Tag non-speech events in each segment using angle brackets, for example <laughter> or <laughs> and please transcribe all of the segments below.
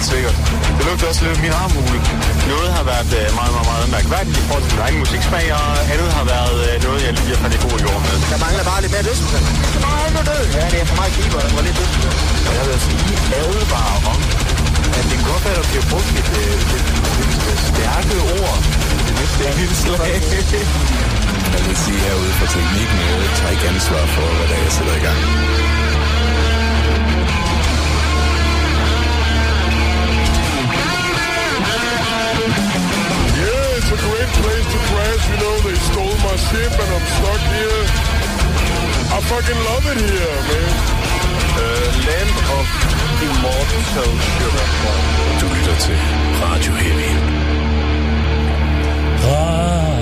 Helt sikkert. Det lugter også lidt af min armhule. Noget har været øh, meget, meget, meget mærkværdigt i forhold til min egen musiksmag, og andet har været øh, noget, jeg lige har fandt i god jord med. Der mangler bare lidt mere dødsmusik. Nej, nu død. Ja, det er for meget keeper, der var lidt dødsmusik. Jeg vil sige advare om, at det godt være, at der bliver brugt et, øh, et, et stærke ord det næste indslag. Jeg vil sige herude for teknikken, jeg tager ikke ansvar for, hvad der er, jeg sætter i gang. Great place to crash. You know, they stole my ship and I'm stuck here. I fucking love it here, man. Uh, land of immortal sugar. Du lytter til Radio Heavy.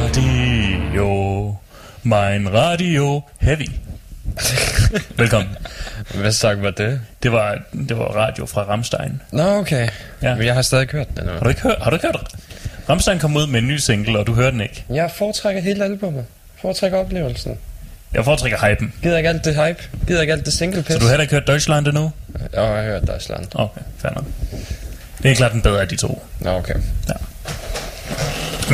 Radio. Mein Radio Heavy. Velkommen. Hvad sang var det? Det var, det var radio fra Ramstein. Nå, okay. Ja. Men jeg har stadig hørt den. Har du ikke hørt, har du ikke hørt? Ramstein kom ud med en ny single, og du hørte den ikke. Jeg foretrækker hele albumet. Foretrækker oplevelsen. Jeg foretrækker hypen. Gider ikke alt det hype. Gider ikke alt det single piss. Så du har heller ikke hørt Deutschland endnu? Ja, jeg har hørt Deutschland. Okay, fair nok. Det er klart den bedre af de to. Nå, okay. Men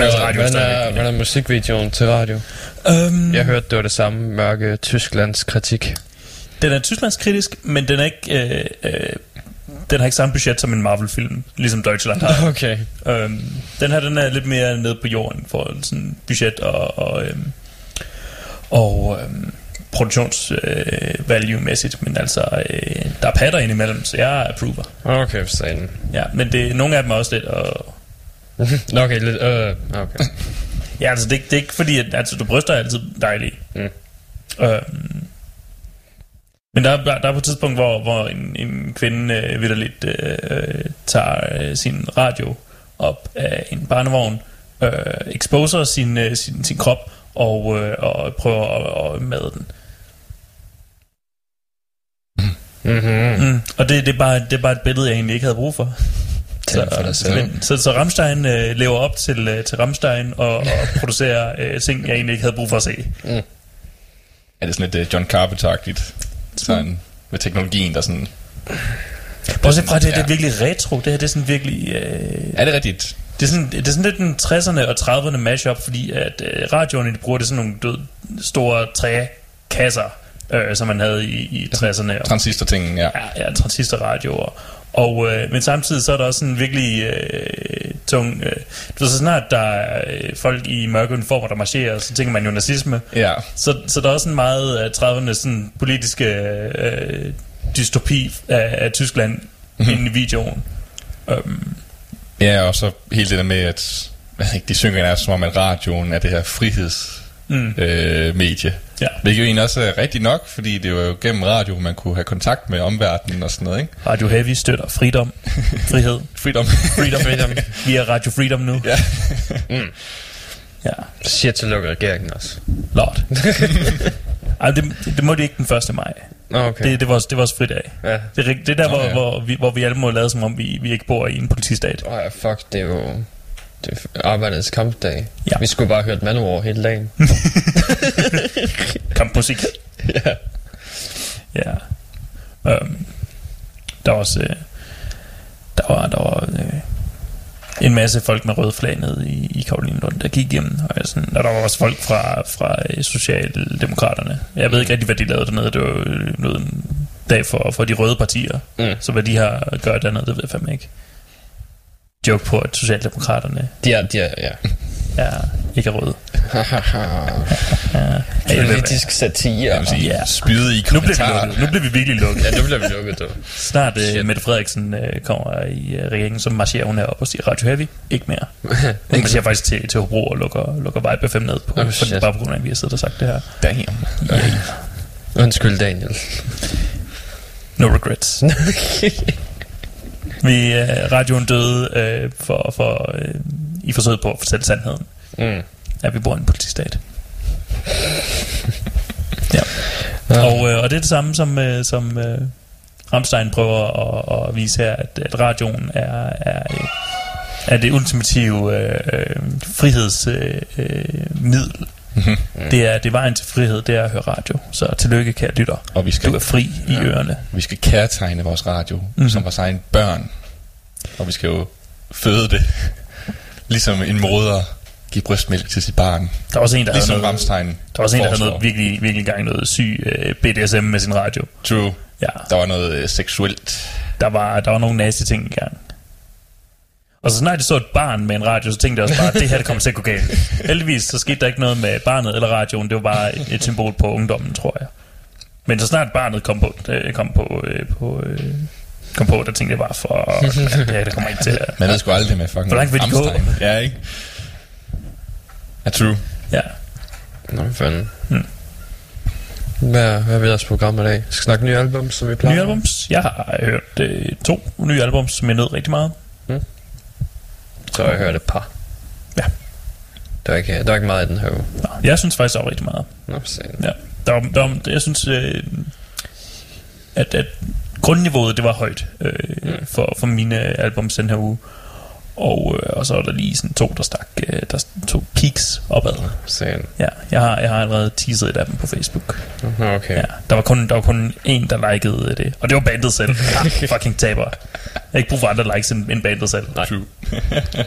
altså, Hvad, radio er hvad, er, hvad er musikvideoen til radio? Øhm, Jeg hørte, det var det samme mørke Tysklands kritik. Den er tysklandskritisk, men den er ikke... Øh, øh, den har ikke samme budget som en Marvel-film, ligesom Deutschland har. <laughs> Okay. Øhm, den her, den er lidt mere nede på jorden for sådan budget og, og, øhm, og øhm, produktions øh, men altså, øh, der er patter ind imellem, så jeg approver. Okay, for sagen. Ja, men det, nogle af dem er også lidt, <laughs> Nå, okay, lidt, øh, okay. <laughs> ja, altså, det, det er ikke fordi, at altså, du bryster er altid dejlige. Mm. Øhm, men der, der, er på et tidspunkt, hvor, hvor en, en kvinde øh, vidderligt øh, tager øh, sin radio op af en barnevogn, øh, exposer sin, øh, sin, sin krop og, øh, og prøver at, at made den. Mm-hmm. Mm. Og det, det, er bare, det er bare et billede, jeg egentlig ikke havde brug for. Tænd for dig selv. men, så, så Ramstein øh, lever op til, øh, til Ramstein og, og <laughs> producerer øh, ting, jeg egentlig ikke havde brug for at se. Er det sådan lidt uh, John Carpenter-agtigt? Sådan, med teknologien, der sådan... Bortset fra, det, det Ja. er virkelig retro. Det her det er sådan virkelig... Øh, Er det rigtigt? Det er, sådan, det er sådan lidt en 60'erne og 30'erne mashup, fordi at øh, radioerne, de bruger det sådan nogle død, store trækasser, øh, som man havde i, i 60'erne. Og, Transistor-tingen, ja. ja, ja, transistorradioer. Og, øh, men samtidig så er der også sådan virkelig øh, tung... Øh, du ved, så snart der er øh, folk i mørke uniformer, der marcherer, så tænker man jo nazisme. Ja. Så, så der er også en meget af 30'erne sådan politiske øh, dystopi af, af Tyskland mm-hmm. inde i videoen. Um, Ja, og så hele det der med, at jeg ikke, de synger er som om, at radioen er det her frihedsmedie. Mm. Øh, medie. Ja. Hvilket jo egentlig også er rigtigt nok, fordi det var jo gennem radio, man kunne have kontakt med omverdenen og sådan noget, ikke? Radio Heavy støtter fridom, frihed. <laughs> Freedom. Freedom. Freedom. Vi er Radio Freedom nu. ja. Ja, Siger til lukke regeringen også. lort. <laughs> Ej, det, det må de ikke den 1. maj. Okay. Det, det, var, det var også fridag. Ja. Det det er der, hvor, ja. hvor, vi, hvor vi alle må lade som om, vi, vi ikke bor i en politistat. Åh ja, fuck, det er jo... Det er arbejdets kampdag. Ja. Vi skulle bare have hørt Manowar hele dagen. <laughs> <laughs> Kampmusik. ja. Ja. Um, der var også... Øh, der var, der var øh, en masse folk med røde flag nede i, i Karoline Lund, der gik igennem. Og, jeg sådan, og der var også folk fra, fra øh, Socialdemokraterne. Jeg ved ikke rigtig, hvad de lavede dernede. Det var jo noget en dag for, for de røde partier. Mm. Så hvad de har gør dernede, det ved jeg fandme ikke. Joke på, at Socialdemokraterne De er, de er, ja. Er ikke er røde. <laughs> Politisk satire. Jeg sige, Ja. spyde i nu bliver vi lukket. Nu bliver vi virkelig lukket. Ja, nu bliver vi lukket, du. Snart uh. Mette Frederiksen uh, kommer i uh, regeringen, så marcherer hun herop og siger Radio Heavy, ikke mere. <laughs> Hun marcherer faktisk til, til Hobro og lukker, lukker Vibe FM ned, på, Oh, for, shit. bare på grund af, at vi har siddet og sagt det her. Damn. Undskyld, Daniel. No regrets. <laughs> vi, uh, radioen døde uh, for, for, uh, i forsøget på at fortælle sandheden, Mm. at vi bor i en politistat. <laughs> ja. Ja. Og, øh, og det er det samme som, øh, som øh, Ramstein prøver at, at vise her, at, at radioen er, er, øh, er det ultimative øh, øh, frihedsmiddel. Øh, middel. Mm. Det, er, det er vejen til frihed, det er at høre radio. Så tillykke, kære lytter. Og vi skal, Du er fri i Ja. ørerne. vi skal kærtegne vores radio, mm-hmm. som vores egen børn. Og vi skal jo føde det, ligesom en moder giver brystmælk til sit barn. Der var også en, der Ligesom havde noget, Ramstein der var også en, der havde noget virkelig, virkelig gang noget syg øh, BDSM med sin radio. True. Ja, Der var noget øh, seksuelt. der var, der var nogle næste ting i gang. Og så snart jeg så et barn med en radio, så tænkte jeg også bare, at det her det kommer til at gå galt. <laughs> Heldigvis så skete der ikke noget med barnet eller radioen. Det var bare et, et symbol på ungdommen, tror jeg. Men så snart barnet kom på, øh, kom på, øh, på, øh, kom på, der tænkte jeg bare, for det her det kommer ikke til at... Man ved sgu aldrig med fucking Hvor langt vil de gå? Ja, ikke? Ja, true. Ja. Nå, hvad fanden. Mm. Hvad, hvad er vi program i dag? Vi skal snakke nye album, som vi plejer. Nye albums. Jeg har hørt øh, to nye albums, som jeg nød rigtig meget. Så har jeg hørt et par. Ja. Der er ikke, der er ikke meget i den her uge. Nå, jeg synes faktisk også rigtig meget. Nå, for satan. Ja. Der var, der var, jeg synes, øh, at, at grundniveauet det var højt øh, mm. for, for mine albums den her uge. Og, øh, og så er der lige sådan to, der stak øh, der to peaks opad. Satan. Ja, jeg har, jeg har allerede teaset et af dem på Facebook. Okay. Ja, der var kun, der var kun en, der likede det. Og det var bandet selv. Ja, <laughs> fucking taber. Jeg har ikke brug for andre likes end, end bandet selv. Nej. True. <laughs>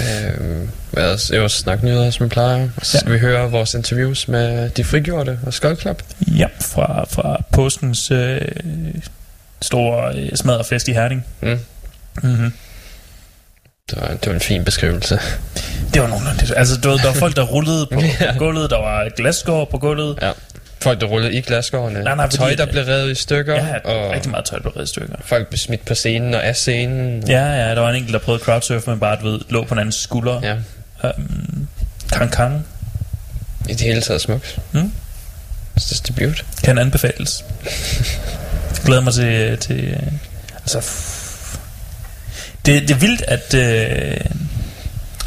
Øhm, hvad ellers? Jeg vil snakke nyheder, som vi plejer. Så skal Ja. vi høre vores interviews med de frigjorte og Skull Club. Ja, fra, fra påskens øh, store øh, smadrefest i Herning. Mm. Mm-hmm. Det var, det var en fin beskrivelse. Det var nogenlunde det. Altså, du ved, der var folk, der rullede på <laughs> Ja. gulvet. Der var glasskår på gulvet. Ja. Folk, der rullede i glasgårdene. Nej, nej, Tøj, der blev revet i stykker. Ja, og rigtig meget tøj blev reddet i stykker. folk blev smidt på scenen og af scenen. Ja, ja, der var en enkelt, der prøvede crowdsurfe, men bare, du ved, lå på en anden skulder. ja. Um, Kang Kang I det hele taget smukt. Mm. Det er debut. kan anbefales. <laughs> Glæder mig til... til altså, det, det er vildt, at, øh,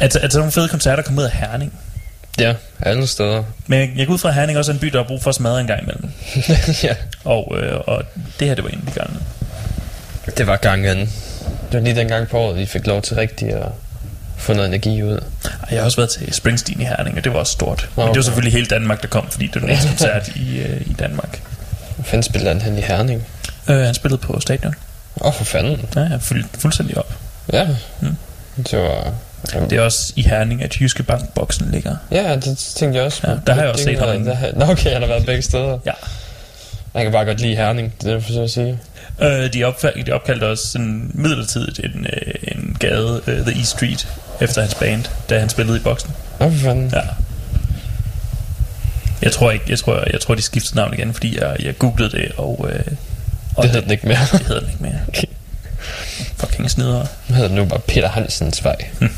at, at sådan nogle fede koncerter kommer ud af Herning. Ja, alle steder. Men jeg, jeg går ud fra, at Herning også er en by, der har brug for at smadre en gang imellem. <laughs> ja. Og, øh, og det her, det var en af de gange. Det var gangen. Det var lige den gang på året, vi fik lov til rigtigt at få noget energi ud. Jeg har også været til Springsteen i Herning, og det var også stort. Men det Okay. var selvfølgelig hele Danmark, der kom, fordi det var den eneste <laughs> koncert i, øh, i Danmark. Hvad fanden spillede han hen i Herning? Øh, han spillede på stadion. Åh, oh, for fanden. Ja, jeg fyldte fuldstændig op. Ja. Mm. Det var... Det er også i Herning, at Jyske Bank-boksen ligger. Ja, det tænkte jeg også. Ja, der har jeg også set ham der okay, han har været begge steder. Ja. Han kan bare godt lide Herning, det er det, jeg at sige. Øh, de, opfald, de opkaldte også sådan midlertidigt en, øh, en gade, øh, The East Street, efter hans band, da han spillede i boksen. Nå, for fanden. Ja. Jeg tror ikke, jeg tror, jeg tror de skiftede navn igen, fordi jeg, jeg googlede det, og, øh, og Det hedder den ikke mere. <laughs> det hedder den ikke mere. <laughs> Okay. Fucking snidere. Nu hedder den nu bare Peter Hansens vej. Hm.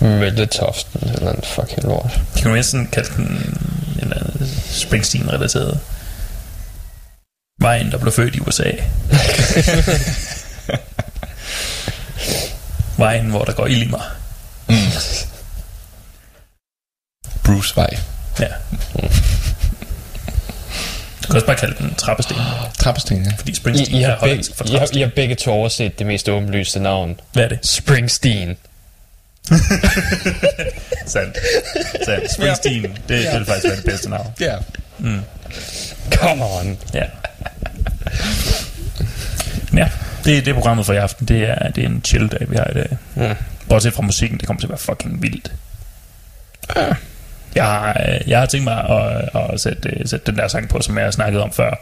Mølletoften, eller en fucking lort. De kunne sådan kalde den en eller anden Springsteen-relateret. Vejen, der blev født i USA. <laughs> Vejen, hvor der går ild i mig. Bruce Vej. Ja. Du kan også bare kalde den trappesten, Trappesten, ja. fordi I, Springsteen I, er har begge, hollandsk for I, har. I har begge to overset det mest åbenlyste navn. Hvad er det? Springsteen. <laughs> Sandt. Sandt. Springsteen, det, det vil faktisk være det bedste navn. Ja. Come on. Ja. Ja, det, det er programmet for i aften. Det er, det er en chill dag, vi har i dag. Ja. Bortset fra musikken, det kommer til at være fucking vildt. Jeg har, øh, jeg har tænkt mig at, at sætte, øh, sætte den der sang på, som jeg har snakket om før.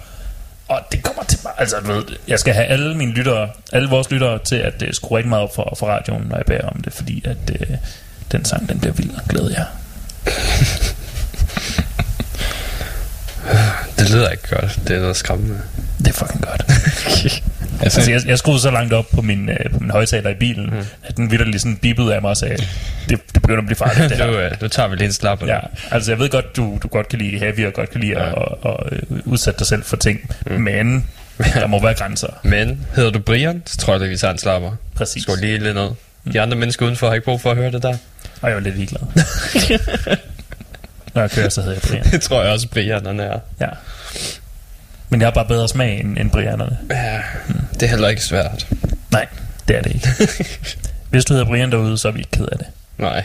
Og det kommer til mig, altså ved, jeg skal have alle mine lyttere, alle vores lyttere til at uh, skrue rigtig meget op for, for radioen, når jeg beder om det, fordi at uh, den sang, den bliver vild, glæder jeg. <laughs> Det lyder ikke godt. Det er noget skræmmende. Det er fucking godt. <laughs> Altså, Altså, jeg, jeg skruede så langt op på min, øh, på min højtaler i bilen, mm. at den vidderlig sådan bippede af mig og sagde, det, det begynder at blive farligt, <laughs> det nu, her. øh, nu tager vi lige en slap. Ja, altså jeg ved godt, du, du godt kan lide heavy, og godt kan lide Ja. at, at, at, øh, udsætte dig selv for ting, mm. men der må være grænser. <laughs> Men hedder du Brian, så tror jeg, at vi tager en slapper. Præcis. Skål lige lidt ned. De andre mennesker udenfor har ikke brug for at høre det der. Og jeg var lidt ligeglad. Når jeg kører, så hedder jeg Brian. Det tror jeg også, Brian er. Ja. Men jeg har bare bedre smag end, end Brianerne. Ja, det er heller ikke svært. Nej, det er det ikke. <laughs> Hvis du hedder Brian derude, så er vi ikke ked af det. Nej.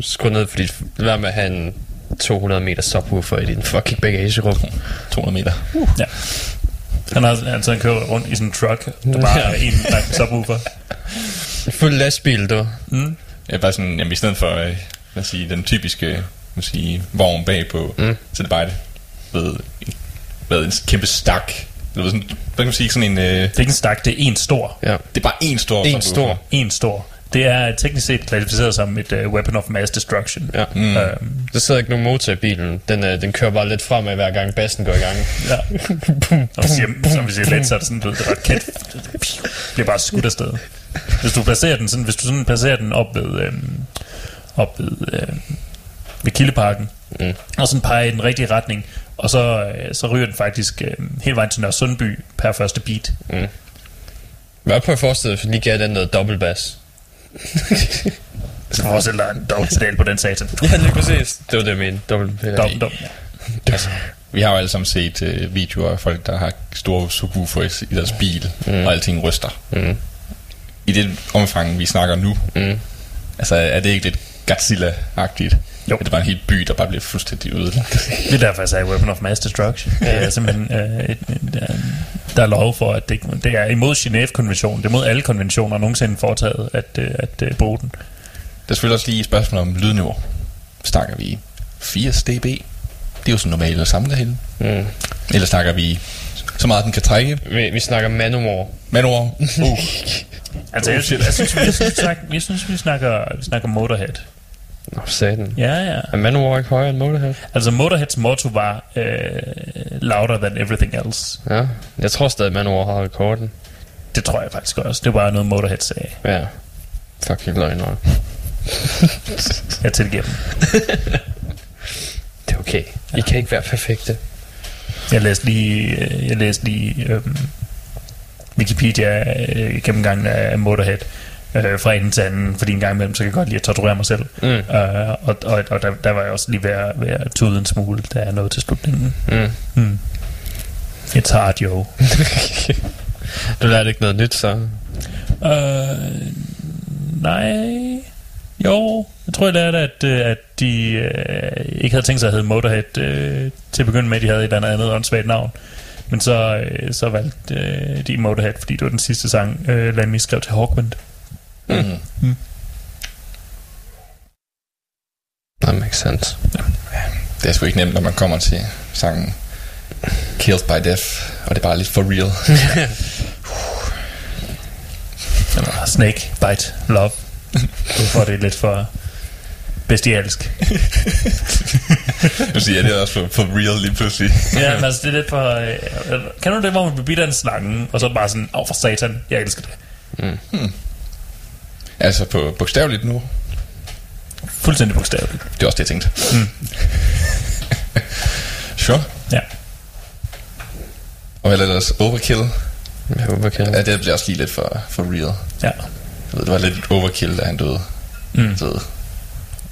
Skru ned, fordi lad med at have en 200 meter subwoofer i din fucking bagagerum. 200 meter. Ja. Han har altså han kører rundt i sådan en truck, der bare er en lang subwoofer. <laughs> Fuld lastbil, du. Mm. Ja, bare sådan, jamen i stedet for, øh, lad os sige, den typiske, os sige, vogn bagpå, mm. så er det bare et, ved, ved, en kæmpe stak. Eller sådan, hvad kan man sige, sådan en, øh, Det er ikke en stak, det er en stor. Ja. det er bare en stor En stor. En stor. Det er teknisk set klassificeret som et uh, weapon of mass destruction. Ja. Mm. Øhm, Der sidder ikke nogen motor i bilen. Den, øh, den kører bare lidt fremad hver gang bassen går i gang. ja. <laughs> Og vi siger, som vi siger let, så er det sådan, du ved, det raket. Det bliver bare skudt afsted. Hvis du placerer den sådan, hvis du sådan placerer den op ved, øhm, op ved, øhm, ved Kildeparken, Mm. og sådan peger i den rigtige retning, og så, øh, så ryger den faktisk øh, hele vejen til Nørre Sundby per første beat. Hvad på forestille dig, for lige gav den noget dobbeltbass? <laughs> Så forestil dig en dobbeltpedal på den satan. <laughs> Ja, lige præcis. Det var det, jeg mente. Dobbelt Dom, dom. Altså, vi har jo alle sammen set øh, videoer af folk, der har store subwoofer i, i deres bil, mm. og alting ryster. Mm. I det omfang, vi snakker nu, Mm. altså er det ikke lidt Godzilla-agtigt? Jo. Er det bare en hel by, der bare bliver fuldstændig ødelagt? <laughs> Det er derfor, jeg sagde weapon of mass destruction. Det er simpelthen, øh, et, et, der er lov for, at det, det er imod Genève-konventionen. Det er mod alle konventioner nogensinde foretaget at, øh, at øh, bruge den. Der er selvfølgelig også lige et spørgsmål om lydniveau. Snakker vi 80 dB? Det er jo sådan normalt at samle derhen. Mm. Eller snakker vi så meget, den kan trække? Vi, vi snakker manowar. Manowar? Uh. <laughs> Altså, jeg, jeg, synes, jeg, synes, vi snakker, jeg synes, vi snakker, vi snakker Motorhead. Nå, satan. Ja, ja. Er manowar ikke højere end Motorhead? Altså, Motorheads motto var øh, louder than everything else. Ja. Jeg tror stadig, manowar har rekorden. Det tror jeg faktisk også. Det var noget, Motorhead sagde. Ja. Fucking løgner. <laughs> Jeg tilgiver dem. Det er okay. I kan ikke være perfekte. Jeg læste lige, øh, jeg læste lige øhm, Wikipedia øh, gennemgangen af Motorhead øh, fra en til anden, fordi en gang imellem, så kan jeg godt lide at torturere mig selv. Mm. Øh, og og, og der, der var jeg også lige ved at, ved at tude en smule, da jeg nåede til slutningen. Mm. Mm. It's hard, jo. <laughs> Du lærte ikke noget nyt, så? Øh, nej. Jo, jeg tror, jeg lærte, at, øh, at de øh, ikke havde tænkt sig at hedde Motorhead øh, til at begynde med. De havde et eller andet andet åndssvagt navn. Men så, øh, så valgte øh, de Motorhead, fordi det var den sidste sang, øh, Lemmy skrev til Hawkwind. Mm. That makes sense. Det er sgu ikke nemt, når man kommer til sangen Killed by Death, og det er bare lidt for real. Eller Snake, Bite, Love. Du får det lidt for bestialsk. Du siger, ja, det er også for, for real lige pludselig. Ja, men altså, det er lidt for... Øh, kan du det, hvor man bliver bidt af en slange, og så bare sådan, åh for satan, jeg elsker det. Altså på bogstaveligt nu. Fuldstændig bogstaveligt. Det er også det, jeg tænkte. Mm. <laughs> sure. Ja. Og hvad er ellers? Overkill? Håber, kan. Ja, det bliver også lige lidt for, for real. Ja. Jeg ved, det var lidt overkill, da han døde. Mm. Så ved,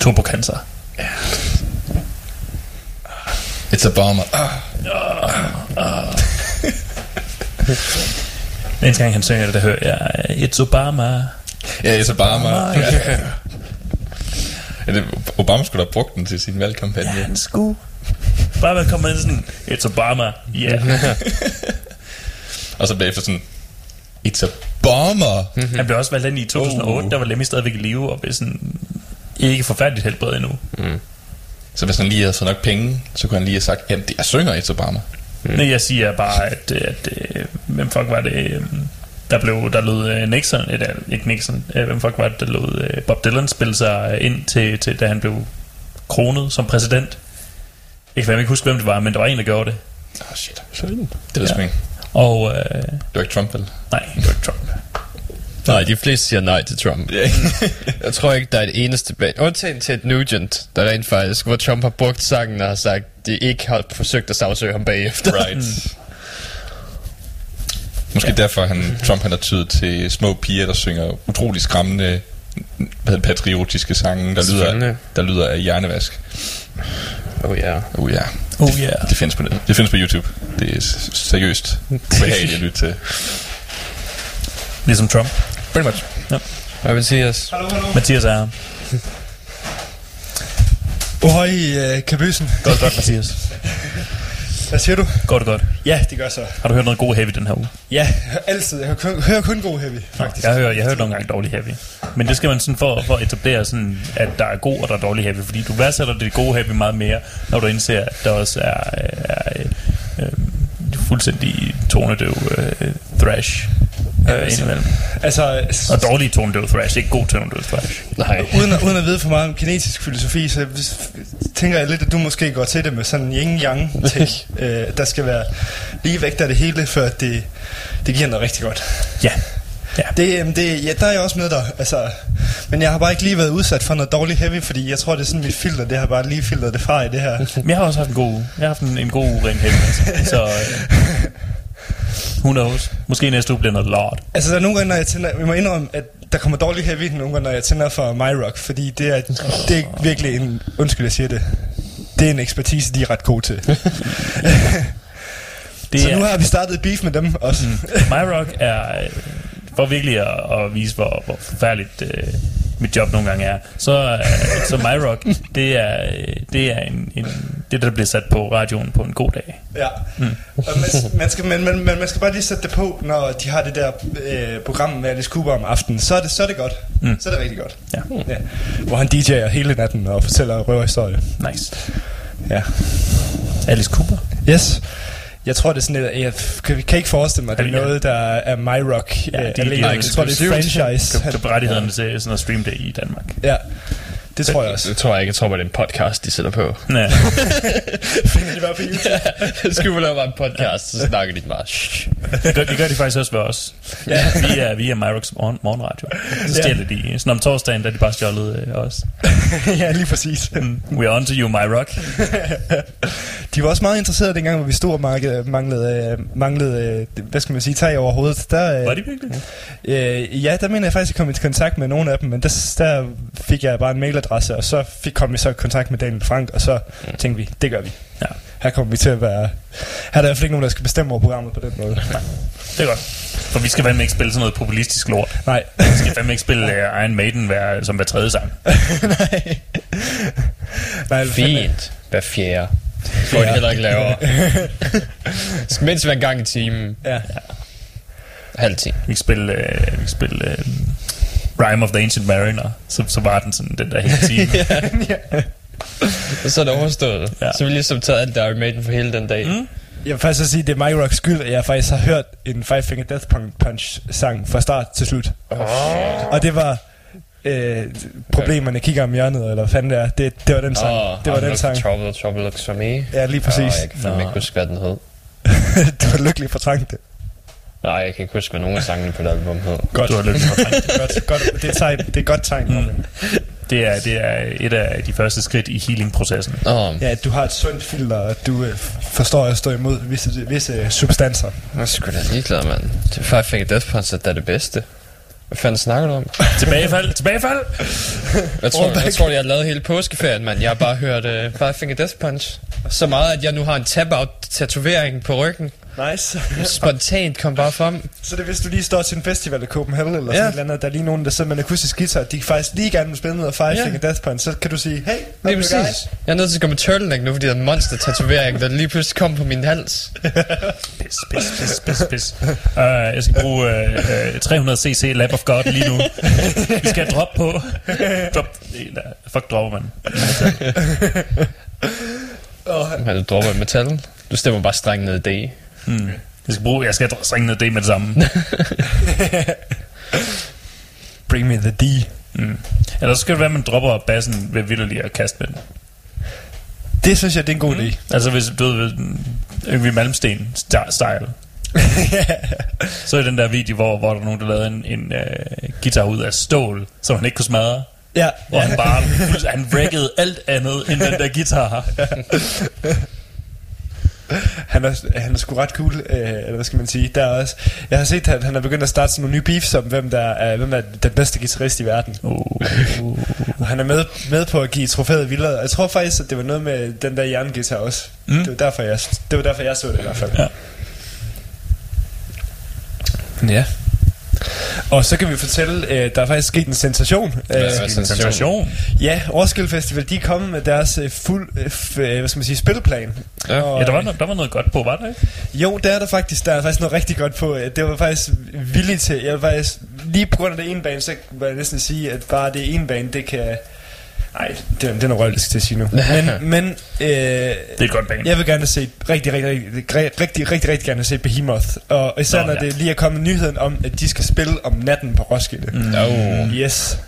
Turbocancer. It's a bomber. Ah. Næste gang han synger det, der hører jeg, It's Obama. Ja, it's a bomber. Obama, Ja. Ja, det, Obama skulle da have brugt den til sin valgkampagne. Ja, han skulle. Bare man kommer ind sådan, It's Obama, yeah. <laughs> Og så bagefter sådan, It's a bomber. Han blev også valgt ind i 2008, Oh. der var Lemmy stadigvæk i live, og blev sådan ikke forfærdeligt helbred endnu. Så hvis han lige havde fået nok penge, så kunne han lige have sagt, jamen det er synger It's a bomber. Mm. Nej, jeg siger bare, at, øh, at, at hvem fuck var det, øh, der blev, der lød øh, Nixon, eller ikke Nixon, øh, hvem fuck var det, der lød øh, Bob Dylan spille sig øh, ind til, til, da han blev kronet som præsident. Jeg kan ikke huske, hvem det var, men der var en, der gjorde det. Åh, oh, shit. Det ved jeg ikke. Og, øh, Det var ikke Trump, vel? nej, det var ikke Trump. Nej, de fleste siger nej til Trump. Ja. <laughs> Jeg tror ikke, der er et eneste bag. Undtagen til et Nugent, der rent faktisk, hvor Trump har brugt sangen og har sagt, de ikke har forsøgt at sagsøge ham bagefter. right. <laughs> Måske ja. derfor, han, Trump han har tydet til små piger, der synger utrolig skræmmende patriotiske sange, der lyder, der lyder af hjernevask. Oh ja. Oh ja, Oh yeah. det findes på, det. det findes på YouTube. Det er seriøst behageligt at lytte til. Ligesom Trump. Pretty much. Hvad vil sige os? Mathias er her. Ohøj, uh, kabysen. Godt, godt, Mathias. Hvad siger du? Godt, godt. Ja, det gør så. Har du hørt noget god heavy den her uge? Ja, altid. Jeg hører kun, hører kun god heavy, faktisk. Jeg hører, jeg hører nogle gange dårlig heavy. Men det skal man sådan for, for at etablere sådan, at der er god og der er dårlig heavy. Fordi du værdsætter det gode heavy meget mere, når du indser, at der også er, er, er øh, fuldstændig tonedøv øh, thrash øh, indimellem. Altså, Og dårlig tonedøv thrash, ikke god tonedøv thrash. Nej. uden, at, uden at vide for meget om kinetisk filosofi, så tænker jeg lidt, at du måske går til det med sådan en yin-yang ting. <laughs> øh, der skal være lige vægt af det hele, før det, det giver noget rigtig godt. Ja. Ja. Det, øhm, det, ja, der er jeg også med dig. Altså, men jeg har bare ikke lige været udsat for noget dårligt heavy, fordi jeg tror, det er sådan mit filter. Det har bare lige filtret det fra i det her. Men jeg har også haft en god uge. Jeg har haft en, en god uge rent heavy. Altså. <laughs> Så øh, who knows? Måske næste uge bliver noget lort. Altså, der er nogle gange, når jeg tænder... Vi må indrømme, at der kommer dårlig heavy nogle gange, når jeg tænder for MyRock, fordi det er, det er virkelig en... Undskyld, jeg siger det. Det er en ekspertise, de er ret gode til. <laughs> Det så er, nu har vi startet beef med dem også. Mm. My Rock er, for virkelig at, at vise, hvor, hvor forfærdeligt øh, mit job nogle gange er, så, øh, så My Rock, det er, øh, det er en, en, det, der bliver sat på radioen på en god dag. Ja. Mm. Og man, man, skal, man, man, man skal bare lige sætte det på, når de har det der øh, program med Alice Cooper om aftenen. Så er det, så er det godt. Mm. Så er det rigtig godt. Ja. Ja. Hvor han DJ'er hele natten og fortæller røverhistorier. Nice. Ja. Alice Cooper. Yes. Jeg tror, det er sådan lidt, jeg kan, kan ikke forestille mig, det er noget, der er My Rock. Ja, øh, de- de er jeg tror, det er et franchise. Køb, køb rettighederne til sådan at streame det i Danmark. Ja, det tror jeg også. Det tror jeg ikke. Jeg tror bare, det er en podcast, de sætter på. Ja. <laughs> Finder de bare på YouTube. Jeg skulle lave bare en podcast, så snakker de bare. Shh. Det, gør, det gør de faktisk også ved os. Ja. Vi er, vi er Myrox morgen, morgenradio. Så stjæler de. Sådan om torsdagen, der er de bare stjålet øh, os. <laughs> ja, lige præcis. Mm. We are on to you, Myrock. <laughs> De var også meget interesserede dengang, hvor vi stod og manglede, manglede, øh, manglede øh, hvad skal man sige, tag over hovedet. Der, øh, Var de virkelig? Øh, ja, der mener jeg faktisk, at jeg kom i kontakt med nogle af dem, men der, der fik jeg bare en mailadresse, og så fik, kom vi så i kontakt med Daniel Frank, og så mm. tænkte vi, det gør vi. Ja. Her kommer vi til at være... Her er der i hvert fald ikke nogen, der skal bestemme over programmet på den måde. Nej. Det er godt. For vi skal fandme ikke spille sådan noget populistisk lort. Nej. Vi skal fandme ikke spille uh, Iron Maiden hver, som hver tredje sang. <laughs> Nej. Nej, Fint. Hver fjerde. Får de heller ikke lavere. <laughs> Mindst hver gang i timen. Ja. Halv time. Vi kan spille, uh, vi kan spille uh, Rime of the Ancient Mariner. Så, så var den sådan den der hele <laughs> time. Og så er det overstået. Ja. Ja. Så vi ligesom taget alt der Iron Maiden for hele den dag. Mm. Jeg vil faktisk også sige, at det er My Rocks skyld, at jeg faktisk har hørt en Five Finger Death Punch, sang fra start til slut. Oh. Og det var øh, problemerne kigger om hjørnet, eller hvad fanden det er. Det, det var den sang. Oh, det var den sang. Trouble, trouble looks for me. Ja, lige præcis. Oh, jeg kan fandme ikke huske, hvad den hed. <laughs> du var lykkelig fortrængt det. Nej, jeg kan ikke huske, hvad nogen af sangene på det album hed. Godt. Du har lykkelig godt, godt. Det er et, tegn, det er et godt tegn. Mm. Det er, det er et af de første skridt i healing-processen. Åh, Ja, at du har et sundt filter, og du øh, forstår at stå imod visse, visse substanser. jeg er sgu da ligeglad, mand. Det er Five Finger Death Punch, der er det bedste. Hvad fanden snakker du om? Tilbagefald! Tilbagefald! Jeg tror, jeg tror, jeg har lavet hele påskeferien, mand. Jeg har bare hørt uh, Five Finger Death Punch. Så meget, at jeg nu har en tap-out-tatovering på ryggen. Nice. <laughs> Spontant kom bare frem. så det er, hvis du lige står til en festival i Copenhagen, eller Ja. sådan et eller andet, der er lige nogen, der sidder med en akustisk guitar, de faktisk lige gerne vil spille noget Five Ja. Finger Death Punch, så kan du sige, hey, hvad er præcis. det, Jeg er nødt til at gå med turtleneck nu, fordi der er en monster-tatovering, der lige pludselig kom på min hals. Pis, pis, pis, pis, pis. Uh, jeg skal bruge uh, uh, 300 cc Lab of God lige nu. Vi skal have drop på. Drop. Fuck dropper man. Men du dropper metal. Du stemmer bare streng ned i D. Hmm. Jeg skal bruge, jeg skal stringe ned det med det samme. <laughs> Bring me the D. Mm. Eller så skal det være, at man dropper bassen ved vildt at kaste med den. Det synes jeg, det er en god idé. Altså hvis du ved, Yngwie Malmsteen sta- style. <laughs> så er den der video, hvor, hvor der er nogen, der lavede en, en uh, guitar ud af stål, som han ikke kunne smadre. Ja, Hvor han bare, han wreckede alt andet end den der guitar. <laughs> han er, han er sgu ret cool, øh, eller hvad skal man sige. Der er også, jeg har set, at han er begyndt at starte sådan nogle nye beefs om, hvem der er, hvem der er den bedste guitarist i verden. Uh, Og han er med, med på at give trofæet vildere. Jeg tror faktisk, at det var noget med den der jernguitar også. Mm. Det, var derfor, jeg, det var derfor, jeg så det i hvert fald. Ja. Ja. Og så kan vi fortælle, øh, der er faktisk sket en sensation. Hvad er Øh, sensation? Sensation. ja, Roskilde Festival, de er kommet med deres øh, fuld, øh, hvad skal man sige, spilleplan. Ja. Og, Ja, der var, no- der var noget godt på, var der ikke? Jo, der er der faktisk, der er faktisk noget rigtig godt på. Det var faktisk villig til, jeg var faktisk, lige på grund af det ene bane, så vil jeg næsten sige, at bare det ene bane, det kan... Nej, det, er- det er noget røvligt til at sige nu. Men, <laughs> men øh, Det er et godt band. jeg vil gerne se rigtig, rigtig, rigtig, rigtig, rigtig, rigtig, gerne se Behemoth. Og især Nå, når ja. det lige er kommet nyheden om, at de skal spille om natten på Roskilde. Mm. No. Yes.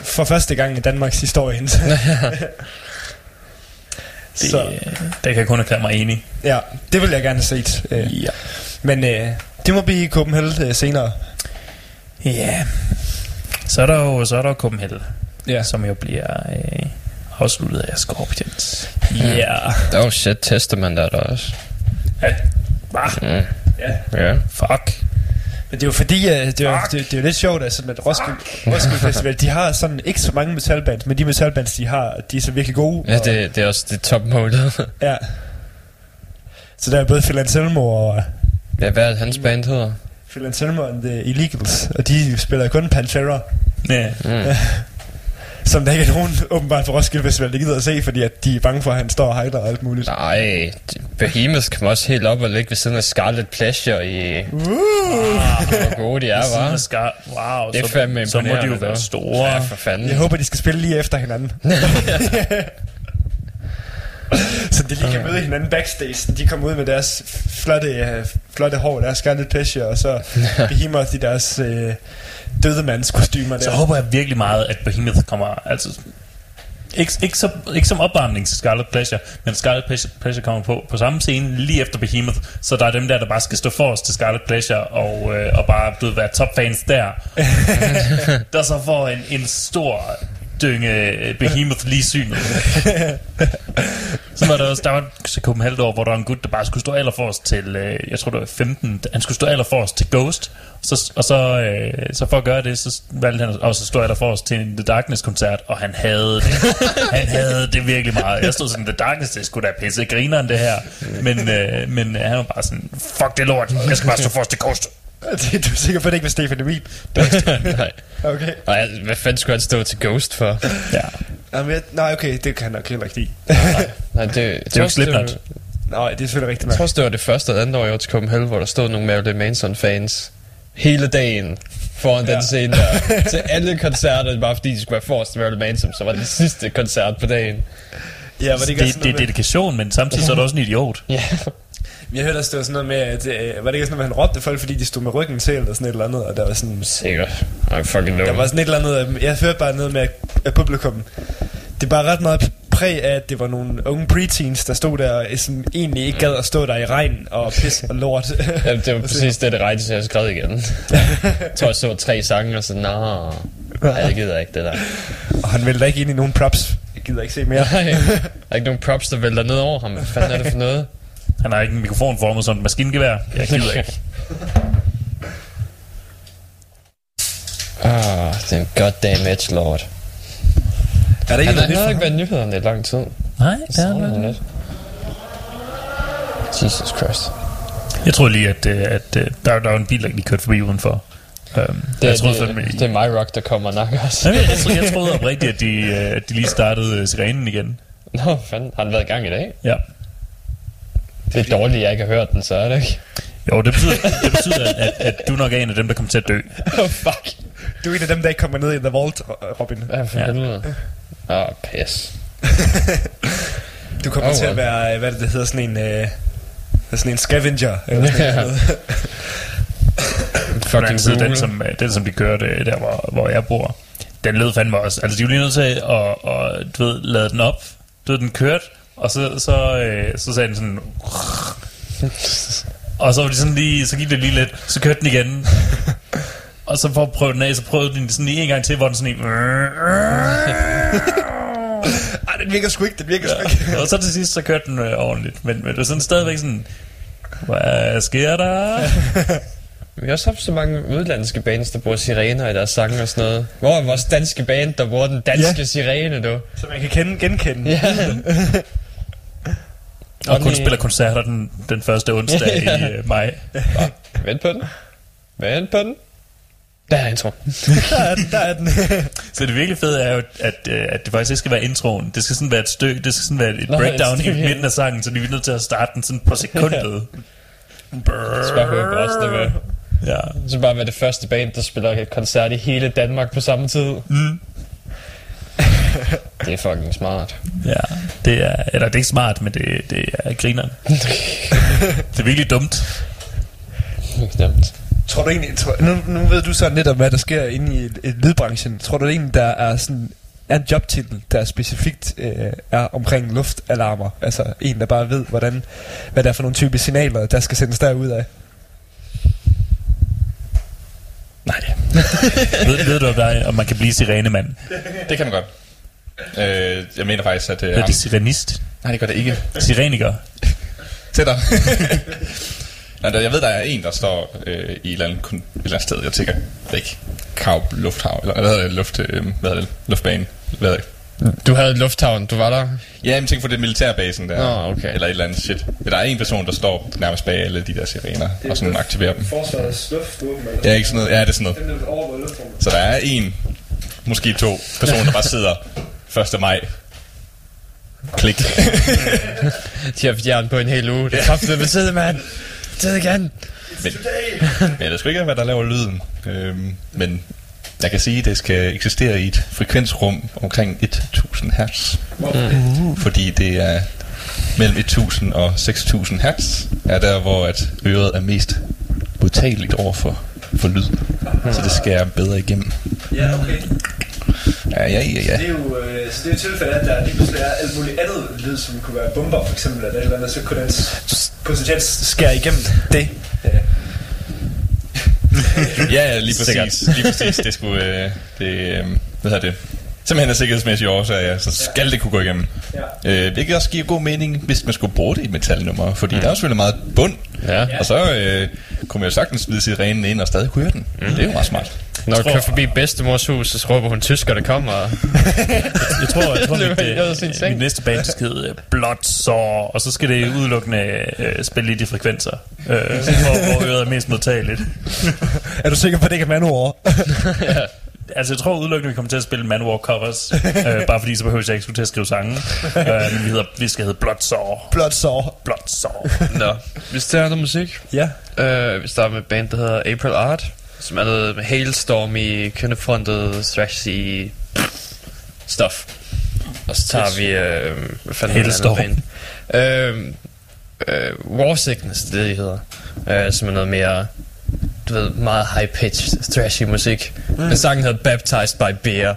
For første gang i Danmarks historie. <laughs> Det, Så der kan jeg kun erklære mig enig. ja, det vil jeg gerne have set. Øh, Ja. Men øh, det må blive i Copenhagen øh, senere. Ja. Så er der jo, så er der jo Copenhagen, Ja. som jo bliver øh, afsluttet af Scorpions. Ja. Der var shit Testament der, der også. Ja. Bah, ja. Ja. fuck. Men det er jo fordi, øh, det er, jo, det, det er jo lidt sjovt, at, sådan, at Roskilde, Roskilde Festival, de har sådan ikke så mange metalbands, men de metalbands, de har, de er så virkelig gode. Ja, og- det, det er også det topmålet. <laughs> Ja. Så der er både Phil Anselmo og ja, hvad er hans band hedder? Phil Anselmo and the Illegals, og de spiller kun Pantera, Ja. Mm. <laughs> som der ikke er nogen åbenbart på Roskilde Festival, der gider at se, fordi at de er bange for, at han står og hejler og alt muligt. Nej, Behemoth kom også helt op og ligge ved siden af Scarlet Pleasure i... Uh. Hvor gode de er, var. Scar- wow, Det er så, fandme så må de jo være store. Ja, for fanden. Jeg håber, de skal spille lige efter hinanden. <laughs> så de lige kan møde hinanden backstage. De kommer ud med deres flotte, øh, flotte hår, deres Scarlet Pleasure, og så <laughs> Behemoth i deres øh, dødemandskostymer der. Så håber jeg virkelig meget, at Behemoth kommer... Altså, ikke, ikke, så, ikke som opvarmning til Scarlet Pleasure, men Scarlet Pleasure, Pleasure kommer på, på samme scene lige efter Behemoth, så der er dem der, der bare skal stå forrest til Scarlet Pleasure og, øh, og bare du ved, være topfans der. <laughs> der så får en, en stor dynge øh, Behemoth lige synet. så var der også, der var så Copenhagen år, hvor der var en gut, der bare skulle stå allerforrest til, øh, jeg tror det var 15, han skulle stå allerforrest til Ghost, så, og så, øh, så for at gøre det, så valgte han også at stå allerforrest til en The Darkness-koncert, og han havde det. han havde det virkelig meget. Jeg stod sådan, The Darkness, det skulle da pisse grineren det her. Men, øh, men øh, han var bare sådan, fuck det lort, jeg skal bare stå forrest til Ghost. Det- <laughs> du er sikker på, at det ikke var Stefan Emil? <laughs> Nej. Okay. Nej, hvad fanden skulle han stå til Ghost for? Ja. Jamen, jeg, nej, okay, det kan han nok heller ikke lide. Nej, det, det, Det er jo ikke Slipknot. Nej, det er selvfølgelig rigtigt Jeg tror også, det var det første og andet år, jeg var til Copenhagen, hvor der stod nogle Marilyn Manson-fans hele dagen foran ja. Den scene der. <laughs> til alle koncerter, bare fordi de skulle være forrest til Marilyn Manson, så var det sidste koncert på dagen. Ja, var det, Det, det, det er dedikation, men samtidig så er du også en idiot. Ja. Jeg hørte også, det var sådan noget med, at, øh, var det ikke sådan noget at han råbte folk, fordi de stod med ryggen til, eller sådan et eller andet, og der var sådan, Sikkert. I fucking know. der var sådan et eller andet, øh, jeg hørte bare noget med, at- at publikum, det er bare ret meget præg af, at det var nogle unge preteens, der stod der, og som egentlig ikke gad at stå der i regn og pis og lort. <laughs> Ja, det var præcis det, det regnede til, jeg skrev igen. <laughs> jeg tror, jeg så tre sange, og så, nå, nej, jeg gider ikke det der. og han da ikke ind i nogen props. Jeg gider ikke se mere. Nej, der er ikke nogen props, der vælter ned over ham. Hvad fanden er det for noget? Han har ikke en mikrofon formet som et maskingevær. Jeg gider ikke. Ah, det er en goddamn edgelord. Er der ikke Han, noget han har ikke været i nyhederne i lang tid. Nej, det er han lidt. lidt. Jesus Christ. Jeg tror lige, at, øh, at øh, der, der var en bil, der lige kørte forbi udenfor. Um, Det, jeg troede, det, fandme, det, det er my rock, der kommer nok også. jeg, jeg, troede, jeg troede oprigtigt, at de, øh, at de lige startede sirenen igen. Nå, fanden. Har den været i gang i dag? Ja. Det er dårligt, jeg ikke har hørt den, så er det ikke? Jo, det betyder, det betyder at, at du nok er en af dem, der kommer til at dø. <laughs> Oh, fuck. Du er en af dem, der ikke kommer ned i The Vault, Robin. Hvad for Ja. helvede? Åh, oh, pis. <laughs> Du kommer Oh, til at være, hvad det, det hedder, sådan en... Øh, sådan en scavenger. Eller sådan noget. På den anden Fucking side, den som, øh, den, som de kørte øh, der, hvor, hvor jeg bor, den lød fandme også. Altså, de var lige nødt til at, at, du ved, lade den op. Du ved, den kørte, og så, så, øh, så sagde den sådan... Og så var de sådan lige, så gik det lige lidt, så kørte den igen. Og så for at prøve den af, så prøvede den sådan lige en gang til, hvor den sådan en... Ej, den virker sgu ikke, den virker sgu ikke. Og så til sidst, så kørte den øh, ordentligt. Men, men det var sådan stadigvæk sådan... Hvad sker der? Vi har også haft så mange udlandske bands, der bruger sirener i deres sange og sådan noget. Hvor er vores danske band, der bruger den danske Ja. sirene, du? Så man kan kende, genkende. Ja. Og kun spiller koncerter den, den første onsdag i <laughs> øh, maj. Vent på den. Vent på den. Der er intro. <laughs> Der er den, der er den. <laughs> Så det virkelig fede er jo, at, øh, at det faktisk ikke skal være introen. Det skal sådan være et stø, det skal sådan være et Nå, breakdown et i midten af sangen, så vi er nødt til at starte den sådan på sekundet. Så bare høre på resten af Ja. Så bare være det første band, der spiller koncert i hele Danmark på samme tid. Mm. <laughs> Det er fucking smart. ja, det er, eller det er ikke smart, men det, det er grineren. <laughs> det er virkelig dumt. Nemt. Tror du egentlig, tror, nu, nu ved du så lidt om, hvad der sker inde i et, et lydbranchen. Tror du egentlig, der er sådan er en jobtitel, der specifikt øh, er omkring luftalarmer? Altså en, der bare ved, hvordan, hvad det er for nogle type signaler, der skal sendes derud af? Nej. ved, ved du, om, der er, om man kan blive sirenemand? Det kan man godt. Øh, jeg mener faktisk, at... Øh, Er ham- det sirenist? Nej, det gør det ikke. Sireniker? Tættere. <laughs> Nej, der, jeg ved, der er en, der står øh, i et eller, andet, et eller andet sted. Jeg tænker, er ikke Kaub Lufthavn, eller hvad hedder det, luft, øh, hvad hedder det, luftbane. Hvad hedder det? Du havde lufthavn, du var der? Ja, men tænk på det militærbasen der. Nå, okay. Eller et eller andet shit. Men der er en person, der står nærmest bag alle de der sirener, og sådan aktiverer dem. Forsvarets eller Ja, ikke sådan noget. Ja, det er sådan noget. Så der er en, måske to personer, der bare sidder 1. maj. Klik. <laughs> De har fjern på en hel uge. Det er kraftigt med tid, mand. Tid igen. Men, men jeg ved sgu ikke, hvad der laver lyden. Øhm, men jeg kan sige, at det skal eksistere i et frekvensrum omkring 1000 hertz. Uh. Fordi det er mellem 1000 og 6000 hertz, er der, hvor at øret er mest modtageligt over for, for lyd. Så det skærer bedre igennem. Ja, okay. Ja, ja, ja, ja. Det er jo, øh, så det er jo tilfælde, at der lige pludselig er alt muligt andet lyd, som kunne være bomber for eksempel, eller et eller andet, så kunne den potentielt skære igennem det. Ja. <laughs> Ja, ja, lige Sikkert. præcis. Lige præcis. Det skulle, øh, det, øh, hvad hedder det? Simpelthen af sikkerhedsmæssige årsager, ja, så skal det kunne gå igennem. Ja. Øh, hvilket også giver god mening, hvis man skulle bruge det i metalnummer, fordi mm. der er selvfølgelig meget bund, Ja. og så øh, kunne man jo sagtens smide sirenen ind og stadig kunne høre den. Mm. Det er jo meget smart. Når du kører forbi bedstemors hus, så råber hun tysker, der kommer. <laughs> Jeg tror, jeg tror <laughs> mit, øh, seng. mit næste band skal hedde Blood Saw, og så skal det udelukkende øh, spille i de frekvenser, øh, <laughs> hvor, hvor øret er mest modtageligt. Er du sikker på, at det ikke er manord? Altså, jeg tror udelukkende, vi kommer til at spille Manowar covers, øh, bare fordi så behøver jeg ikke skulle til at skrive sange. Øh, men vi, hedder, vi skal hedde Blood Saw. Blot så. Blood Saw. Nå, vi starter musik. Ja. Uh, vi starter med et band, der hedder April Art, som er noget med hailstormy, kønnefrontet, thrashy stuff. Og så tager vi, uh, hvad fanden Hailstorm. Uh, uh, War Sickness, det det, de hedder. Uh, som er noget mere, du ved, meget high-pitched, thrashy musik. Mm. Men sangen hedder Baptized by Beer.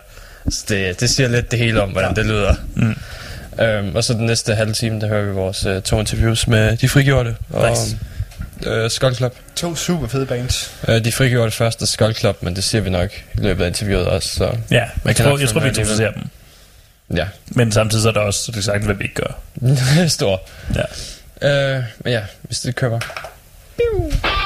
Så det, det siger lidt det hele om, hvordan det lyder. Mm. Um, og så den næste halve time, der hører vi vores uh, to interviews med de frigjorte. Og, Nice. Uh, Skull Club. To super fede bands. Uh, de frigjorte først af Skull Club, men det siger vi nok i løbet af interviewet også. Så Ja, jeg kan tror, jeg tror vi introducerer dem. ja, Men samtidig så er der også så det er sagt, hvad vi ikke gør. <laughs> stor. Ja. Uh, men ja, hvis det kører. Societal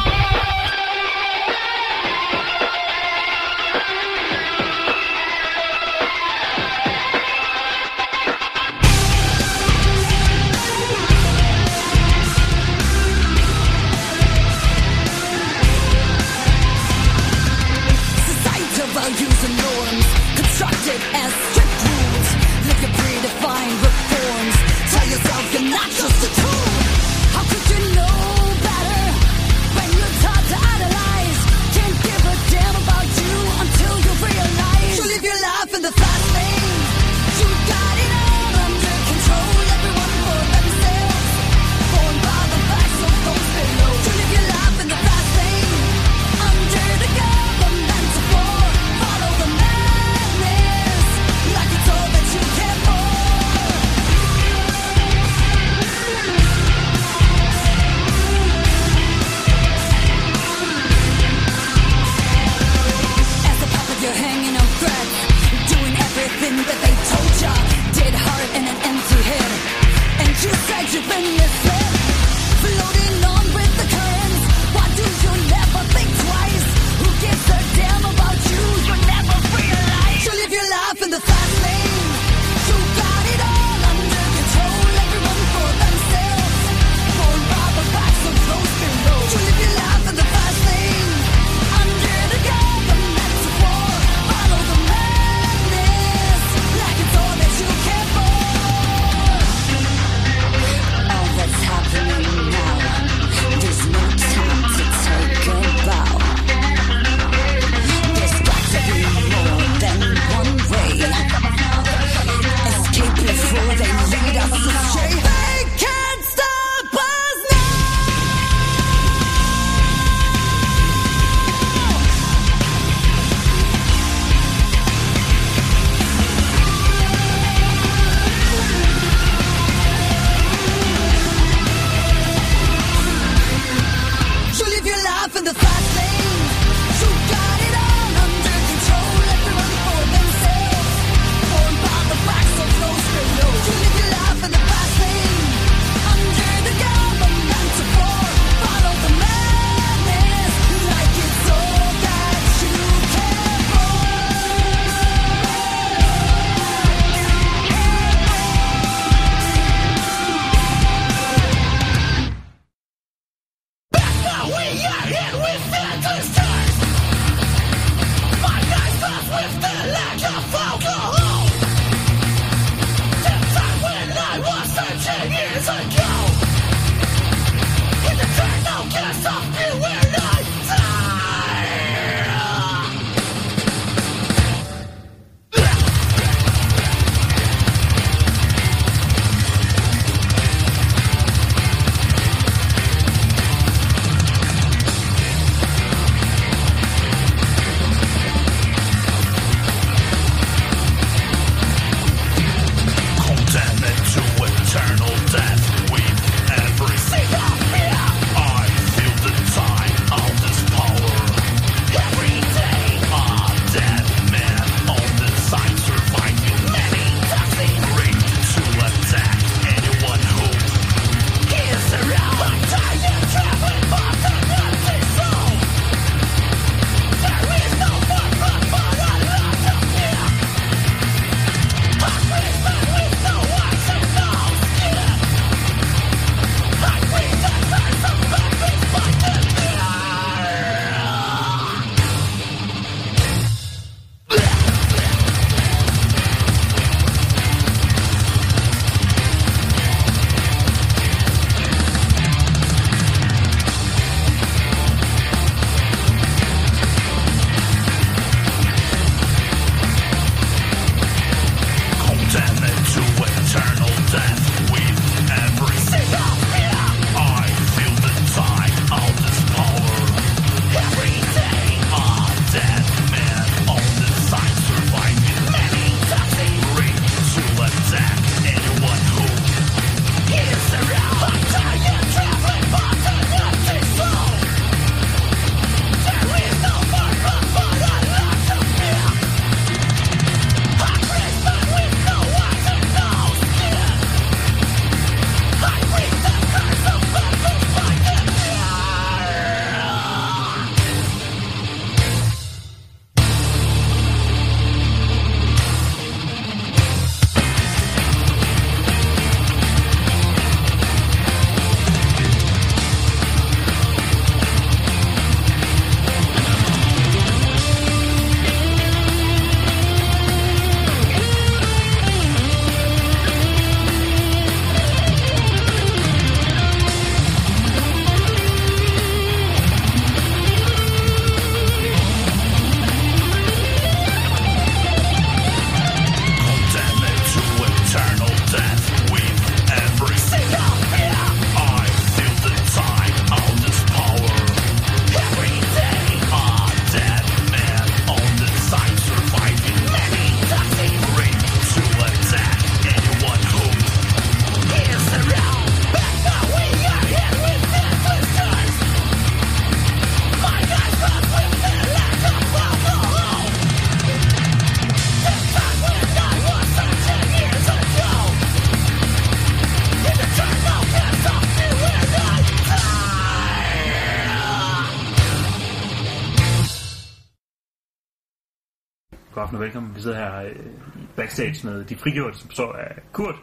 Vi sidder her øh, i backstage med de frigjorte, som består af Kurt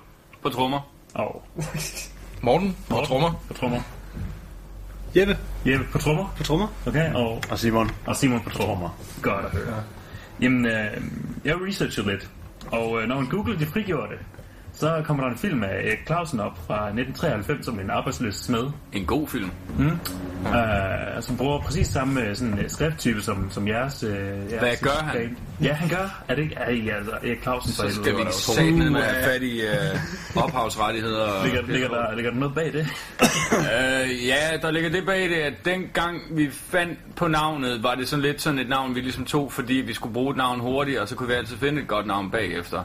På trommer. og Morten, og trommer. på trommer. Jeppe. Jeppe på trommer. På trommer. Okay, og, Og Simon. og Simon på trommer. Godt at høre. Jamen, øh, jeg har researchet lidt, og øh, når man googler de frigjorte, så kommer der en film af Erik Clausen op fra 1993 som en arbejdsløs smed, En god film. øh, som bruger præcis samme øh, sådan, øh, skrifttype som, som jeres, øh, jeres Hvad gør han? band. Ja, han gør. Er det ikke? Ej, altså, Erik Clausen for Så skal vi satme med have fat i uh, <laughs> ophavsrettigheder. Ligger, ligger, der, ligger der noget bag det? <laughs> Øh, ja, der ligger det bag det, at dengang vi fandt på navnet, var det sådan lidt sådan et navn, vi ligesom tog, fordi vi skulle bruge et navn hurtigt, og så kunne vi altid finde et godt navn bagefter.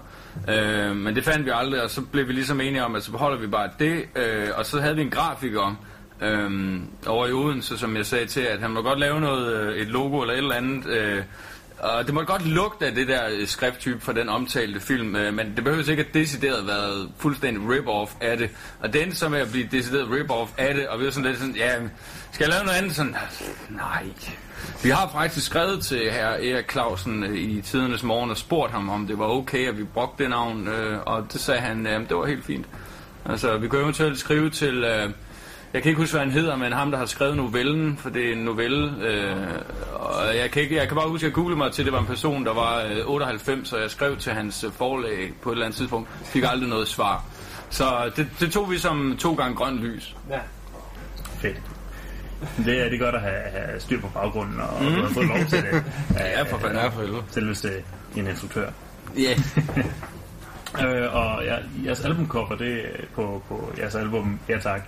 Øh, men det fandt vi aldrig, og så blev vi ligesom enige om, at så beholder vi bare det, øh, og så havde vi en grafiker øh, over i Odense, som jeg sagde til, at han må godt lave noget, øh, et logo eller et eller andet, øh, og det må godt lugte af det der øh, skrifttype fra den omtalte film, øh, men det behøver ikke at decideret være fuldstændig rip-off af det. Og det endte så med at blive decideret rip-off af det, og vi var sådan lidt sådan, ja, skal jeg lave noget andet? Sådan, nej. Vi har faktisk skrevet til her Erik Clausen øh, i tidernes morgen og spurgt ham, om det var okay, at vi brugte det navn, øh, og det sagde han, øh, det var helt fint. Altså, vi kunne eventuelt skrive til... Øh, jeg kan ikke huske, hvad han hedder, men ham, der har skrevet novellen, for det er en novelle. Øh, og jeg kan, ikke, jeg kan bare huske, at jeg googlede mig til, at det var en person, der var øh, 98, så jeg skrev til hans øh, forlag på et eller andet tidspunkt. Fik aldrig noget svar. Så det, det tog vi som to gange grønt lys. Fedt. Det er, det er godt at have, have styr på baggrunden, og mm. du har fået lov til det. <laughs> Ja, for fanden. Ja, for helvede. Selveste en instruktør. Ja. <laughs> Øh, og ja, jeres albumcover, det er på, på jeres album, ja tak,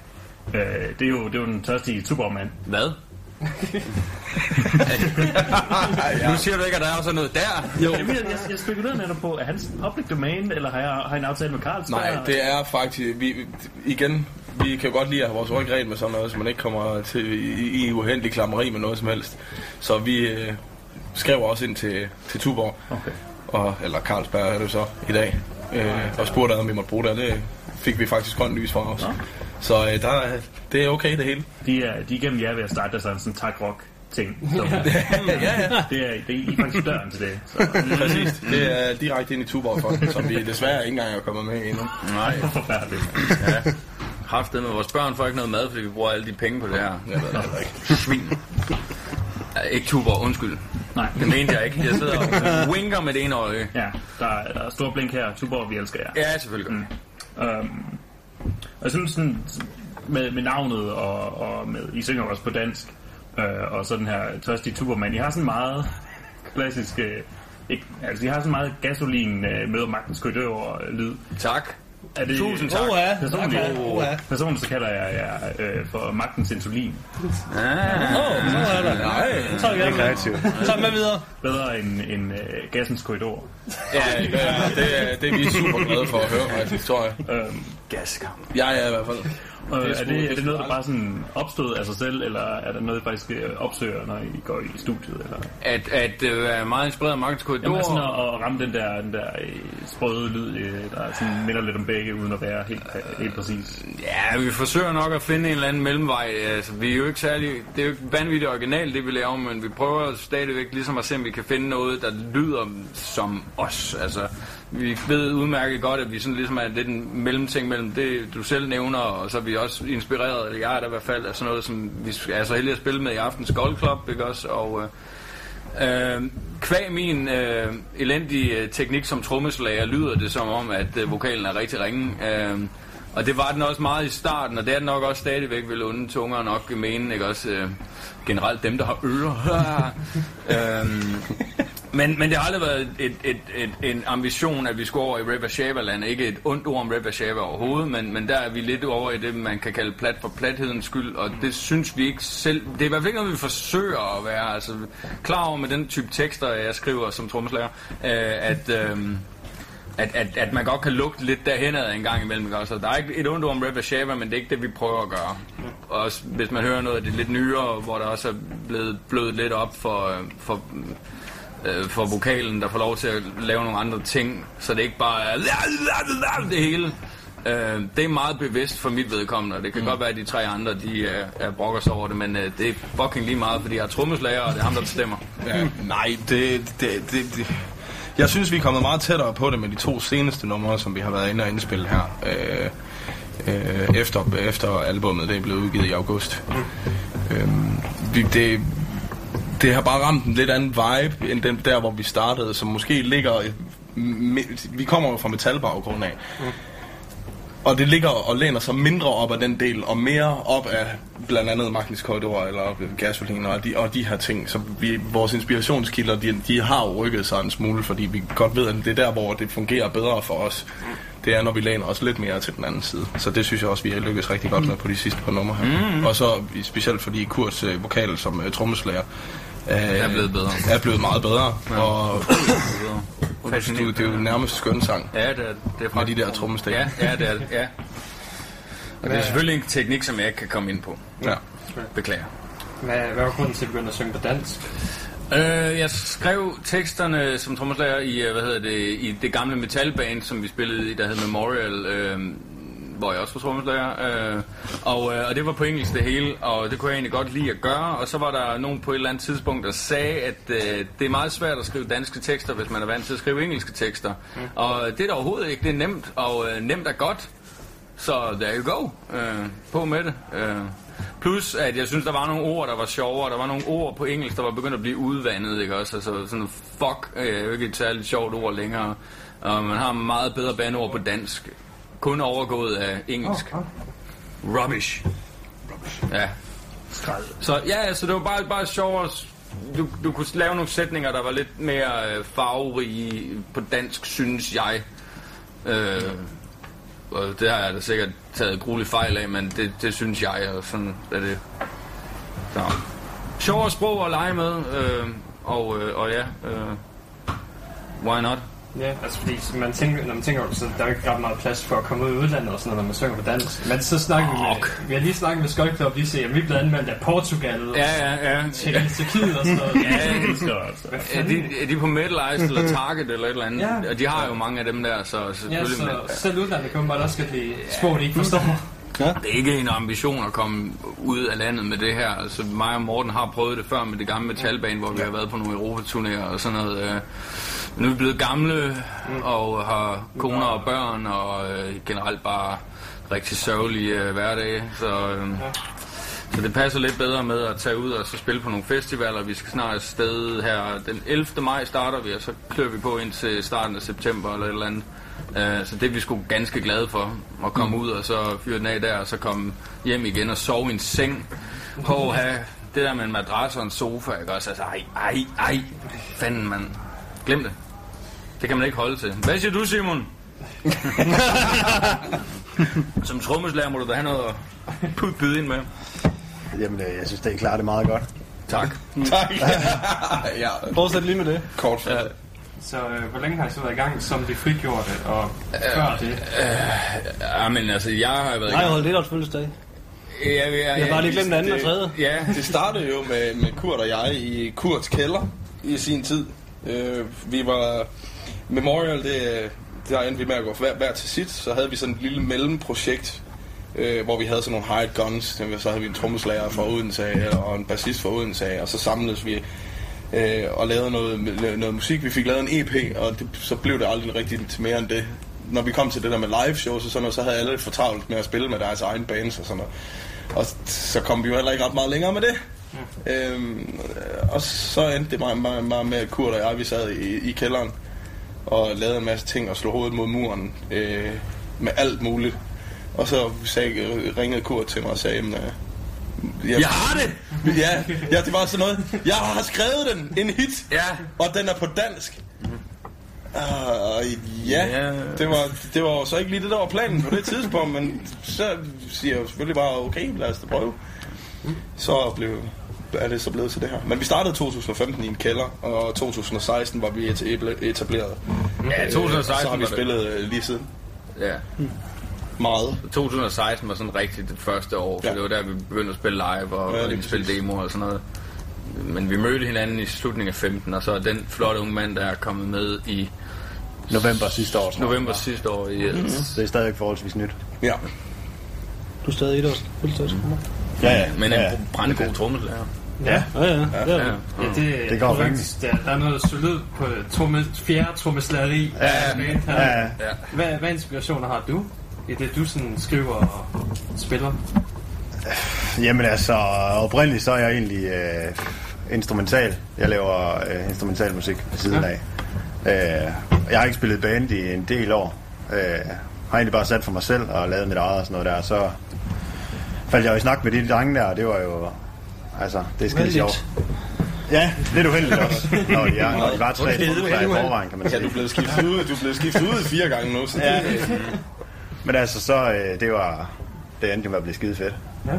øh, det, er jo, det er jo den tørstige Superman. Hvad? <laughs> Nu siger du ikke, at der er sådan noget der. Jo. Jeg, jeg, spekulerede netop på, er han public domain, eller har jeg, har jeg en aftale med Carlsberg? Nej, det er faktisk... Vi, igen, vi kan jo godt lide at have vores ryg rent med sådan noget, så man ikke kommer til i, i uheldig klammeri med noget som helst. Så vi øh, skrev også ind til, til Tuborg, Okay. og, eller Carlsberg er det så i dag, øh, og spurgte, om vi måtte bruge det, det fik vi faktisk grønt lys fra os. Så øh, der, er- det er okay det hele. De er, de er igennem jer ved at starte sådan en tak rock ting. <laughs> Så, ja, ja. det er, det er I faktisk døren til det. Så. Præcis. Det er direkte ind i Tuborg for, som vi desværre ikke engang er kommet med endnu. Nej. <laughs> Forfærdeligt. Ja. Haft det med vores børn får ikke noget mad, fordi vi bruger alle de penge på det her. Ved det heller ikke. Svin. Ja, ikke tuber, undskyld. Nej. Det mente jeg ikke. Jeg sidder og winker med det ene øje. Ja, der, er- der er stor blink her. Tuborg, vi elsker jer. Ja, selvfølgelig. Mm. Um, og jeg synes sådan, med, med navnet og, og med, I synger også på dansk, øh, og så den her tørstige Tuberman, I har sådan meget klassisk, øh, ikke, altså de har sådan meget gasolin øh, møder magtens korridor øh, lyd. Tak. Er det, Tusind tak. Åh, ja. Personligt, Okay. Åh, ja. personligt så kalder jeg jer øh, for magtens insulin. Åh, så er der. Nej, så er jeg Kreativ. Så med videre. Bedre end, end øh, gassens korridor. Ja, det er, det, er, det er vi super glade for at høre, faktisk, tror jeg. Øhm, Gaskam. Jeg er i hvert fald. Og Det er er, det, er det noget, der bare sådan opstod af sig selv, eller er det noget, I faktisk øh, opsøger, når I går i studiet? Eller? At, at øh, være meget inspireret af Markens Korridor. Jamen sådan at, at ramme den der, den der øh, sprøde lyd, der sådan minder lidt om begge, uden at være helt, helt præcis. Ja, vi forsøger nok at finde en eller anden mellemvej. Altså, vi er jo ikke særlig... Det er jo ikke vanvittigt originalt, det vi laver, men vi prøver stadigvæk ligesom at se, om vi kan finde noget, der lyder som os. Altså, vi ved udmærket godt, at vi sådan ligesom er lidt en mellemting mellem det, du selv nævner, og så er vi også inspireret, eller jeg er der i hvert fald, af sådan noget, som vi er så heldige at spille med i Aftens Gold Club, ikke også? Og, øh, øh kvæg min øh, elendige øh, teknik som trommeslager lyder det som om, at øh, vokalen er rigtig ringe. Øh, og det var den også meget i starten, og det er den nok også stadigvæk, vil onde tunger nok mene, ikke også? Øh, generelt dem, der har ører. <laughs> øhm, men, men det har aldrig været et, et, et, en ambition, at vi skulle over i Rap Ikke et ondt ord om Rap Shaba overhovedet, men, men der er vi lidt over i det, man kan kalde plat for plathedens skyld, og det synes vi ikke selv... Det er i hvert fald ikke noget, vi forsøger at være altså, klar over med den type tekster, jeg skriver som trommeslager, øh, at... Øh, at, at, at man godt kan lugte lidt derhen ad en gang imellem. Ikke? også? Så der er ikke et ondt om Rap Shava, men det er ikke det, vi prøver at gøre. Også hvis man hører noget af det lidt nyere, hvor der også er blevet blødt lidt op for, øh, for, øh, for vokalen, der får lov til at lave nogle andre ting, så det ikke bare er <laughs> det hele. Øh, det er meget bevidst for mit vedkommende, og det kan mm. godt være, at de tre andre, de er, er brokker sig over det, men øh, det er fucking lige meget, fordi jeg er trommeslager, og det er ham, der bestemmer. Ja, nej, det, det, det, det, Jeg synes, vi er kommet meget tættere på det med de to seneste numre, som vi har været inde og indspille her. Øh, øh, efter, efter albummet det er blevet udgivet i august. Øh, vi, det, det har bare ramt en lidt anden vibe, end den der, hvor vi startede, som måske ligger... Vi kommer jo fra metalbaggrund af. Og det ligger og læner sig mindre op af den del, og mere op af blandt andet Magnus Korridor eller Gasolin og de, og de her ting. Så vi, vores inspirationskilder, de, de har jo rykket sig en smule, fordi vi godt ved, at det er der, hvor det fungerer bedre for os. Det er, når vi læner os lidt mere til den anden side. Så det synes jeg også, vi har lykkes rigtig godt med på de sidste par numre her. Mm. Og så specielt fordi Kurts øh, vokal som øh, trommeslager øh, Er blevet bedre. Er blevet meget bedre. Ja. Og, <clears throat> og det, er jo- det er jo nærmest skøn sang. Ja, det er, det er Med de der trommestik. Ja, ja, det er det, ja. <laughs> Og det er selvfølgelig en teknik, som jeg ikke kan komme ind på. Ja. Beklager. Hvad, hvad var grunden til at begynde at synge på dansk? Øh, jeg skrev teksterne som trommeslager i, øh, hvad hedder det, i det gamle metalband, som vi spillede i, der hed Memorial, øh, hvor jeg også var trommeslager. Øh, og, øh, og det var på engelsk det hele, og det kunne jeg egentlig godt lide at gøre. Og så var der nogen på et eller andet tidspunkt, der sagde, at øh, det er meget svært at skrive danske tekster, hvis man er vant til at skrive engelske tekster. Mm. Og det er der overhovedet ikke. Det er nemt, og øh, nemt er godt. Så there you go. Øh, på med det. Øh. Plus, at jeg synes, der var nogle ord, der var sjovere. Der var nogle ord på engelsk, der var begyndt at blive udvandet, ikke også? Altså sådan fuck øh, er jo ikke et særligt sjovt ord længere. Og man har meget bedre bandeord på dansk. Kun overgået af engelsk. Rubbish. Ja. Så ja, så det var bare, bare sjovere. Du, du kunne lave nogle sætninger, der var lidt mere øh, farverige på dansk, synes jeg. Øh, og det har jeg da sikkert taget gruelig fejl af, men det, det synes jeg, og sådan er det. Så. Sjovere sprog at lege med, øh, og, øh, og ja, øh, why not? Ja, altså fordi man tænker, når man tænker over det, så der er ikke ret meget plads for at komme ud i udlandet og sådan noget, når man synger på dansk. Men så snakker vi med, vi har lige snakket med Skøj Club, de siger, at vi er blevet anmeldt af Portugal, og Ja, ja, ja. Tjekkiet, Tjekkiet og sådan noget. <laughs> Ja, det altså. Er fanden? de, er de på Metalize eller <laughs> Target eller et eller andet? Ja. Og de har jo mange af dem der, så Ja, selvfølgelig... så men- selv udlandet kan man bare også skal blive sprog, de ikke forstår. Det er ikke en ambition at komme ud af landet med det her. Altså, mig og Morten har prøvet det før med det gamle metalband, hvor vi har været på nogle Europaturnéer og sådan noget. øh. Nu er vi blevet gamle og har koner og børn og øh, generelt bare rigtig sørgelige øh, hverdage. Så, øh, så det passer lidt bedre med at tage ud og så spille på nogle festivaler. Vi skal snart afsted her. Den 11. maj starter vi, og så klør vi på ind starten af september eller et eller andet. Uh, så det er vi sgu ganske glade for, at komme ud og så fyre den af der, og så komme hjem igen og sove i en seng. Have det der med en madras og en sofa, ikke også? Altså, ej, ej, ej, fanden, mand. Glem det. Det kan man ikke holde til. Hvad siger du, Simon? <laughs> Som trommeslager må du da have noget at byde ind med. Jamen, øh, jeg synes, det er klart det er meget godt. Tak. Tak. <laughs> ja. Fortsæt lige med det. Kort Ja. Så øh, hvor længe har I så været i gang som de frigjorte, og før det? Ja, men altså, jeg har været i Nej, jeg gang. holdt lidt års fødselsdag. Ja, ja, ja, Jeg har bare lige glemt den anden og tredje. Ja, <laughs> Det startede jo med, med Kurt og jeg i Kurts kælder i sin tid. Øh, vi var... Memorial, det, der endte vi med at gå hver, hver til sit. Så havde vi sådan et lille mellemprojekt, øh, hvor vi havde sådan nogle hired guns. Så havde vi en trommeslager fra Odense og en bassist fra Odense og så samledes vi øh, og lavede noget, noget musik. Vi fik lavet en EP, og det, så blev det aldrig rigtig til mere end det. Når vi kom til det der med live shows og sådan noget, så havde alle for travlt med at spille med deres egen bands og sådan noget. Og så kom vi jo heller ikke ret meget længere med det. Øhm, og så endte det meget, meget, meget med, at Kurt og jeg, vi sad i, i kælderen og lavede en masse ting og slog hovedet mod muren øh, med alt muligt. Og så sagde, ringede Kurt til mig og sagde, jamen, øh, Jeg har det! Ja, ja, det var sådan noget. Jeg har skrevet den, en hit, Ja. og den er på dansk. Uh, ja, Ja. det var, det var så ikke lige det, der var planen på det tidspunkt, men så siger jeg selvfølgelig bare, okay, lad os da prøve. Så blev, er det så blevet til det her. Men vi startede 2015 i en kælder, og 2016 var vi etab- etableret. Ja, Øh, 2016 Så har vi spillet øh, lige siden. Ja. Meget. 2016 var sådan rigtigt det første år, for Ja. det var der, vi begyndte at spille live og, Ja, ja, og spille demoer og sådan noget. Men vi mødte hinanden i slutningen af 15, og så er den flotte unge mand, der er kommet med i November sidste år. tror jeg. november sidste år. I, mm-hmm. Så det er stadigvæk forholdsvis nyt. Ja. Du er stadig et års fødselsdag. Ja, ja. Men ja, en brændegod trommeslager. Ja, ja, ja. Ja, ja. det, Det går faktisk, der, der er noget solid på tromme, fjerde trommeslageri. Ja, ja, ja, ja. Hvad, hvad inspirationer har du i det, du sådan skriver og spiller? Jamen altså, oprindeligt så er jeg egentlig øh, instrumental. Jeg laver øh, instrumental musik ved siden Ja. af. Øh, jeg har ikke spillet band i en del år. Øh, har egentlig bare sat for mig selv og lavet mit eget og sådan noget der. Så faldt jeg jo i snak med de drenge der, og det var jo... Altså, det er skide sjovt. Ja, lidt uheldigt også. <laughs> De, er, når de var tre trommeslager i forvejen, kan man Ja, sige. du er blevet skiftet ud, du blevet skiftet ud fire gange nu. Så Ja. det, Men altså, så øh, det var... Det endte jo med at blive skide fedt. Ja.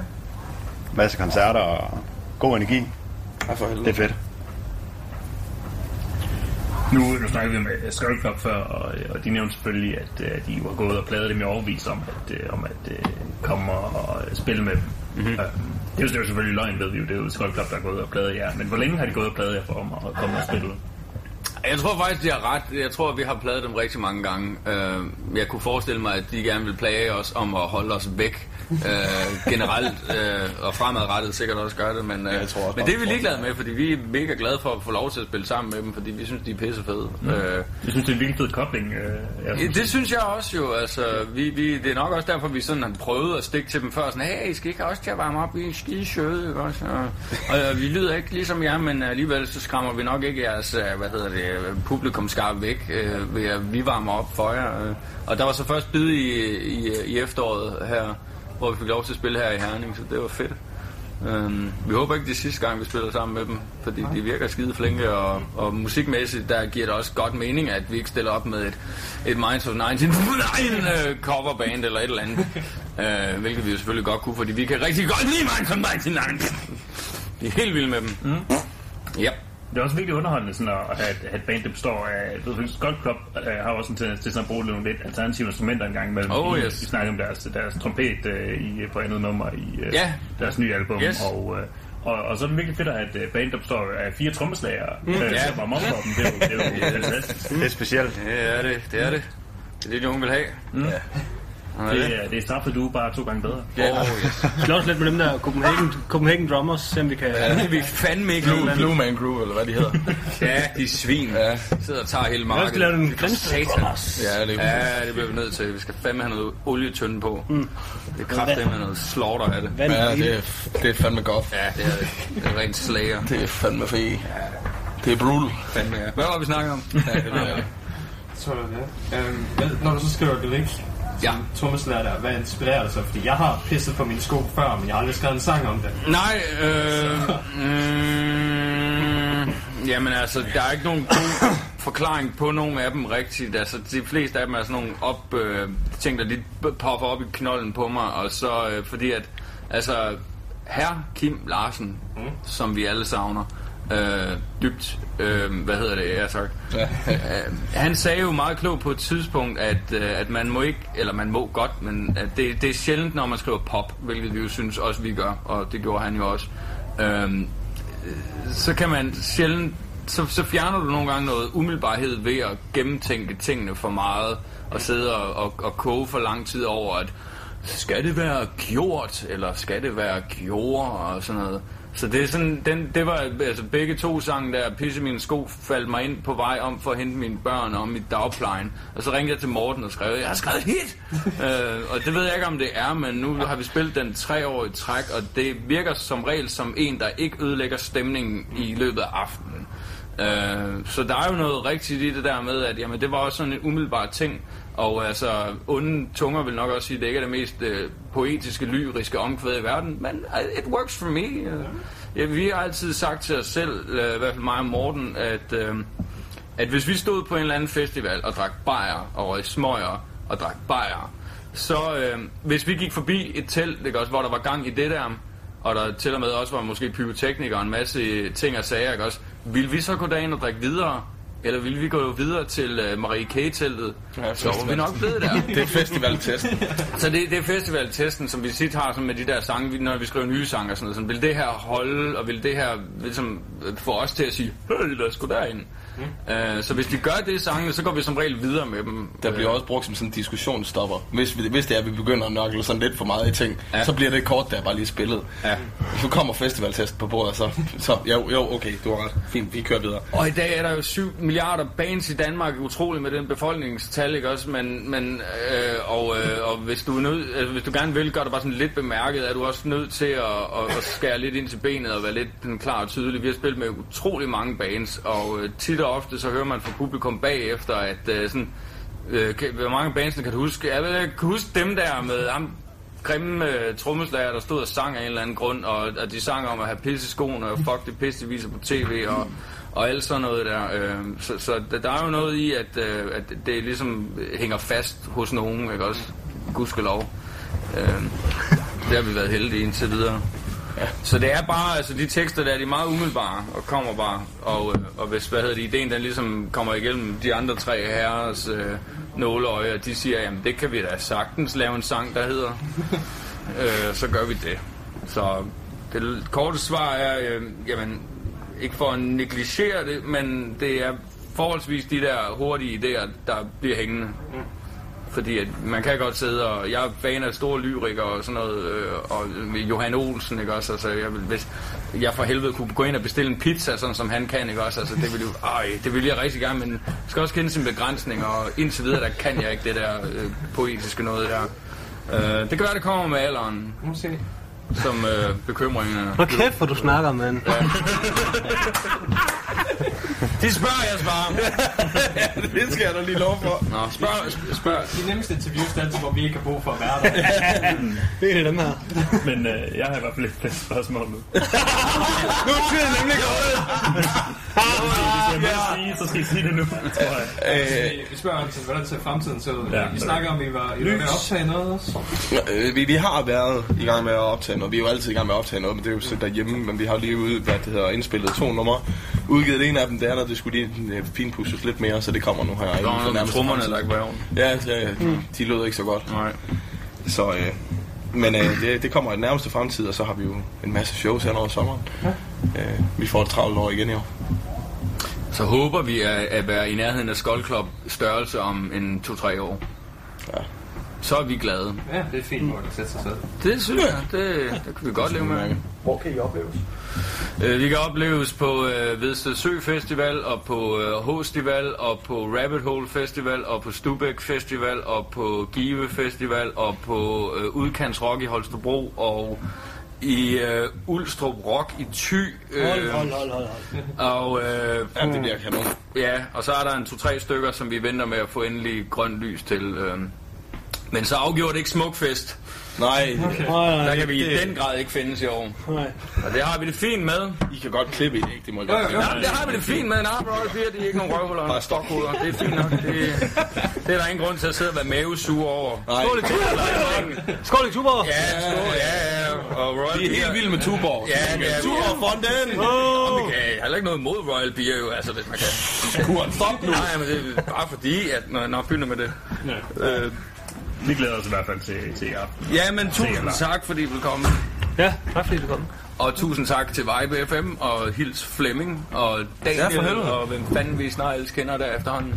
Masse koncerter og god energi. Ja, for helvede. Det er fedt. Nu, nu snakker vi med Skull Club før, og, og de nævnte selvfølgelig, at uh, de var gået og pladet dem i overvis om at, uh, om at uh, komme og, og spille med dem. Mm-hmm. Det, er jo, det er jo selvfølgelig løgn, ved vi jo. Det er jo Skull Club, der er gået og pladet jer. Men hvor længe har de gået og pladet jer for om at komme og spille? Jeg tror faktisk, de har ret. Jeg tror, vi har pladet dem rigtig mange gange. Øh, jeg kunne forestille mig, at de gerne vil plage os om at holde os væk øh, generelt, øh, og fremadrettet sikkert også gør det, men, øh, jeg tror også men det er vi ligeglade med, fordi vi er mega glade for at få lov til at spille sammen med dem, fordi vi synes, de er pissefede. Mm. Øh, Jeg synes, det er en virkelig fed kobling. Jeg Ja, det synes jeg også jo. Altså, vi, vi, det er nok også derfor, vi sådan har prøvet at stikke til dem før. Sådan, hey, I skal ikke også til at varme op? I er skide søde, ikke også? Og, og, og vi lyder ikke ligesom jer, men alligevel så skræmmer vi nok ikke jeres, øh, hvad hedder det, publikum skarpt væk, øh, ved at vi varmer op for jer. øh. Og der var så først bid i, i, i efteråret her, hvor vi fik lov til at spille her i Herning, så det var fedt. Øhm, vi håber ikke det er sidste gang, vi spiller sammen med dem, fordi de virker skide flinke, og, og musikmæssigt, der giver det også godt mening, at vi ikke stiller op med et, et Minds of 1999 øh, coverband eller et eller andet. <laughs> øh, hvilket vi jo selvfølgelig godt kunne, fordi vi kan rigtig godt lide Minds of 1999. Vi er helt vilde med dem. Mm. Ja. Det er også virkelig underholdende sådan at have, et- have et band, der består af... Jeg ved, Skull Club uh, har også en tendens til sådan at bruge nogle lidt alternative instrumenter en gang imellem. Oh, yes. Vi snakker om deres, deres trompet uh, i, på andet nummer i uh, Ja. deres nye album. Yes. Og, uh, og, og så er det virkelig fedt at have et uh, band, der består af fire trommeslager. Mm. Ja. ja. Som op for dem. Det er jo, det er jo <laughs> fantastisk. Det er specielt. Det er det, det er det. Det er det, de unge vil have. Mm. Ja. Det, er, det er straffet du er bare to gange bedre. Ja. Oh, yes. Slås lidt med dem der Copenhagen, Copenhagen Drummers, se om vi kan... Ja, det vi fandme ikke Blue. Blue Man Crew, eller hvad de hedder. <laughs> Ja, de er svin. Ja. Sidder og tager hele markedet. skal lave den satan. Brothers. Ja, det, ja, det bliver vi nødt til. Vi skal fandme have noget olietønde på. Mm. Det er kraftigt med noget slaughter af det. Ja, det er, det er fandme godt. Ja, det er det. Det er rent slager. Det er fandme fedt. Det er brutal. Fandme, ja. Hvad var vi snakket om? Ja, det ved jeg. Så er det. <laughs> Øhm, hvad- når du så skriver lyrik, Ja. trommeslager der, hvad inspirerer dig så? Fordi jeg har pisset på mine sko før, men jeg har aldrig skrevet en sang om det. Nej, øh... Mm, jamen altså, der er ikke nogen god forklaring på nogen af dem rigtigt. Altså, de fleste af dem er sådan nogle op, øh, ting, der lige popper op i knolden på mig. Og så, øh, fordi at, altså, herr Kim Larsen, mm. som vi alle savner, øh, dybt, øh, hvad hedder det, ja tak. Øh, han sagde jo meget klogt på et tidspunkt, at, øh, at man må ikke, eller man må godt, men at det, det er sjældent, når man skriver pop, hvilket vi jo synes også, vi gør, og det gjorde han jo også. Øh, så kan man sjældent, så, så fjerner du nogle gange noget umiddelbarhed ved at gennemtænke tingene for meget, og sidde og, og, og koge for lang tid over, at skal det være gjort, eller skal det være gjorde, og sådan noget. Så det er sådan, den, det var altså begge to sange der, Pisse mine sko, faldt mig ind på vej om for at hente mine børn om mit dagplejen. Og så ringte jeg til Morten og skrev, jeg har skrevet et hit! <laughs> øh, og det ved jeg ikke, om det er, men nu har vi spillet den tre år i træk, og det virker som regel som en, der ikke ødelægger stemningen i løbet af aftenen. Øh, så der er jo noget rigtigt i det der med, at jamen, det var også sådan en umiddelbar ting. Og altså, onde tunger vil nok også sige, at det ikke er det mest øh, poetiske, lyriske omkvæd i verden, men uh, it works for me. Øh, ja, vi har altid sagt til os selv, øh, i hvert fald mig og Morten, at, øh, at hvis vi stod på en eller anden festival og drak bajer og røg smøger og drak bajer, så øh, hvis vi gik forbi et telt, det også, hvor der var gang i det der, og der til og med også var måske pyroteknikere og en masse ting og sager, ikke også, ville vi så gå derind og drikke videre? Eller ville vi gå videre til uh, Marie K-teltet? Ja, så var vi nok blevet der. <laughs> Det er festivaltesten. Så det, det er festivaltesten, som vi tit har sådan med de der sange, når vi skriver nye sange og sådan noget. Sådan, vil det her holde, og vil det her ligesom, øh, få os til at sige, hey, lad os gå derind? Uh, så hvis de gør det i sangene, så går vi som regel videre med dem. Der bliver også brugt som sådan en diskussionsstopper. Hvis, vi, hvis det er, at vi begynder at nørkle sådan lidt for meget i ting, ja. så bliver det kort, der bare lige spillet. Ja. Nu kommer festivaltest på bordet, så, så jo, jo, okay, du har ret. Fint, vi kører videre. Og i dag er der jo 7 milliarder bands i Danmark, utroligt med den befolkningstal, ikke også? Men, men øh, og, øh, og hvis du er nødt, altså, hvis du gerne vil gøre det bare sådan lidt bemærket, er du også nødt til at, at, at skære lidt ind til benet og være lidt klar og tydelig. Vi har spillet med utrolig mange bands, og øh, tit og ofte så hører man fra publikum bagefter, at øh, sådan, øh, kan- hvor mange bands kan du huske? Jeg, ved, jeg kan huske dem der med ham, grimme øh, trommeslager, der stod og sang af en eller anden grund, og, og de sang om at have pisse i skoene, og fuck det pisse, de viser på tv, og, og alt sådan noget der. Øh, så så der, der er jo noget i, at, øh, at det ligesom hænger fast hos nogen, ikke også? Gudskelov. Øh, det har vi været heldige indtil videre. Ja. Så det er bare, altså de tekster der, de er meget umiddelbare og kommer bare. Og, øh, og hvis, hvad hedder det, ideen den ligesom kommer igennem de andre tre herres øh, nåleøje, og de siger, jamen det kan vi da sagtens lave en sang, der hedder. <laughs> øh, så gør vi det. Så det korte svar er, øh, jamen ikke for at negligere det, men det er forholdsvis de der hurtige idéer, der bliver hængende. Fordi at man kan godt sidde og... Jeg er fan af store lyrikere og sådan noget, øh, og Johan Olsen, ikke også? Altså, jeg vil, hvis jeg for helvede kunne gå ind og bestille en pizza, sådan som han kan, ikke også? Altså, det vil jo... Ej, det vil jeg rigtig gerne, men jeg skal også kende sin begrænsning, og indtil videre, der kan jeg ikke det der øh, poetiske noget der. Øh, det kan være, det kommer med alderen. Måske. Som øh, bekymringerne. Hvor kæft, hvor du snakker, mand. <laughs> De spørger, jeg svarer. <laughs> det skal jeg da lige lov for. Nå, spørg, spørg. De nemmeste interviews er altid, hvor vi ikke har brug for at være der. <laughs> det er dem her. Men øh, jeg har i hvert fald ikke spørgsmål nu. <laughs> nu er tiden nemlig gået. Hvis jeg må sige, så skal I sige det nu, tror jeg. Øh, vi spørger om, hvordan ser fremtiden ser ud. Ja, Ja, vi det- snakker om, at I var, I var ved at optage noget også. Øh, vi, vi har været i gang med at optage noget. Vi er jo altid i gang med at optage noget, men det er jo så derhjemme. Men vi har lige ude, hvad det hedder, indspillet to numre. Udgivet det ene af dem, det andet, det skulle lige øh, finpudses lidt mere, så det kommer nu her. inden for noget fremtid. der ikke var. Ja, ja, de lød ikke så godt. Nej. Så, øh, men øh, det, det kommer i den nærmeste fremtid, og så har vi jo en masse shows hen over sommeren. Øh, vi får et travlt år igen i år. Så håber vi at, at være i nærheden af Skull Club størrelse om en 2-3 år. Ja. Så er vi glade. Ja, det er fint mål at sætte sig selv. Det synes jeg, det, det kan vi godt leve med. Hvor kan I opleves? Øh, vi kan opleves på øh, Vedsted Sø Festival, og på øh, Hostival, og på Rabbit Hole Festival, og på Stubæk Festival, og på Give Festival, og på øh, Udkants Rock i Holstebro, og i øh, Ulstrup Rock i Thy. Øh, Hold, hold, hold, hold, hold. Og, øh, Ja, det bliver kanon. Ja, og så er der en to-tre stykker, som vi venter med at få endelig grønt lys til. Øh. Men så afgjort ikke Smukfest. Nej, nej, Der kan vi i den grad ikke findes i år. Nej. Og det har vi det fint med. I kan godt klippe i det, ikke? Det må jeg Ja, godt ja, ja, det har vi det fint med. Nej, Royal Beer, det er ikke nogen røvhuller og stokhoveder. Det er fint nok. Det, det er der ingen grund til at sidde og være mavesure over. Nej. Skål i Tuborg! Skål i Tuborg! Ja, skål, ja, ja. Og Royal Vi er helt Beer- vilde med Tuborg. Ja, det er vi. Tuborg fronten! Og vi kan heller ikke noget imod Royal Beer, jo, altså, hvis man kan. Kurt, stop nu! Nej, men det er bare fordi, at når, når begynder med det. Øh, Vi glæder os i hvert fald til, til jer. ja, men tusind tak, fordi I vil komme. Ja, tak fordi du kom. Og tusind tak til Vibe FM og Hils Flemming og Daniel og hvem fanden vi snart ellers kender der efterhånden.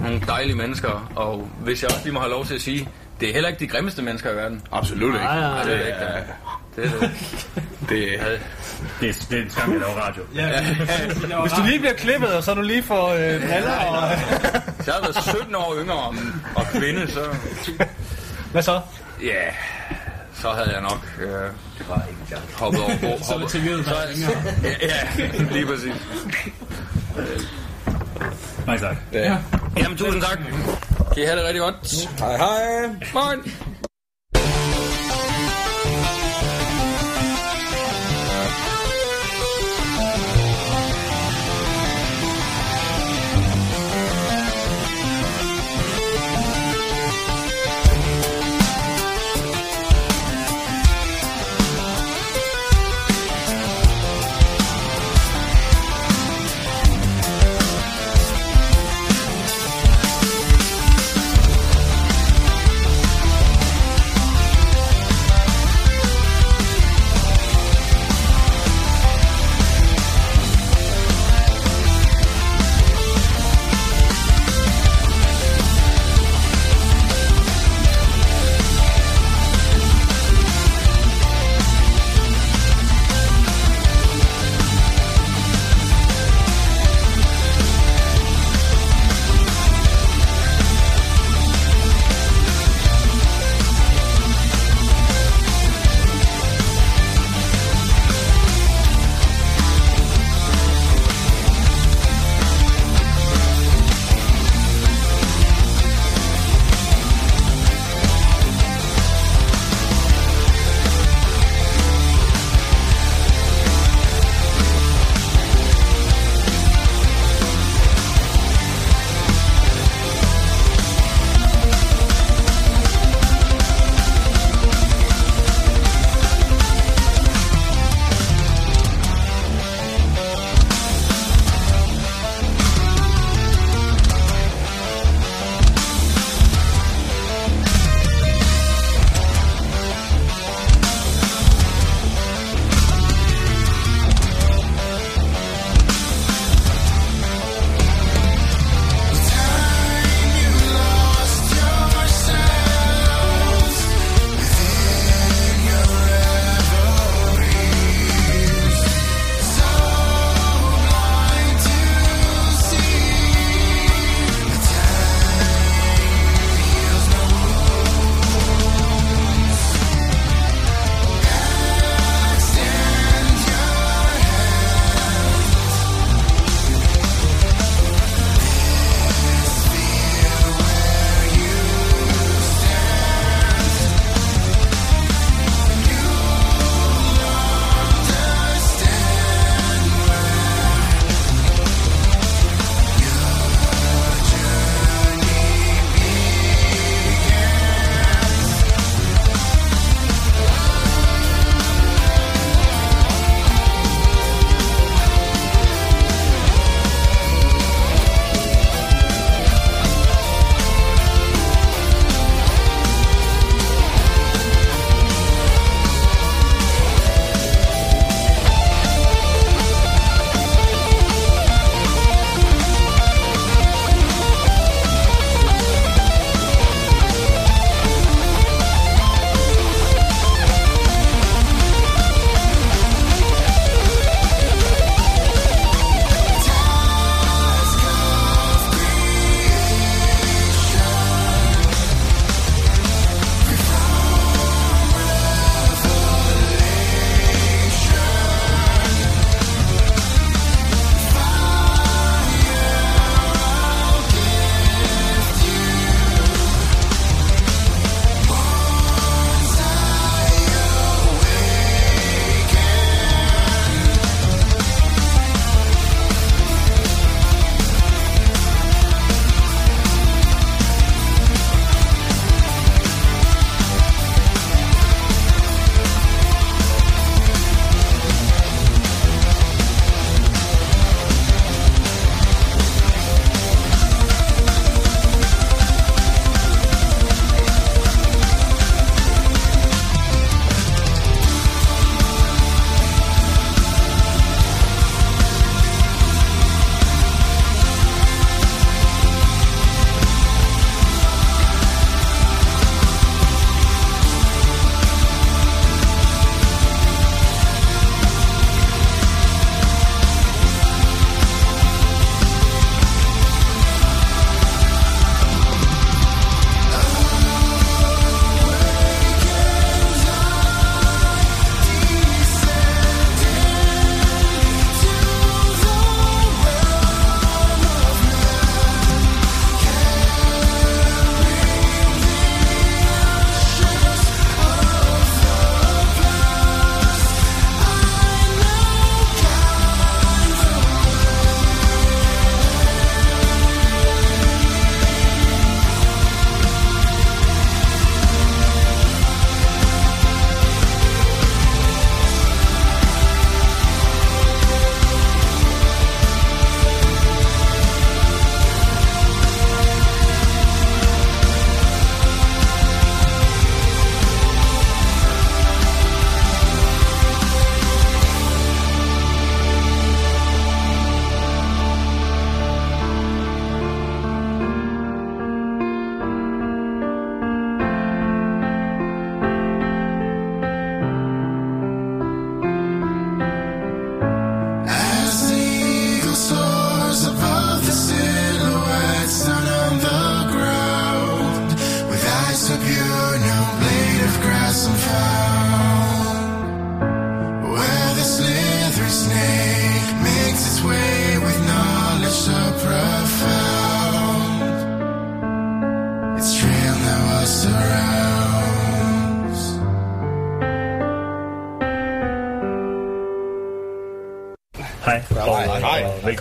Nogle dejlige mennesker. Og hvis jeg også lige må have lov til at sige, det er heller ikke de grimmeste mennesker i verden. Absolut ikke. Nej, nej, Nej, det er ikke. Det er det. Det er... Det, er- det er en skam, jeg laver radio. Ja, Hvis du lige bliver klippet, og så du lige får øh, briller og... Så har jeg været 17 år yngre og, og kvinde, så... Hvad så? Ja, så havde jeg nok øh, hoppet over bord. Så er det er længere. Ja, ja, lige præcis. Nej, tak. Ja. Jamen, tusind tak. Kan I have det rigtig godt? Hej hej! Moin!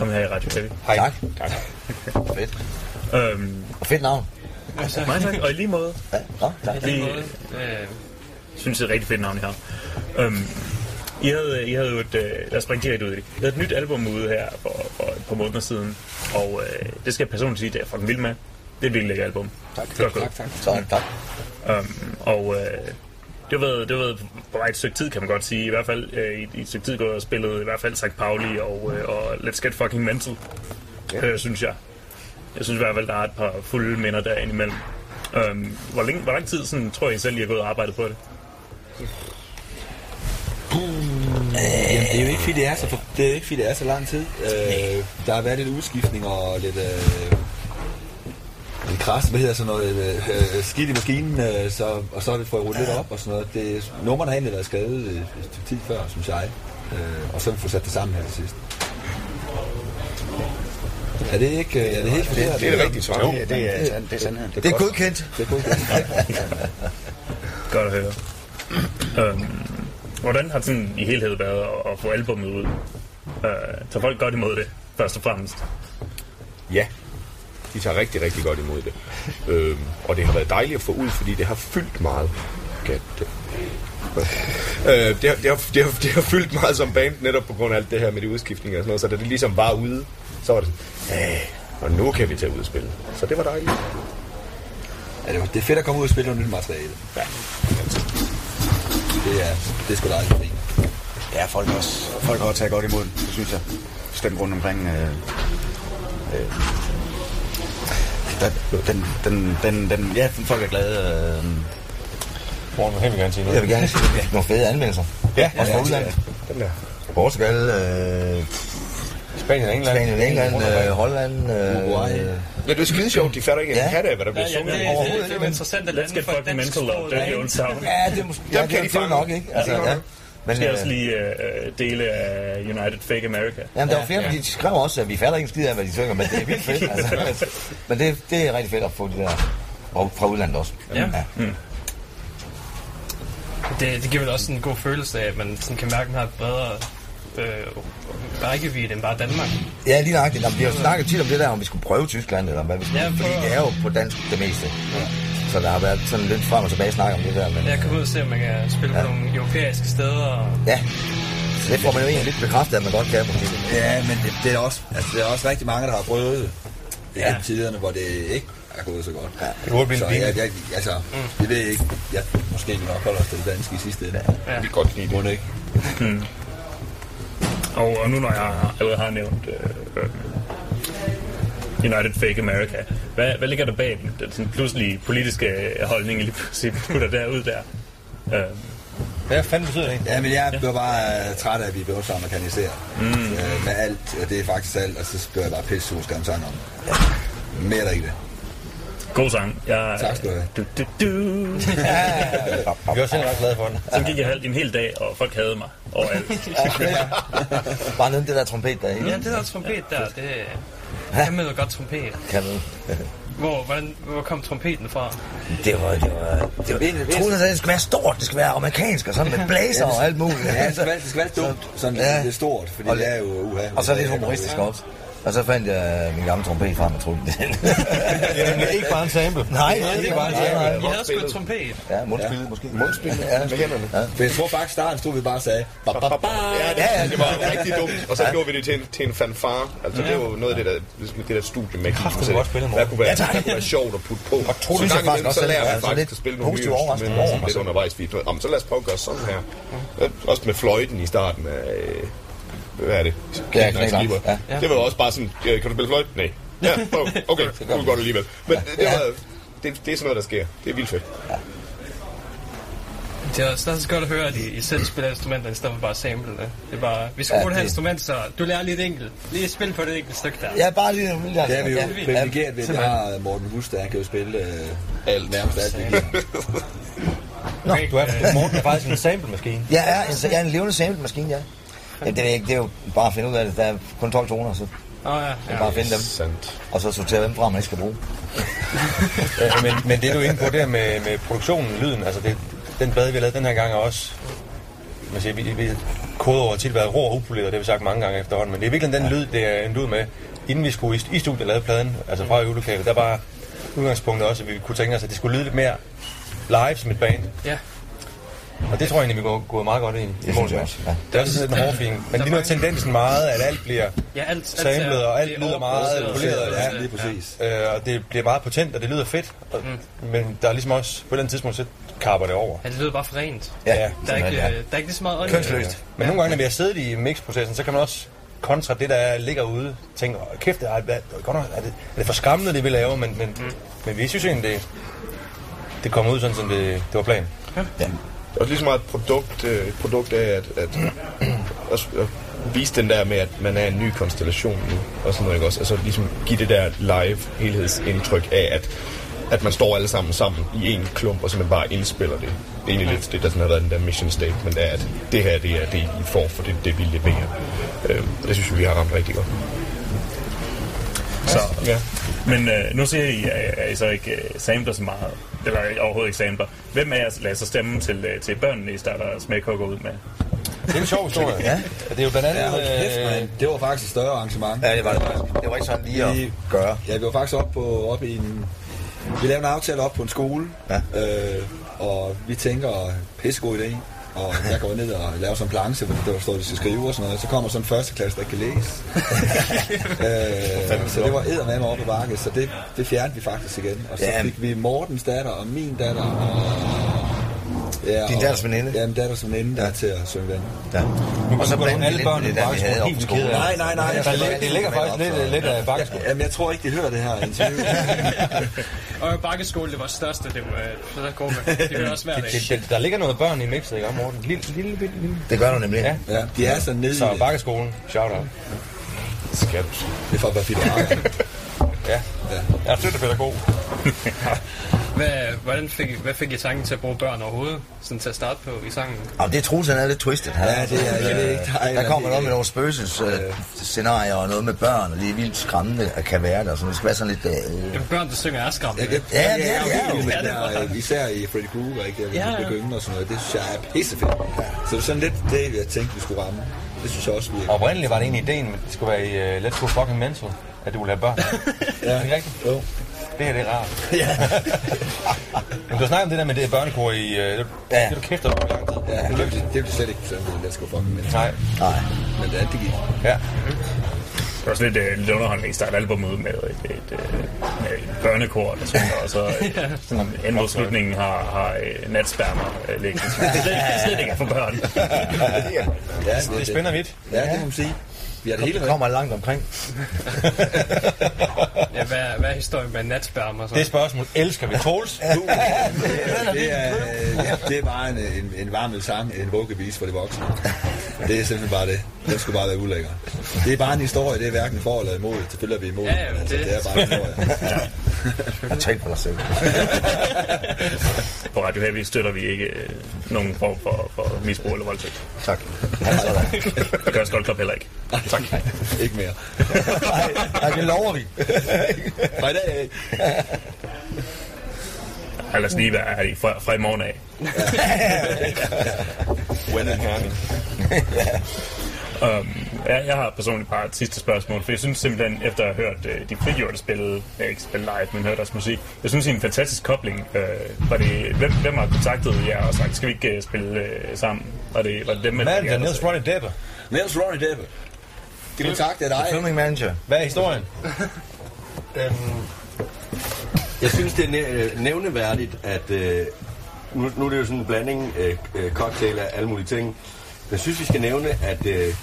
Velkommen her i Radio Heavy. Hej. Tak. tak. <laughs> Fedt. Øhm, Og fedt navn. Meget tak, og i lige måde. Ja, nå, tak. Vi Øh, synes, det er et rigtig fedt navn, I har. Øhm, I havde, I havde jo et, øh, lad os springe direkte ud i det. I havde et nyt album ude her for, for et par måneder siden, og øh, det skal jeg personligt sige, det er jeg fucking vild med. Det er et virkelig lækkert album. Tak. Godt. Tak, tak. Så, tak. Um, og øh, det har været, det været på vej et stykke tid, kan man godt sige. I hvert fald øh, i, i et stykke tid gået og spillet i hvert fald St. Pauli og, øh, og Let's Get Fucking Mental, Ja. øh, synes jeg. Jeg synes i hvert fald, der er et par fulde minder derinde imellem. Um, hvor, længe, hvor lang tid sådan, tror jeg selv, I har gået og arbejdet på det? Jamen, det er jo ikke fordi, det er så, det er ikke, fordi, det er så lang tid. Øh, der har været lidt udskiftning og lidt... Øh, lidt kras, hvad hedder sådan noget, øh, skidt i maskinen, øh, så, og så er det fået rullet lidt op og sådan noget. Det, nummerne har egentlig været skrevet øh, et stykke tid før, synes jeg. Øh, og så har vi fået sat det sammen her til sidst. Er det ikke øh, er det helt Det- det er det rigtige svar. Jo, Ja, det er det er sandheden. Det er godkendt. Det er godkendt. <laughs> Godt at høre. um, hvordan har det sådan i helhed været at, at få albummet ud? Uh, tager folk godt imod det, først og fremmest? Ja, de tager rigtig, rigtig godt imod det. øhm, og det har været dejligt at få ud, fordi det har fyldt meget. God øh, det, har, det, har, det, har, det har fyldt meget som band, netop på grund af alt det her med de udskiftninger og sådan noget. Så da det ligesom var ude, så var det sådan, "Æh, og nu kan vi tage ud og spille. Så det var dejligt. Ja, det, var, det er fedt at komme ud og spille noget nyt materiale. Ja. Det er, det er sgu dejligt. fint. Ja, folk også, folk har taget godt imod det synes jeg. Stemt rundt omkring. Øh, øh, den, den, den, den, ja, folk er glade. Øh, Morgen, vil gerne sige Jeg vil gerne sige nogle fede anmeldelser. Ja, også fra ja, udlandet. Den der. Portugal, øh, Spanien og England. Spanien, England, øh, Holland, øh, Uruguay. Ja, det er skide sjovt. De fatter ikke en Ja. af, hvad der bliver Ja, ja, sunget. det, det, det, det er interessant at lande for et dansk mental sprog, det er ikke? Ja, det er måske ja, det, de det jo fange. nok, ikke? Altså, Ja, ja. Men, skal øh, også lige øh, dele af United Fake America. Jamen, der var flere, ja. de skrev også, at vi fatter ikke en skid af, hvad de synger, men det er vildt fedt. Altså. <laughs> men det, det er rigtig fedt at få det der fra, fra udlandet også. Ja. Mm. Det, det giver vel også en god følelse af, at man sådan kan mærke, at man har et bredere øh, rækkevidde end bare Danmark. Ja, lige nøjagtigt. Jamen, vi har jo snakket tit om det der, om vi skulle prøve Tyskland, eller hvad vi skulle. Ja, fordi det er jo på dansk det meste. Ja. Så der har været sådan lidt frem og tilbage snak om det der. Men, Jeg kan ud og se, om man kan spille på nogle europæiske steder. Og... Ja, så det får man jo egentlig lidt bekræftet, at man godt kan. Måske. Ja, men det, det, er også, altså, det er også rigtig mange, der har prøvet det ja. Ja. tiderne, hvor det ikke er gået så godt. Ja. Det burde blive jeg, jeg, altså, mm. det ved jeg ikke. Jeg måske nok holde os til det danske i sidste ende. Ja. Vi kan godt lide det. Ikke? Mm. Og, og nu når jeg allerede har nævnt øh, United Fake America, hvad, hvad ligger der bag den, den sådan pludselige politiske holdning, I lige pludselig putter derud der? Øh, Hvad fanden betyder det Ja, men jeg blev bare øh, træt af, at vi blev så amerikaniseret. Mm. Øh, med alt, og det er faktisk alt, og så blev jeg bare pisse sur sang om. Ja. Mere er der ikke det. god sang. Jeg, Tak skal du have. Du, du, du. <laughs> Vi var selv ret glade for den. Så gik jeg halvt en hel dag, og folk havde mig overalt. <laughs> Bare nede det der trompet der, ikke? Ja, det der trompet der, det man jo godt trompet. Kan man. <laughs> Hvor, hvordan, hvor kom trompeten fra? Det var, det var, det var, troede, at det skulle være stort, det skulle være amerikansk, og sådan med blazer og alt muligt. Ja, det skal være, det skal være dumt, sådan Ja. ja. det er stort, fordi Og det er jo uha. Og så lidt humoristisk også. Og så fandt jeg min gamle trompet frem og troede den. Det er nemlig ikke bare en sample. Nej, det er ikke bare en sample. havde sgu et trompet. Ja, mundspillet måske. Mundspillet Ja, med hænderne. Ja. For jeg tror faktisk, starten stod vi bare og sagde, ba, ba, ba. Ja, det, ja, det var rigtig dumt. Og så gjorde vi det til en, til en fanfare. Altså, det var jo noget af det der, det der studie med Kræften, du godt spille, der kunne være, der kunne være sjovt at putte på. Og to, synes jeg faktisk også så lærer man altså, faktisk at spille nogle nye instrumenter lidt undervejs. Vi, så lad os prøve at gøre sådan her. Øh, Også med fløjten i starten af... øh, Hvad er det? Ja, ja. Det var også bare sådan, ja, kan du spille fløjt? Nej. Ja, prøv. okay, <laughs> det kunne godt alligevel. Men det, det, var, det, det er sådan noget, der sker. Det er vildt fedt. Det er også, det også godt at høre, at I, I selv spiller instrumenter, i stedet for bare at sample det. Det er bare, vi skal Ja, bruge det her det- instrument, så du lærer lige et enkelt. Lige spil på det enkelte stykke der. Ja, bare lige lille... Det er vi jo Ja, privilegeret ved, at vi simpelthen. har Morten Hus, der han kan jo spille øh, alt, nærmest alt, vi. Nå, Du er, Morten er faktisk en sample-maskine. Jeg er en, jeg er en levende sample-maskine, ja. Ja det, er ikke, det er jo bare at finde ud af det. Der er kun 12 toner, så oh, ja, er ja. bare finde dem. Sandt. Og så sortere dem fra, man ikke skal bruge. <laughs> Men, men det du er inde på der med, med produktionen, lyden, altså det, den plade, vi har lavet den her gang er også, man siger, vi, vi kodeord tit været rå og upoleret, det har vi sagt mange gange efterhånden, men det er virkelig den lyd, det er en lyd med, inden vi skulle i, i studiet lave pladen, altså fra øvelokalet, der var udgangspunktet også, at vi kunne tænke os, at det skulle lyde lidt mere live som et band. Ja. Og det tror jeg egentlig, vi går, går meget godt ind i. Det synes jeg også, ja. Det er også sådan en hårfin. Men lige nu er tendensen meget, at alt bliver Ja, alt- samlet, og alt er lyder meget poleret. Ja, Ja, lige præcis. Øh, og det bliver meget potent, og det lyder fedt. Og, Men der er ligesom også, på et eller andet tidspunkt, så karper det over. Ja, det lyder bare for rent. Ja, der, er ikke, øh, der er ikke lige så meget ånd. Kønsløst. Men nogle gange, når vi har siddet i mixprocessen, så kan man også kontra det, der ligger ude, tænke, "Åh, kæft, det er, er, godt nok, er, det, er det for skræmmende, det vi laver, men, men, mm. men vi synes egentlig, det, det kommer ud sådan, som det, det var planen. Ja. Det er også lige så meget et produkt, øh, et produkt af at, at, at, at vise den der med, at man er en ny konstellation nu, og sådan noget, ikke også? Altså ligesom give det der live helhedsindtryk af, at, at man står alle sammen sammen i en klump, og simpelthen bare indspiller det. Det er egentlig lidt det, der sådan har været den der mission statement, er, at det her, det er det, I får, for det, det vi leverer. Øh, det synes vi, vi har ramt rigtig godt. Så, ja. Men øh, nu siger I, at at I så ikke øh, samler så meget, eller overhovedet ikke samler. Hvem af jer lader så stemme til, øh, til børnene, I starter smækhugger ud med? Det er en sjov historie. Ja. Det er jo blandt andet... Ja, kæft, øh. Det var faktisk et større arrangement. Ja, det var det. Det var ikke sådan lige at Vi- gøre. Ja, vi var faktisk oppe på, op i en... Vi lavede en aftale op på en skole, Ja. øh, og vi tænker, pissegod idé. Og jeg går ned og laver sådan en planche, hvor der står, at de skal skrive og sådan noget. Så kommer sådan en første klasse, der ikke kan læse. <laughs> øh, så det var eddermame op i bakke, så det, det fjernede vi faktisk igen. Og så Ja. fik vi Mortens datter og min datter og... Ja, Din og- datters veninde? Ja, min datters veninde, der er til at synge den. Ja. Og så blandt alle lidt børn med i det, der vi faktisk havde helt oppe på ked af. skolen. Nej, nej, nej. Det, det, det ligger faktisk lidt, lidt af bakkeskolen. Jamen, jeg tror ikke, de hører det her interview. <laughs> Og bakkeskole, det var største, det var der gruppe. Det hører også hver dag. Der ligger noget børn i mixet, ikke om Morten? Lille, lille, lille, lille. Det gør du nemlig. Ja. Ja, de er så nede Så bakkeskolen, shout out. Skal du Det er for at være filialer. <laughs> Ja. Jeg er støttepædagog. Hvad, hvordan fik, I- hvad fik I tanken til at bruge børn overhovedet? Sådan til at starte på i sangen? Og det Troels, han er lidt twisted. Han, Ja, det er- jeg ved ikke, der er- der kommer noget med nogle spøgelses øh, scenarier og noget med børn, og det er vildt skræmmende at kan være der, så det skal være sådan lidt... Øh, Det er børn, der synger er skræmmende. Ja, ja, er er Ja, det er jeg, godt. jeg, især i Freddy Krueger, ikke? Der Ja, ja, ja. begyndte og sådan noget. Det synes jeg er pissefedt. Så det er sådan lidt det, jeg tænkte, vi skulle ramme. Det synes jeg også, vi Oprindeligt var det egentlig ideen, at det skulle være i uh, Let's Go Fucking Mental, at du ville have børn. Ja. Er det ikke rigtigt? Jo. Det her, det er rart. <laughs> Ja. <laughs> Men du har snakket om det der med det børnekor i... Uh, det, Ja. det er du kæft op i lang tid. Ja, det vil, det vil slet ikke kunne sende Let's go fucking men. Nej. nej. Men det, det gik. Ja. Det var også lidt, øh, lidt underholdende i start album ud med et, et, øh, med et børnekor, der synger, og så <laughs> øh, sådan, endslutningen har, har øh, natspærmer øh, liggende. Det er slet, slet ikke er for børn. Ja, Det, det spænder vidt. Ja, det må man sige. Vi har det hele Det kommer langt omkring. Ja, hvad, hvad er historien med natspærm og så? Det spørgsmål elsker vi. Troels? <laughs> Det er, det er, ja, det er bare en, en, en varm sang, en vuggevis for de voksne. Det er simpelthen bare det. Den skulle bare være ulækker. Det er bare en historie, det er hverken for eller imod. Selvfølgelig er vi imod. Ja, ja, altså, det- det er bare en historie. Og tænk på dig selv. <laughs> På Radio Heavy støtter vi ikke øh, nogen form for, for misbrug eller voldtægt. Tak. Det gør Skold Club heller ikke. Tak. Ikke mere. Nej, nej, det lover vi. Nej, det er ikke. Lad os lige være her i- fra, fra i morgen af. When and Herning. Um, ja, jeg har personligt bare et sidste spørgsmål, for jeg synes simpelthen, efter at have hørt uh, de frigjorte spille, øh, ikke spille live, men hørt deres musik, jeg synes, det er en fantastisk kobling. Uh, var det, hvem, hvem har kontaktet jer og sagt, skal vi ikke uh, spille uh, sammen? Var det, var det dem, Manager Niels Ronny Deppe. Niels Ronny Deppe. De kontakter dig. Filming manager. Hvad er historien? <laughs> Øhm, jeg synes, det er næ- øh, nævneværdigt, at øh, nu, nu er det jo sådan en blanding øh, øh, cocktail af alle mulige ting. Jeg synes, vi skal nævne, at øh,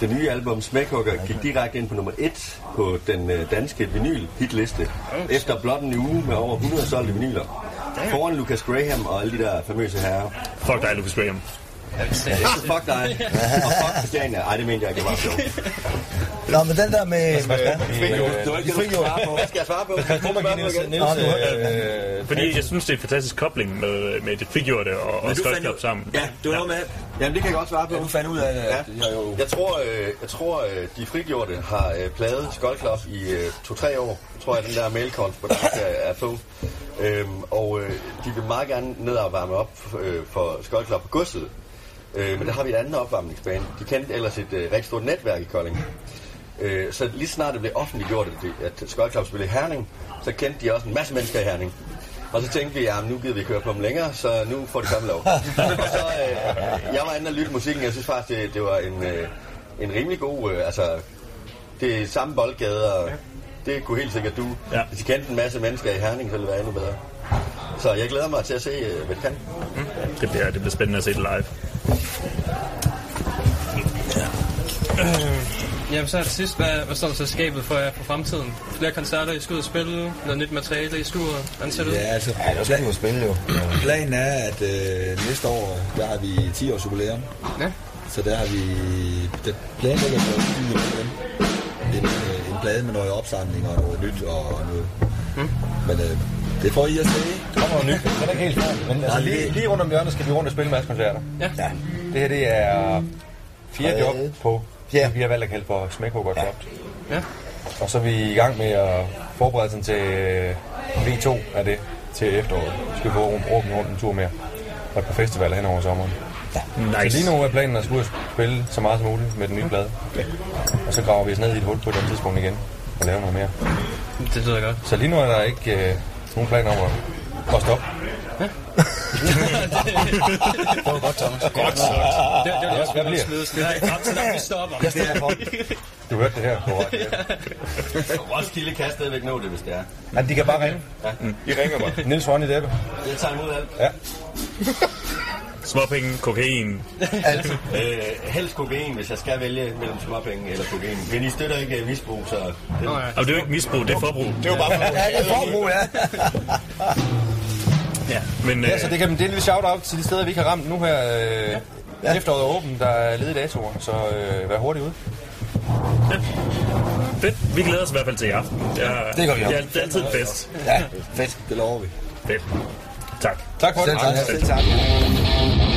det nye album Smækhugger gik direkte ind på nummer 1 på den øh, danske vinyl hitliste. Efter blot en uge med over 100 solgte vinyler. Foran Lucas Graham og alle de der famøse herrer. Fuck dig, Lucas Graham. Fuck dig. Og fuck Christiania. Ej, det mente jeg ikke, det var sjovt. Nå, men den der med... På. Hvad skal jeg svare på? Kan du give Niels, Niels Fordi jeg synes, det er en fantastisk kobling med, med det frigjorte og, og ud- sammen. Ja, det var noget med... Jamen, det kan jeg godt svare på. Ja, du fandt ud af det. Ja. Jeg, jo, Jeg tror, øh, jeg tror øh, de frigjorte har øh, pladet Club i øh, to-tre år. Jeg tror, at den der mailkorrespondance er, er på. Øhm, og øh, de vil meget gerne ned og varme op øh, for Club på godset. Øh, men der har vi et andet opvarmningsbane. De kendte ellers et øh, rigtig stort netværk i Kolding. Øh, så lige snart det blev offentliggjort, at, det- at Skøjklub spillede i Herning, så kendte de også en masse mennesker i Herning. Og så tænkte vi, at nu gider vi ikke høre på dem længere, så nu får de samme lov. <laughs> og så, øh, jeg var inde og lytte musikken, jeg synes faktisk, det, det var en, øh, en rimelig god, øh, altså, det er samme boldgade, og det kunne helt sikkert du. Ja. Hvis de kendte en masse mennesker i Herning, så ville det være endnu bedre. Så jeg glæder mig til at se, øh, hvad de kan. Det bliver, det bliver spændende at se det live. Øh, jamen så det sidst, hvad, hvad står der til skabet for jer for fremtiden? Flere koncerter, I skal ud og spille, noget nyt materiale, I skal ud og det ud? Ja, altså, ja, der skal vi jo spille jo. Planen er, at øh, næste år, der har vi 10 års jubilæum. Ja. Så der har vi det planlægger for en, en, øh, en plade med noget opsamling og noget nyt og noget. Mm. Men øh, det får I at se. Der kommer noget nyt. Den er ikke helt færdig. Men altså, lige, lige rundt om hjørnet skal vi rundt og spille en masse koncerter. Ja. ja. Det her, det er fire Frede. job på, ja. vi har valgt at kalde for Smækhugger ja. Ja. Og så er vi i gang med at forberede sig til V2 af det til efteråret. Så skal vi få åbent rundt en tur mere. Og et par festivaler hen over sommeren. Ja. Nice. Så lige nu er planen at skulle spille så meget som muligt med den nye plade. Og så graver vi os ned i et hul på et andet tidspunkt igen og laver noget mere. Det lyder godt. Så lige nu er der ikke øh, nogen planer om at, at stoppe. <laughs> Det var godt, Thomas. Godt sagt. Det, det jeg også Jeg bliver. smide os. Det er frem til, vi stopper. Jeg for. Du hørte det her på radio. Roskilde kan stadigvæk nå det, hvis det er. Men de kan bare ringe. Ja. I ringer mig. Niels Ronny Deppe. Jeg tager imod alt. Ja. Småpenge, kokain. <laughs> Alt. øh, helst kokain, hvis jeg skal vælge mellem småpenge eller kokain. Men I støtter ikke øh, misbrug, så... Det... Og det er jo ikke misbrug, det er forbrug. Det er jo bare forbrug. Ja, det er forbrug, ja. <laughs> Ja, men... Ja, så det kan det er en lille shout-out til de steder, vi ikke har ramt nu her. Øh, ja. Efteråret er åbent, der er ledige datoer, så øh, vær hurtigt ude. Fedt. Vi glæder os i hvert fald til i aften. Ja, Det gør vi også. Ja, det er altid en fest. Ja, fedt. Det lover vi. Fedt. Tak. Tak for Selv tak. det. Selv tak.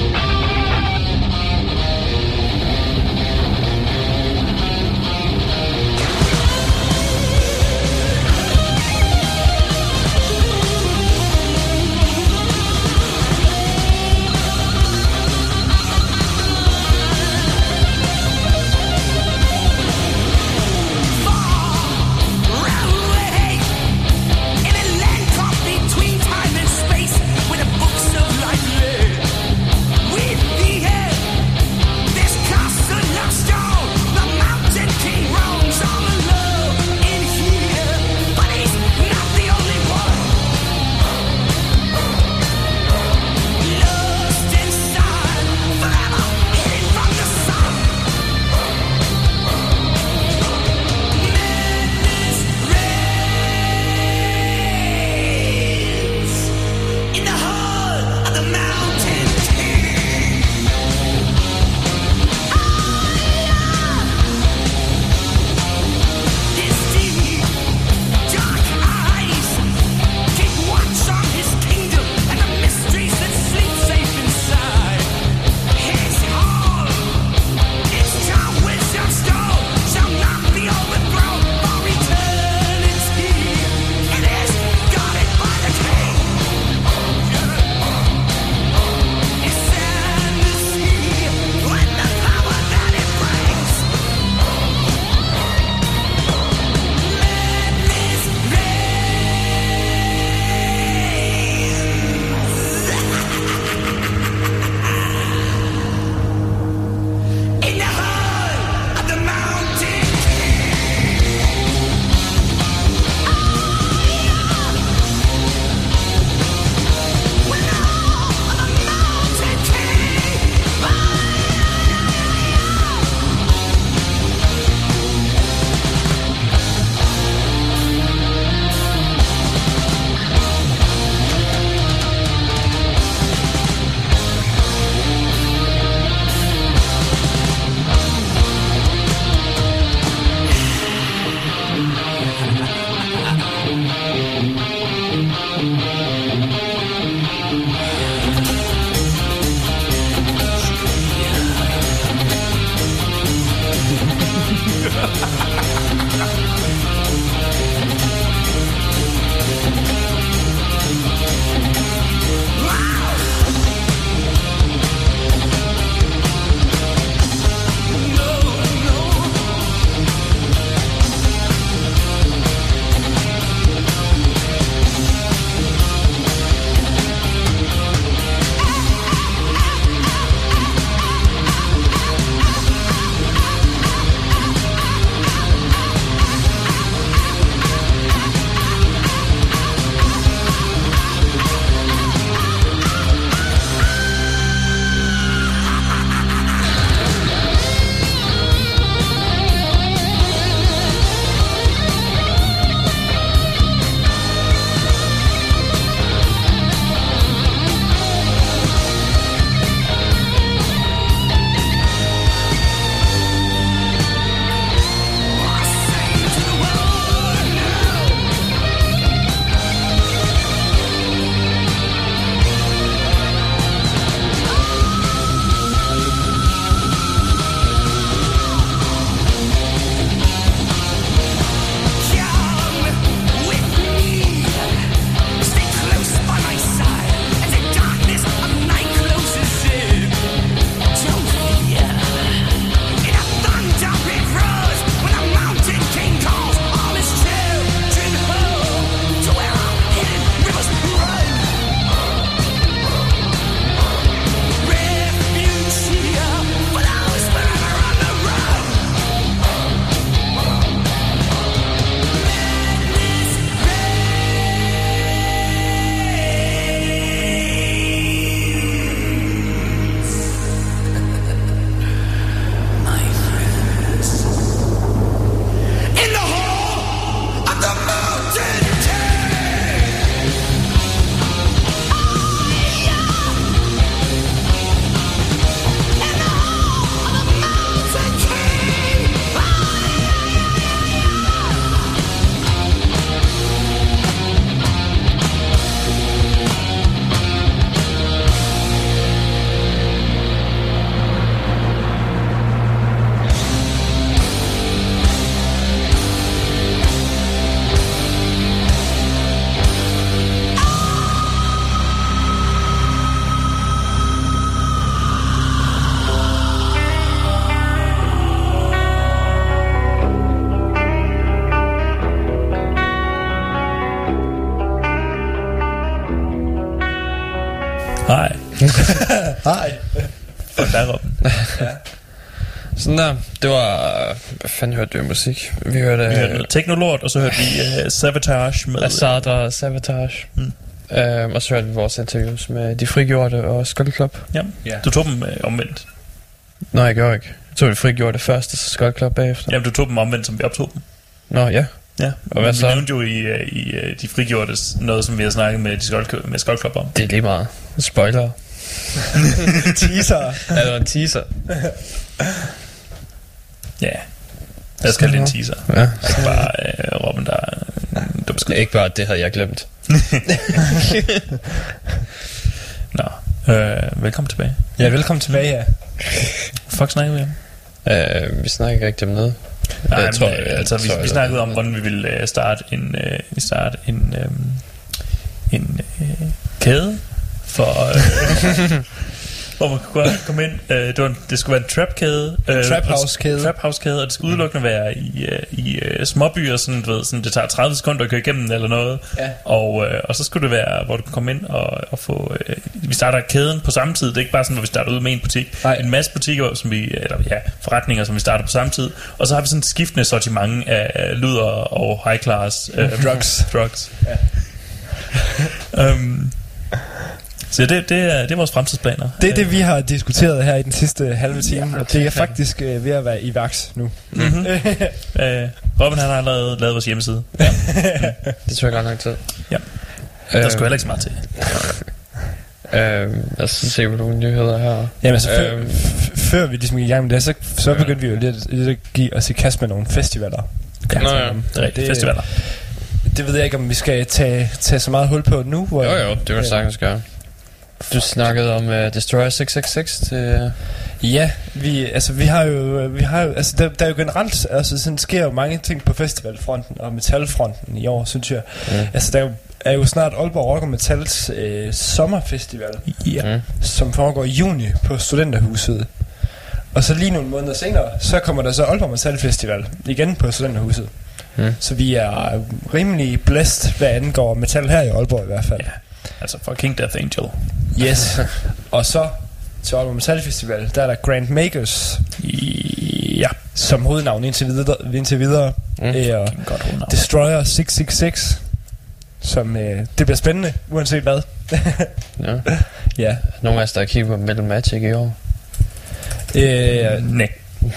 Sådan der, det var... Hvad fanden hørte af musik? Vi hørte... Vi hørte noget Technolord, og så hørte vi uh, Savatage med... Assad og Savatage. Mm. Øhm, og så hørte vi vores interviews med De Frigjorte og Skull Club. Ja, yeah. du tog dem uh, omvendt. Nej, jeg gjorde ikke. Jeg tog De Frigjorte først, og så Skull Club bagefter. Jamen, du tog dem omvendt, som vi optog dem. Nå, ja. Ja, og hvad vi så? nævnte jo i, uh, i uh, De Frigjortes noget, som vi har snakket med, de Skull, med Skull Club om. Det er lige meget. Spoiler. <laughs> teaser. ja, det var en teaser. <laughs> Ja. Jeg skal lige en teaser. Ja. Ikke bare uh, Robben, der du det er ikke bare, det havde jeg glemt. <laughs> Nå, øh, velkommen tilbage. Ja, velkommen tilbage, ja. Fuck snakker vi om? Øh, vi snakker ikke rigtig om noget. Nej, jeg tror, men, jeg, altså, vi, tror, vi snakkede om, hvordan vi ville uh, starte en, uh, starte en, um, en uh, kæde for... Uh, <laughs> hvor man kunne komme ind. Uh, det, var en, det skulle være en trap-kæde. En trap house-kæde. Trap house-kæde, og det skulle udelukkende være i, uh, i uh, småbyer, sådan, du ved, sådan, det tager 30 sekunder at køre igennem eller noget. Ja. Og, uh, og så skulle det være, hvor du kan komme ind og, og få... Uh, vi starter kæden på samme tid. Det er ikke bare sådan, hvor vi starter ud med en butik. Nej. En masse butikker, som vi, eller ja, forretninger, som vi starter på samme tid. Og så har vi sådan et skiftende sortiment af luder og high class uh, <laughs> Drugs. drugs. Ja. um, <laughs> så det, det, er, det er vores fremtidsplaner. Det er det, vi har diskuteret her i den sidste halve time, ja, og det er faktisk øh, ved at være i vaks nu. Mm-hmm. <laughs> øh, Robin han har allerede lavet vores hjemmeside. Ja. det tog godt nok tid. Ja. Der skulle heller ikke så meget til. <laughs> Øh, lad os se, hvad nogle nyheder her. Jamen altså, før, Øhm, f- før vi ligesom gik i gang med det, så, så begyndte vi jo lidt, lidt at give os i kast med nogle festivaler. Kan Nå jeg ja, det er rigtigt. Festivaler. Det ved jeg ikke, om vi skal tage, tage så meget hul på nu. Hvor, jo, jo, det kan du sagtens gøre. Du snakkede om uh, Destroyer 666 til... Ja, vi, altså, vi har jo, vi har jo altså, der, der er jo generelt, altså, sådan sker jo mange ting på festivalfronten og metalfronten i år, synes jeg. Mm. Altså, der er jo, er jo snart Aalborg Rock og Metals øh, sommerfestival, ja. Mm. som foregår i juni på Studenterhuset. Og så lige nogle måneder senere, så kommer der så Aalborg Metal Festival igen på Studenterhuset. Mm. Så vi er rimelig blæst, hvad angår metal her i Aalborg i hvert fald. Ja. Altså fucking Death Angel. Yes. <laughs> og så til Aalborg Metal Festival, der er der Grand Makers. Ja. Som hovednavn indtil videre. Indtil videre Mm. øh, Godt hovednavn. Destroyer 666. Som, øh, det bliver spændende, uanset hvad. <laughs> Ja. <laughs> ja. Nogle af os, der har kigget på Metal Magic i år. Øh, Nej.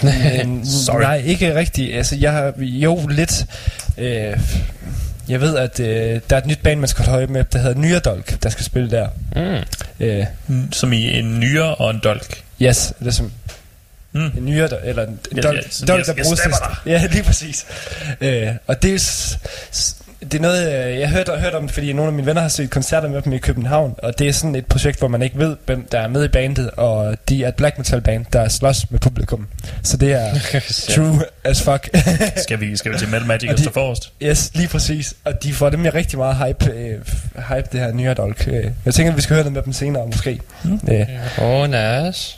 Men, Sorry. Nej, ikke rigtigt. Altså, jeg har jo lidt... Øh, jeg ved, at øh, der er et nyt band, man skal holde øje med, der hedder Nyredolk, der skal spille der. Mm. Øh, Som i en nyre og en dolk. yes, det er som Mm. en nyre, der, eller en Ja, dolk, ja, så dolk jeg- der bruges til... Ja, lige præcis. Øh, og det er, det er noget, øh, jeg har hørt, hørt om det, fordi nogle af mine venner har set koncerter med dem i København, og det er sådan et projekt, hvor man ikke ved, hvem der er med i bandet, og de er et black metal band, der slås med publikum. Så det er <laughs> true as fuck. <laughs> Skal vi, skal vi til Metal Magic Og og stå forrest? Yes, lige præcis. Og de får dem med rigtig meget hype, øh, hype det her nye dolk. Øh. Jeg tænker, at vi skal høre noget med dem senere, måske. Mm. Øh. Åh, oh, nice.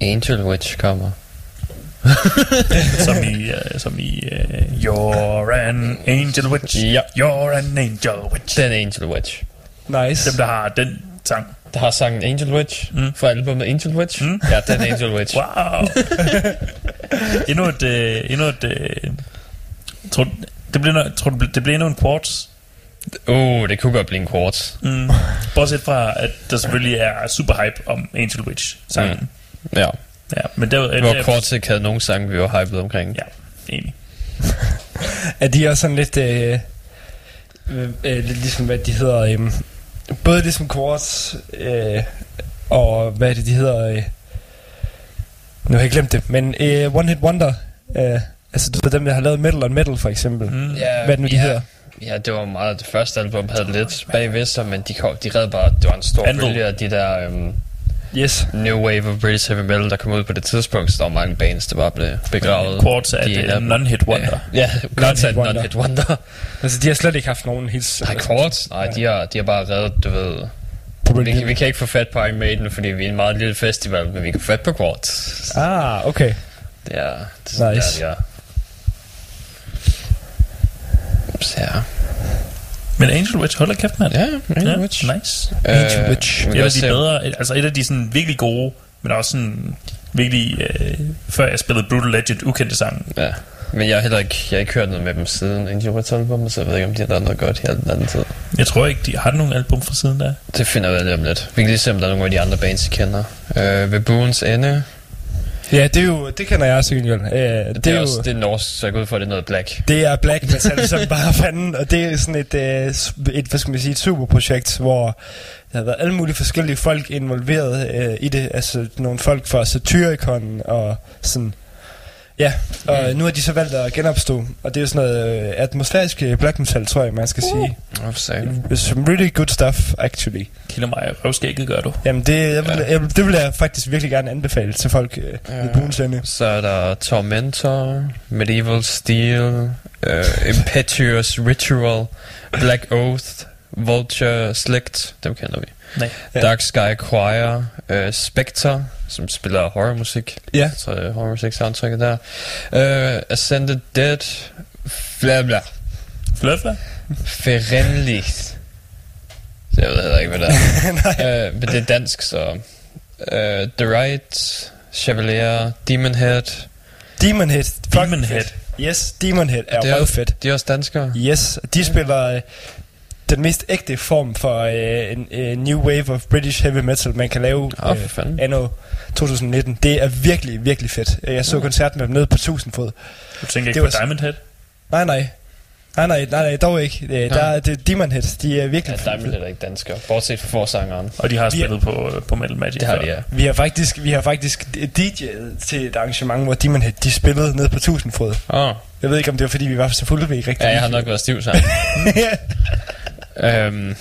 Angel Witch kommer. <laughs> som i, uh, som i uh, You're an angel witch. Ja. You're an angel witch. Den Angel Witch. Nice. Dem, der har den sang. Der har sangen Angel Witch Mm. fra albumet Angel Witch. Mm. Ja, den Angel Witch. Wow. <laughs> endnu et... Uh, endnu et uh, tror, det bliver, no- tror det bliver endnu en quartz? Uh, det kunne godt blive en quartz. Mm. Bortset fra, at der selvfølgelig er super hype om Angel Witch sangen. Mm. Ja. Ja, men der, Det var Quartz ikke havde nogen sang, vi var hyped omkring. Ja, enig. <laughs> Er de også sådan lidt... Øh, øh, øh, lidt ligesom, hvad de hedder... Øh, både ligesom Quartz, øh, og hvad er det, de hedder... Øh, nu har jeg glemt det, men øh, One Hit Wonder... Øh, altså, du ved dem, der har lavet Metal on Metal, for eksempel. Mm. Ja, Hvad er det nu, de ja. hedder? Ja, det var meget... Det første album havde lidt bagved sig, men de, kom, de red bare... Det var en stor Anvil. bølge af de der... Um, Yes. New Wave of British Heavy Metal, der kom ud på det tidspunkt, så der var mange bands, der bare blev begravet. Quartz er De et non-hit wonder. Ja, ja Quartz er non-hit wonder. Altså, de har slet ikke haft nogen hits. Nej, Quartz? Nej, de har, de har bare reddet, du ved... Vi, kan- vi kan ikke få fat på Iron Maiden, fordi vi er en meget lille festival, men vi kan få fat på Quartz. Ah, okay. Det er, det er sådan Nice. der, de er. Ups, ja. Men Angel Witch, hold da kæft, mand. Ja, Angel Witch. Nice. Øh, Angel Witch. Et af de bedre, altså et af de sådan virkelig gode, men også sådan virkelig, øh, før jeg spillede Brutal Legend, ukendte sange. Ja. Men jeg har heller ikke, jeg har ikke hørt noget med dem siden Angel Witch album, så jeg ved ikke, om de har lavet noget godt al den anden tid. Jeg tror ikke, de har nogen album fra siden der. Det finder vi lige om lidt. Vi kan lige se, om der er nogle af de andre bands, I kender. Øh, ved Boons Ende. Ja, det er jo, det kender jeg også godt. Øh, det, Det er, jo, også, det er norsk, så jeg går ud for, at det er noget black. Det er black metal <laughs> som bare fanden, og det er sådan et, øh, et hvad skal man sige, et superprojekt, hvor der har været alle mulige forskellige folk involveret øh, i det. Altså nogle folk fra Satyricon og sådan. Ja, og Mm. nu har de så valgt at genopstå, og det er jo sådan noget øh, atmosfærisk øh, black metal, tror jeg, man skal sige. Oh, It's some really good stuff, actually. Kilder mig røvskægget, gør du. Jamen, det, jeg vil, jeg, det vil jeg faktisk virkelig gerne anbefale til folk øh, ved Boons Ende. Så er der Tormentor, Medieval Steel, uh, Impetuous Ritual, Black Oath, Vulture Slicked, dem kender vi. Nej. Ja. Dark Sky Choir, uh, Spectre, som spiller horrormusik. Ja. Så er horrormusik soundtracket der. Uh, Ascended Dead, bla bla. Fløfla? Ferenligt. Så jeg ved heller ikke, hvad det er. <laughs> uh, men det er dansk, så... Uh, The Right, Chevalier, Demon Head. Demon Head. Demon Head. Yes, Demon Head er, er er også- fedt. De er også danskere. Yes, de spiller øh, den mest ægte form for øh, en øh, new wave of British heavy metal, man kan lave for fanden. anno 2019. Det er virkelig, virkelig fedt. Jeg så Ja. koncert med dem nede på Tusindfod. Du tænker Det ikke var på Diamond Head? Nej, nej. Nej, nej, nej, nej, dog ikke. Øh, der er det Demon Head. De er virkelig Ja, Diamond Head er ikke danskere, bortset fra forsangeren. Og de har Vi- spillet på, på Metal Magic Det har de, ja. Vi har faktisk, vi har faktisk DJ'et til et arrangement, hvor Demon Head, de spillede nede på Tusindfod. Åh. Jeg ved ikke, om det var, fordi vi var så fulde, vi ikke rigtig Ja, jeg har nok været stiv sammen. <laughs> <laughs> øhm,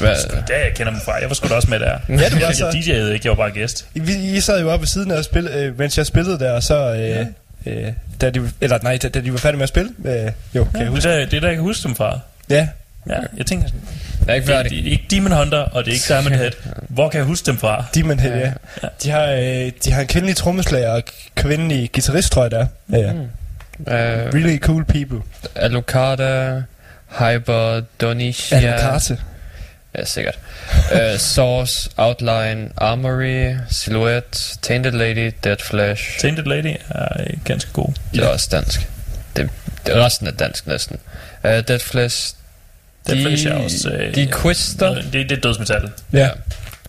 hvad? Ja, jeg kender dem fra. Jeg var sgu da også med der. Ja, du var jeg, så. jeg DJ'ede ikke, jeg var bare gæst. Vi, I sad jo oppe ved siden af at spille, øh, mens jeg spillede der, og så... Øh, ja. øh, da de, eller nej, da, da de var færdige med at spille. Øh, jo, kan Ja, jeg det, huske. er, det er der, jeg kan huske dem fra. Ja. Ja, jeg tænker sådan... Jeg er ikke det, færdig. det, er ikke Demon Hunter, og det er ikke Diamond Head. Hvor kan jeg huske dem fra? Demon Head, ja. ja. De, har, øh, de har en kvindelig trommeslager og kvindelig guitarist, tror jeg det er. Ja, ja. Mm. Uh, Really cool people. Alucarda, Hyper, Donicia. Alucarte. Ja, sikkert. uh, Source, Outline, Armory, Silhouette, Tainted Lady, Dead Flesh. Tainted Lady er øh, ganske god. Det er også dansk. Det, det er resten er dansk næsten. Uh, Dead Flesh. Dead Flesh er også, øh, de Quister. Det, det er dødsmetal. Ja.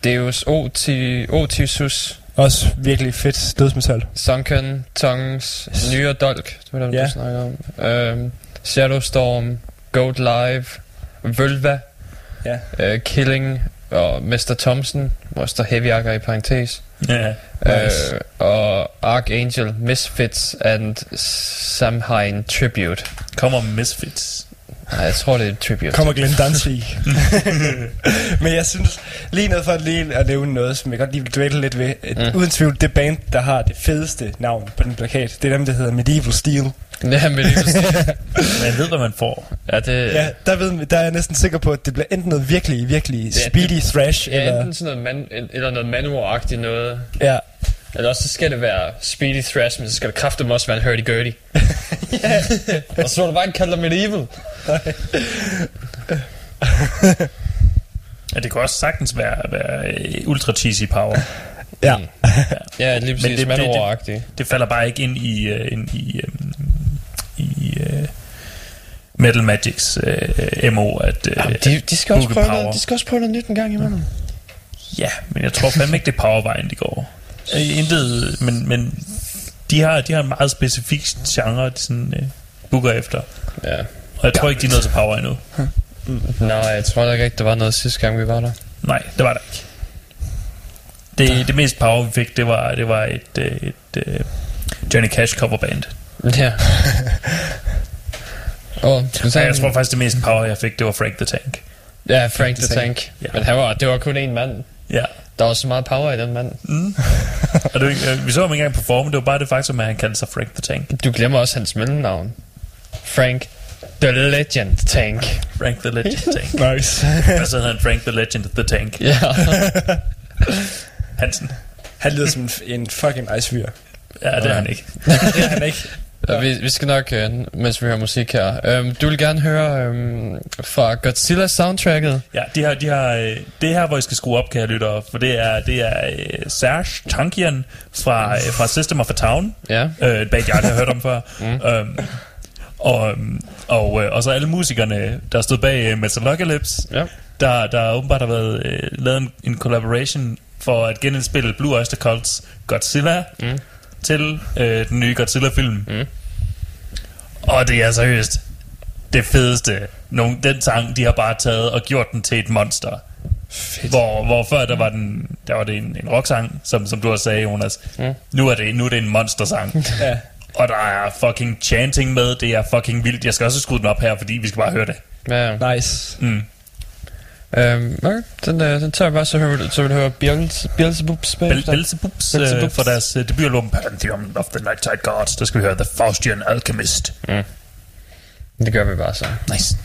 Deus Oti, Otisus. Også virkelig fedt dødsmetal. Sunken, Tongues. Nye Dolk, det var dem, Ja. du snakker om. Um, Shadowstorm, Goat Live, Vølva, Ja. uh, Killing og Mr. Thompson, hvor der Heavy Arker i parentes. Ja, nice. Uh, og Archangel, Misfits and Samhain Tribute. Kommer Misfits. Nej, jeg tror, det er tribute. Kommer Glenn Danzig. <laughs> Men jeg synes, lige noget for lige at nævne noget, som jeg godt lige vil dvæle lidt ved. Mm. Uden tvivl, det band, der har det fedeste navn på den plakat, det er dem, der hedder Medieval Steel. Ja, Medieval Steel. <laughs> Man ved, hvad man får. Ja, det... Ja, der, ved, der er jeg næsten sikker på, at det bliver enten noget virkelig, virkelig Ja, speedy det- thrash, Ja, eller... enten sådan noget man, eller noget manowar-agtigt noget. Ja. Eller også så skal det være speedy thrash, men så skal det kraftigt også være en hurdy-gurdy. <laughs> Og så du bare ikke kalde dig medieval. Ja, det kan også sagtens være, være øh, ultra cheesy power. Ja. Ja, lige præcis det, det, Manowar-agtigt. det, det falder bare ikke ind i, uh, ind i, um, i uh, Metal Magics uh, MO, at uh, Jamen, de, de, skal også booke prøve power. noget, de skal også prøve noget nyt en gang imellem. Ja, men jeg tror fandme ikke, det er powervejen, de går. Øh, Intet, men, men de har, de har en meget specifik genre, de sådan, uh, booker efter. Ja. Og jeg tror ikke, de er nået til power endnu. Nej, jeg tror da ikke der var noget sidste gang, vi var der. Nej, det var der ikke. Det, det mest power, vi fik, det var, det var et, øh, et, et Johnny Cash coverband. Ja. <laughs> oh, Ja, jeg tror faktisk, det mest power, jeg fik, det var Frank the Tank. Ja, Frank the Tank. Ja. Men han var, det var kun én mand. Ja. Der var så meget power i den mand. Mm. <laughs> Og det, øh, vi så ham ikke engang performe, det var bare det faktum, at han kaldte sig Frank the Tank. Du glemmer også hans mellemnavn. Frank the Legend Tank. Frank the Legend <laughs> Tank. nice. <laughs> Og så hedder han Frank the Legend the Tank. Ja. Hansen. Han lyder som en, fucking nice fyr. Ja, det er han ikke. det er han ikke. Ja. Vi, vi skal nok, øh, mens vi hører musik her. Um, du vil gerne høre um, fra Godzilla soundtracket? Ja, de har, de har, øh, det er her, hvor I skal skrue op, kære lyttere, for det er, det er øh, Serge Tankian fra, øh, fra System of a Town, Ja. øh, et band, jeg aldrig har hørt om før. <laughs> Mm. Øhm, og, øhm, og, øh, og så alle musikerne, der stod bag øh, Metalocalypse, ja. der, der åbenbart har været øh, lavet en, en collaboration for at genindspille Blue Oyster Cults Godzilla mm. Til øh, den nye Godzilla-film. Mm. Og det er seriøst det fedeste. Nogle, den sang, de har bare taget og gjort den til et monster. Fedt. Hvor, hvor før der var, den, der var det en, en rocksang, som, som du har sagt, Jonas. Mm. Nu, er det, nu er det en monstersang. <laughs> Ja. Og der er fucking chanting med. Det er fucking vildt. Jeg skal også skrue den op her, fordi vi skal bare høre det. Ja. Nice. Mm. Um, okay, den, uh, den tager jeg bare, så, hører, så vil du høre Beelze- Beelzebubs Bel- bagefter. Belzebubs øh, for deres øh, debutalbum Pantheon of the Nighttide Gods. Der skal vi høre The Faustian Alchemist. Mm. Det gør vi bare så. Nice.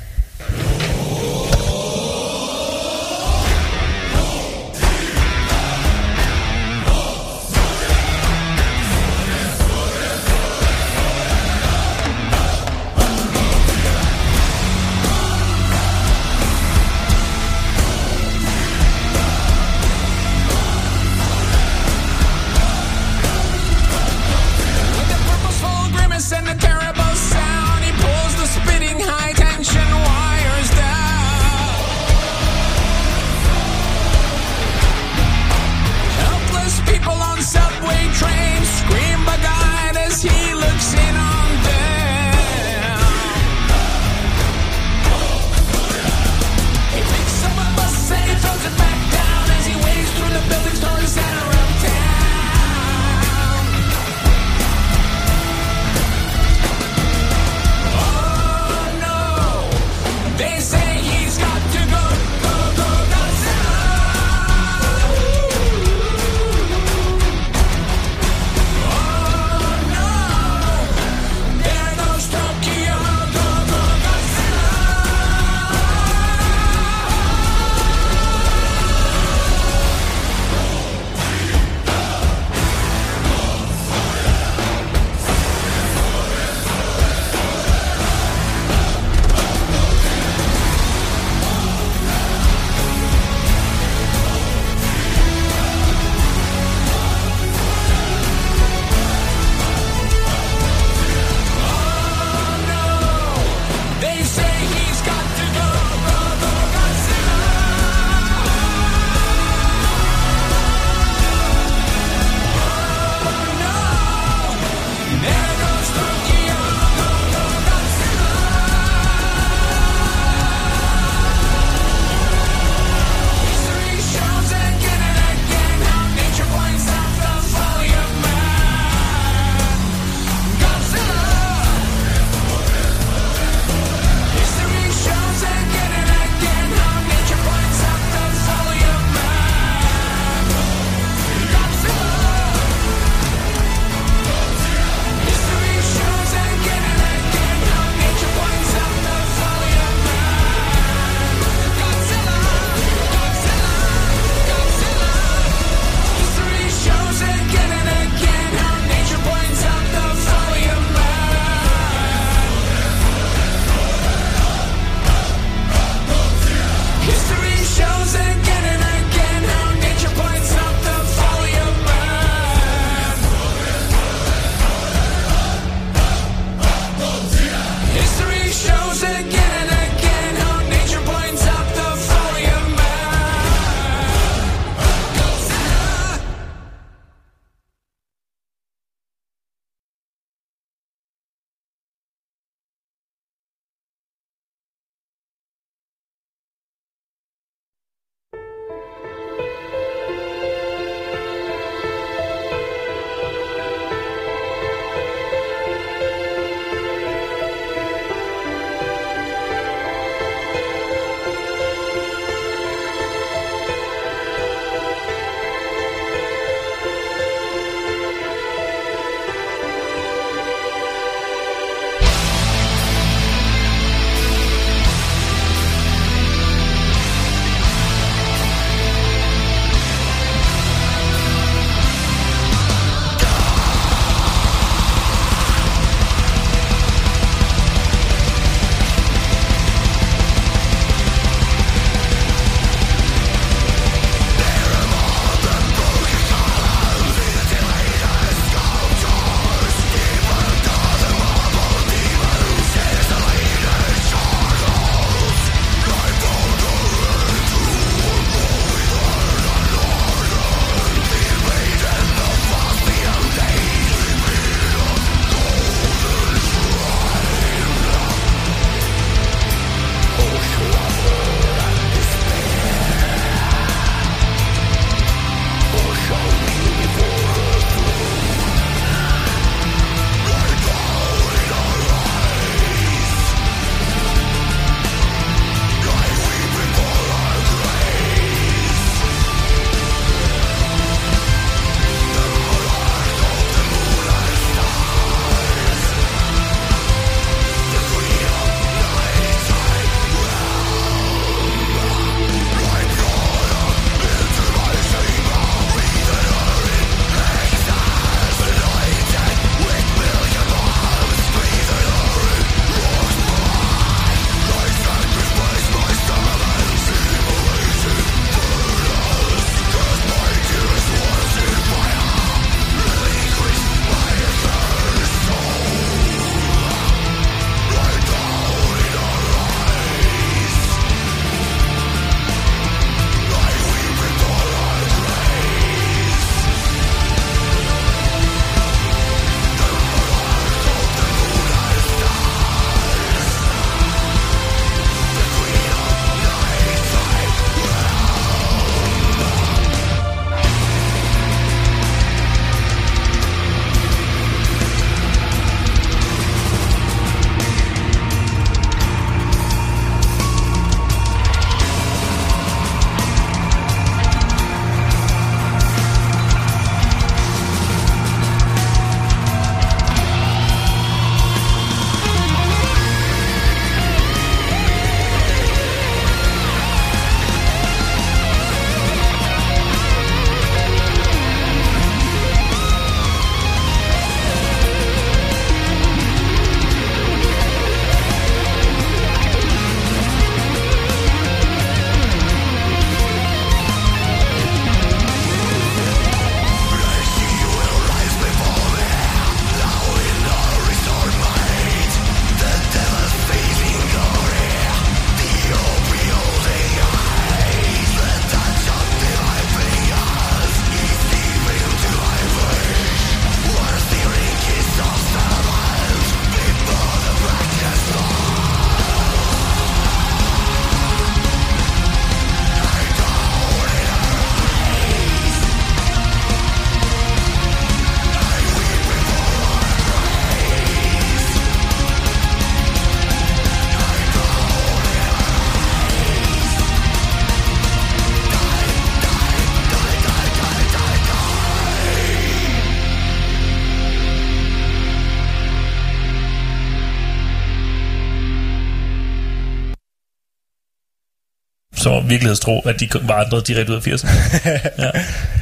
Virkelighedstro, at de vandrede direkte ud af 80'erne. <laughs> ja.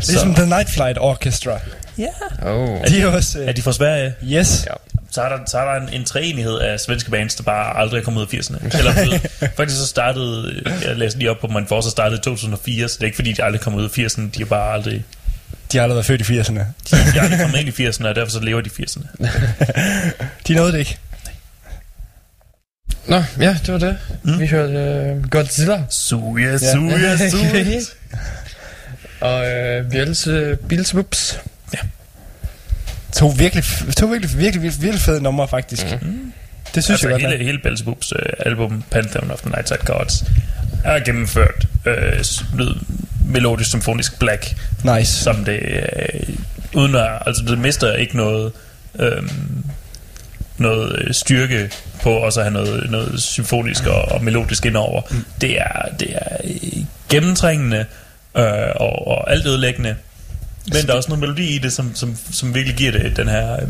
Ligesom The Night Flight Orchestra. Ja. Oh. De er også... Er de fra Sverige? Yes. Ja. Så er der, så er der en, en treenighed af svenske bands, der bare aldrig er kommet ud af 80'erne. Eller <laughs> faktisk så startede, jeg læste lige op på Man for, så startede i 2004, så det er ikke fordi, de aldrig kommer ud af 80'erne, de er bare aldrig... De har aldrig været født i 80'erne. De, de er aldrig kommet ind i 80'erne, og derfor så lever de i 80'erne. <laughs> de nåede det ikke. Nå, ja, det var det. Mm. Vi hørte uh, Godzilla. Suya, suya, <laughs> suya. Og uh, Bjelse, Bilswups. Ja. To virkelig, to virkelig, virkelig, virkelig, virkelig fede numre, faktisk. Mm. Det synes altså, jeg godt. hele, hele Belzebups uh, album, Pantheon of the Nightside Gods, er gennemført uh, lyd melodisk symfonisk black. Nice. Som det, uh, uden at, altså det mister ikke noget, um, noget øh, styrke på også at have noget, noget symfonisk og, og melodisk indover. Mm. Det er, det er øh, gennemtrængende øh, og, og alt ødelæggende. Men der er også noget melodi i det, som, som, som virkelig giver det den her... Øh,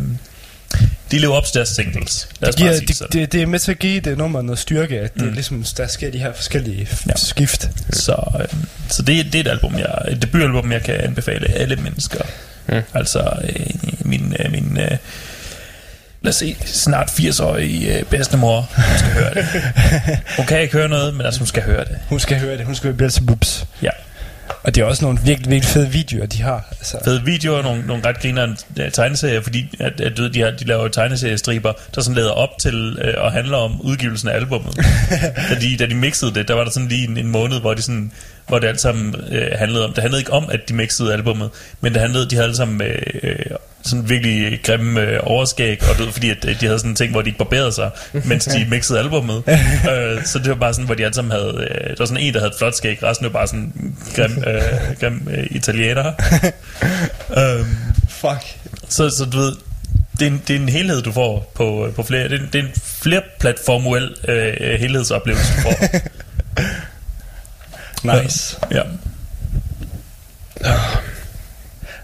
de lever op til deres singles. Lad Det, giver, det, det, det er med til at give det nummer noget styrke, at det Mm. mm. ligesom, der sker de her forskellige ja. skift. Så, øh, så det, det er et album, jeg, et debutalbum, jeg kan anbefale alle mennesker. Mm. Altså øh, min, øh, min øh, lad os se, snart 80-årige øh, bedstemor, hun skal høre det. Hun kan ikke høre noget, men altså hun skal høre det. Hun skal høre det. Hun skal høre Beelzebubs. Ja. Og det er også nogle virkelig, virkelig fede videoer, de har. Altså. Fede videoer, nogle, nogle ret grinerende tegneserier, fordi at, at, du ved, de, har, de laver tegneseriestriber, der sådan leder op til øh, og handler om udgivelsen af albummet. <laughs> da, de, da de mixede det, der var der sådan lige en, en måned, hvor de sådan hvor det alt sammen øh, handlede om. Det handlede ikke om, at de mixede albummet, men det handlede, de havde alle sammen øh, øh, sådan virkelig grimme øh, overskæg, og ved, fordi at, øh, de havde sådan en ting, hvor de ikke barberede sig, mens de <laughs> mixede albummet. øh, så det var bare sådan, hvor de alle sammen havde, øh, der var sådan en, der havde et flot skæg, resten var bare sådan grim, øh, grim øh, italiener. <laughs> øhm, Fuck. Så, så du ved, det er, en, det er en helhed, du får på, på flere, det er, en- det er en flerplatformuel øh, helhedsoplevelse, du får. <laughs> Nice. Ja.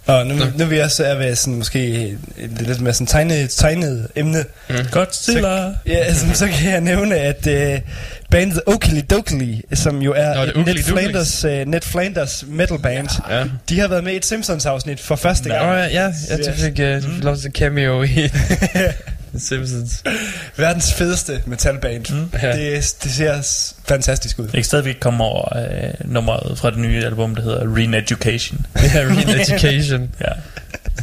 Og nu, nu vil jeg så er ved sådan måske et lidt mere sådan tegnet, tegnet emne. Mm. Godzilla. Så, ja, så, så kan jeg nævne, at uh, bandet Oakley Dokley, som jo er Nå, er Ned. Flanders, uh, Ned Flanders metal band, Ja. de har været med i et Simpsons-afsnit for første Nå, gang. ja, ja, ja, de fik, uh, lov til cameo i <laughs> Simpsons. Verdens fedeste metalband. Mm. Ja. Det, det ser fantastisk ud. Jeg kan stadigvæk komme over øh, nummeret fra det nye album, der hedder Re-Education. <laughs> Ja, Re-Education. <laughs> ja.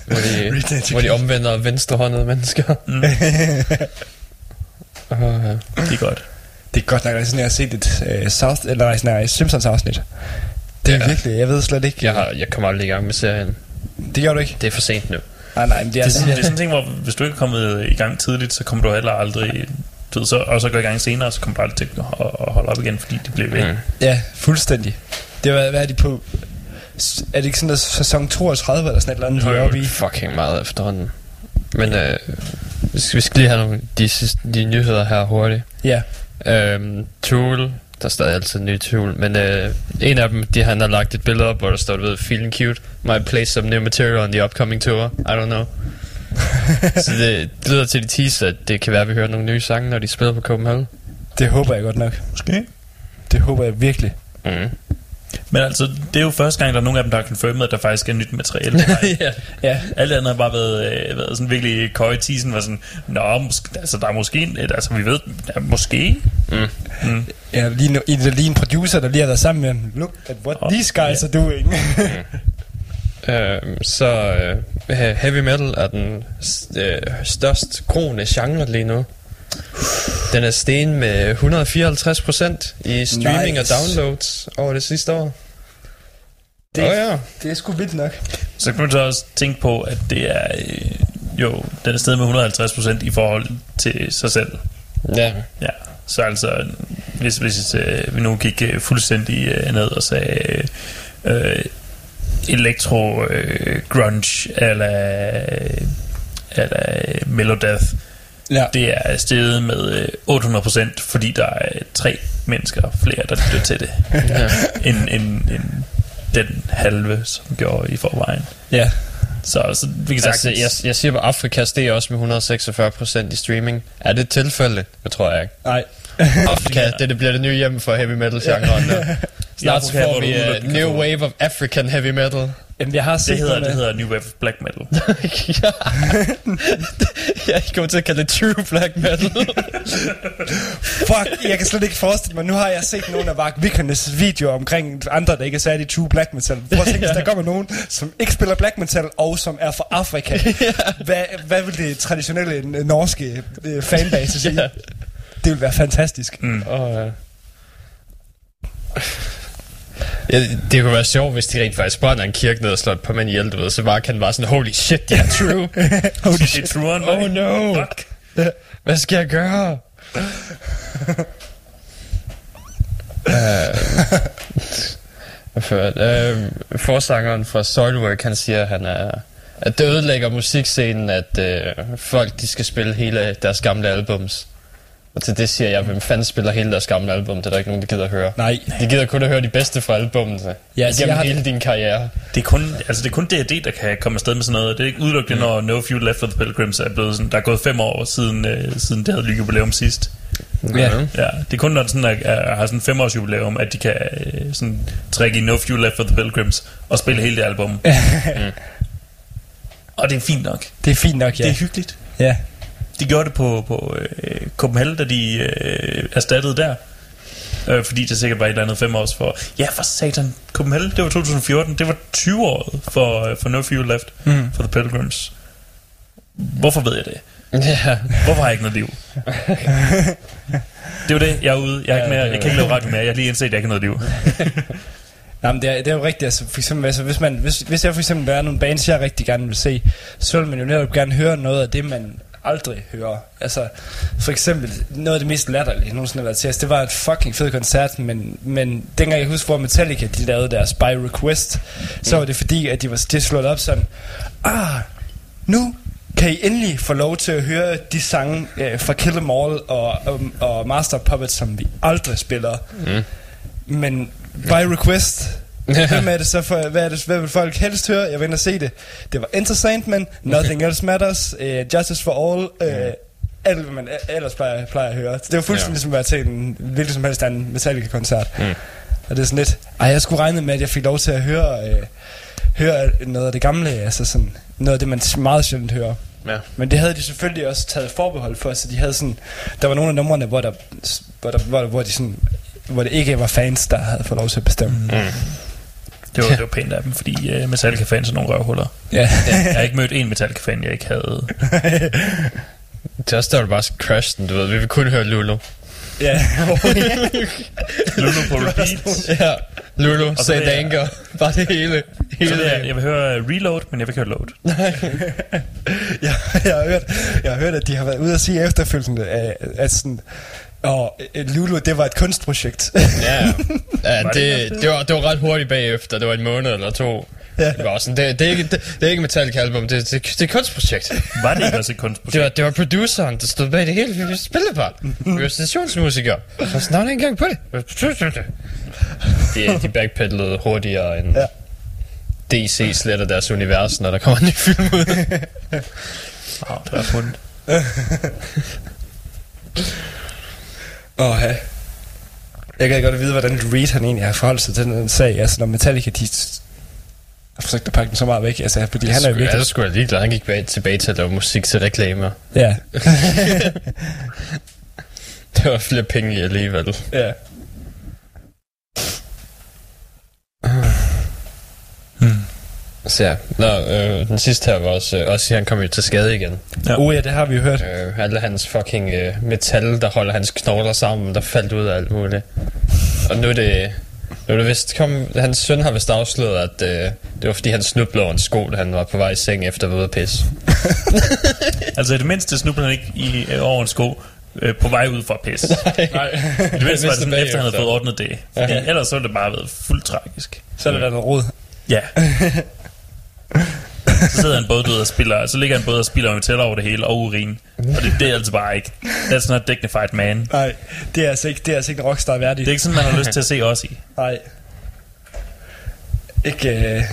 Hvor de, Re-Education. hvor de omvender venstrehåndede mennesker. Mm. <laughs> uh, ja. Det er godt. Det er godt nok, at jeg har set et uh, South, eller nej, Simpsons afsnit. Det er Ja. virkelig, jeg ved slet ikke. Jeg, har, jeg kommer aldrig i gang med serien. Det gør du ikke? Det er for sent nu. Nej, nej, men det er, Det er, sådan, det er sådan en ting, hvor hvis du ikke er kommet i gang tidligt, så kommer du heller aldrig... Du ved, så, og så går i gang senere, så kommer du aldrig til at, at, at holde op igen, fordi det bliver ved. Mm. Ja, fuldstændig. Det var, hvad er de på? Er det ikke sådan der sæson 32 eller sådan et eller andet, de er oppe i? fucking meget efterhånden. Men øh, vi, skal, vi skal lige have nogle de, sidste, de nyheder her hurtigt. Ja. Øhm, Tool, der er stadig altid nye Tool, men øh, en af dem, de, han har lagt et billede op, hvor der står, du ved, feeling cute, might play some new material on the upcoming tour, I don't know. <laughs> Så det, det lyder til de teaser, at det kan være, at vi hører nogle nye sange, når de spiller på Copenhagen. Det håber jeg godt nok. Måske. Det håber jeg virkelig. Mm. Men altså, det er jo første gang, der er nogen af dem, der har confirmed, at der faktisk er nyt materiale. <laughs> ja. ja. Alt andet har bare været, øh, været sådan virkelig køje teasen, var sådan, Nå, måske, altså, der er måske, en- altså vi ved, der er måske. Mm. Mm. Ja, lige, nu, lige en producer, der lige har været sammen med ham. Look at what Oh, these guys are doing. <laughs> Øhm, så øh, heavy metal er den øh, størst groende genre lige nu. Den er sten med 154% i streaming Nice. og downloads over det sidste år. Det, Åh ja. det er sgu vildt nok. Så kan man så også tænke på, at det er, øh, jo, den er stedet med 150% i forhold til sig selv. Ja. Ja, så altså, hvis, hvis øh, vi nu gik øh, fuldstændig øh, ned og sagde øh, elektro øh, grunge eller, eller Melodeath, ja. det er steget med øh, 800%, fordi der er tre mennesker flere, der lytter til det, <laughs> Ja. end, end, end den halve, som gjorde i forvejen. Ja. Så, så vi kan Altså, jeg, jeg siger, at Afrika steg også med 146% i streaming. Er det et tilfælde? Det tror jeg ikke. Nej. <laughs> Afrika, det, det bliver det nye hjem for heavy metal genren. <laughs> Ja. Snart får vi uh, New Wave of African Heavy Metal. Jamen, jeg har Det set hedder, nogle det hedder New Wave Black Metal. <laughs> jeg er ikke god til at kalde det true black metal. Fuck, jeg kan slet ikke forestille mig. Nu har jeg set nogle af Mark Vikernes videoer omkring andre, der ikke er særlig true black metal. Prøv at tænke, hvis der kommer nogen, som ikke spiller black metal, og som er fra Afrika. Hvad, hvad vil det traditionelle øh, norske øh, fanbase sige? Det vil være fantastisk. Mm. Og, uh... Ja, det kunne være sjovt, hvis de rent faktisk brænder en kirke ned og slår et par mænd ihjel, du ved, så bare kan bare sådan, holy shit, det er true. <laughs> holy shit. True on Oh no. Fuck. Hvad skal jeg gøre? uh, for, uh, forsangeren fra Soilwork, han siger, at han er at det ødelægger musikscenen, at uh, folk de skal spille hele deres gamle albums. Og til det siger jeg, hvem fanden spiller hele deres gamle album? Det er der ikke nogen, der gider at høre. Nej. De gider kun at høre de bedste fra albummet. Ja, Ja, altså, igennem jeg har hele det- din karriere. Det er kun, altså det er kun D&D, der kan komme afsted med sådan noget. Det er ikke udelukkende, mm. når No Few Left for the Pilgrims er blevet sådan, der er gået fem år siden, øh, siden det havde jubilæum sidst. Ja. ja. Det er kun, når det sådan er, er, har sådan en femårs jubilæum, at de kan øh, sådan trække i No Few Left for the Pilgrims og spille hele det album. <laughs> mm. Og det er fint nok. Det er fint nok, ja. Det er hyggeligt. Ja. De gjorde det på, på øh, Copenhagen, da de øh, erstattede der. Øh, fordi det sikkert var et eller andet fem års for... Ja, for satan. Copenhagen, det var 2014. Det var 20 år for, øh, for No Few Left Mm. for The Pilgrims. Hvorfor ved jeg det? Ja. Hvorfor har jeg ikke noget liv? <laughs> det er jo det, jeg er ude. Jeg, er ikke mere, jeg kan ikke lave radio mere. Jeg har lige indset, at jeg ikke har noget liv. <laughs> Nej, men det er, det er jo rigtigt, altså for eksempel, altså, hvis, man, hvis, hvis jeg for eksempel er nogle bands, jeg rigtig gerne vil se, så vil man jo netop gerne høre noget af det, man aldrig hører. Altså, for eksempel, noget af det mest latterlige, jeg nogensinde har været til, altså, det var et fucking fed koncert, men, men dengang jeg husker, hvor Metallica, de lavede deres By Request, så var det fordi, at de var de slået op sådan, ah, nu kan I endelig få lov til at høre de sange øh, fra Kill 'Em All og, og, og Master of Puppets, som vi aldrig spiller. Mm. Men by request, hvem er det så for, hvad, er det, hvad vil folk helst høre? Jeg vil ind og se det. Det var Enter Sandman, Nothing Else Matters, uh, Justice for All, uh, alt hvad man ellers plejer, plejer at høre. Det var fuldstændig Ja. ja. som at være til en hvilken som helst anden Metallica-koncert. Mm. Og det er sådan lidt, ej, jeg skulle regne med, at jeg fik lov til at høre, øh, høre noget af det gamle, altså sådan, noget af det, man meget sjældent hører. Ja. Men det havde de selvfølgelig også taget forbehold for, så de havde sådan, der var nogle af numrene, hvor, der, hvor, der, hvor, hvor, de sådan, hvor det ikke var fans, der havde fået lov til at bestemme. Mm. Det var, det var pænt af dem, fordi uh, Metallica-fans er nogle røvhuller. Ja. jeg har ikke mødt en Metallica-fan, jeg ikke havde. <laughs> Det er også der, var det bare crashed den, du ved. Vi vil kun høre Lulu. Ja. <laughs> Lulu på repeat. ja, Lulu, jeg- Danger. <laughs> Bare det hele. hele Så jeg, jeg vil høre uh, Reload, men jeg vil ikke høre Load. jeg, jeg, har hørt, jeg har hørt, at de har været ude at sige efterfølgende, at, at sådan, og Lulu, det var et kunstprojekt. Ja, ja Var det det, var, det var ret hurtigt bagefter. Det var en måned eller to. Ja. Det var også sådan, det, det, er ikke, det, det er ikke Metallica album, det, det, det er et kunstprojekt. Var det ikke også et kunstprojekt? Det var, det var produceren, der stod bag det hele. Vi spillede bare. Vi var stationsmusikere. Så snart ikke engang på det. De, de backpedalede hurtigere end Ja. DC sletter deres univers, når der kommer en ny film ud. Åh, det var fundet. <laughs> Åh, ja. Jeg kan godt vide, hvordan Reed han egentlig har forholdt sig til den sag. Altså, når Metallica, de har forsøgt at pakke den så meget væk. Altså, fordi han er jo Jeg virkelig... er sgu da ligeglad. Han gik bag, tilbage til at lave musik til reklamer. Ja. <laughs> Det var flere penge i alligevel. ja. Så ja, Nå, øh, den sidste her var også, øh, også han kom jo til skade igen. Ja. Oh ja, det har vi jo hørt. Øh, alle hans fucking øh, metal, der holder hans knogler sammen, der faldt ud af alt muligt. Og nu er det... Nu er det vist kom, hans søn har vist afsløret, at øh, det var fordi han snublede over en sko, da han var på vej i seng efter at være ude at pisse. <laughs> Altså i det mindste snublede han ikke i, øh, over en sko øh, på vej ud fra pis. <laughs> Nej. I det mindste var det sådan, efter han havde fået ordnet det. Ja. ellers så ville det bare været fuldt tragisk. Så er der været noget råd. Ja. <laughs> Så sidder han både død og spiller, så ligger han både og spiller metal over det hele og urin. Og det, det er altså bare ikke. That's not dignified man. Nej, det er altså ikke, det er altså ikke en rockstar værdigt. Det er ikke sådan, man har lyst til at se os i. Nej. Ikke... Øh,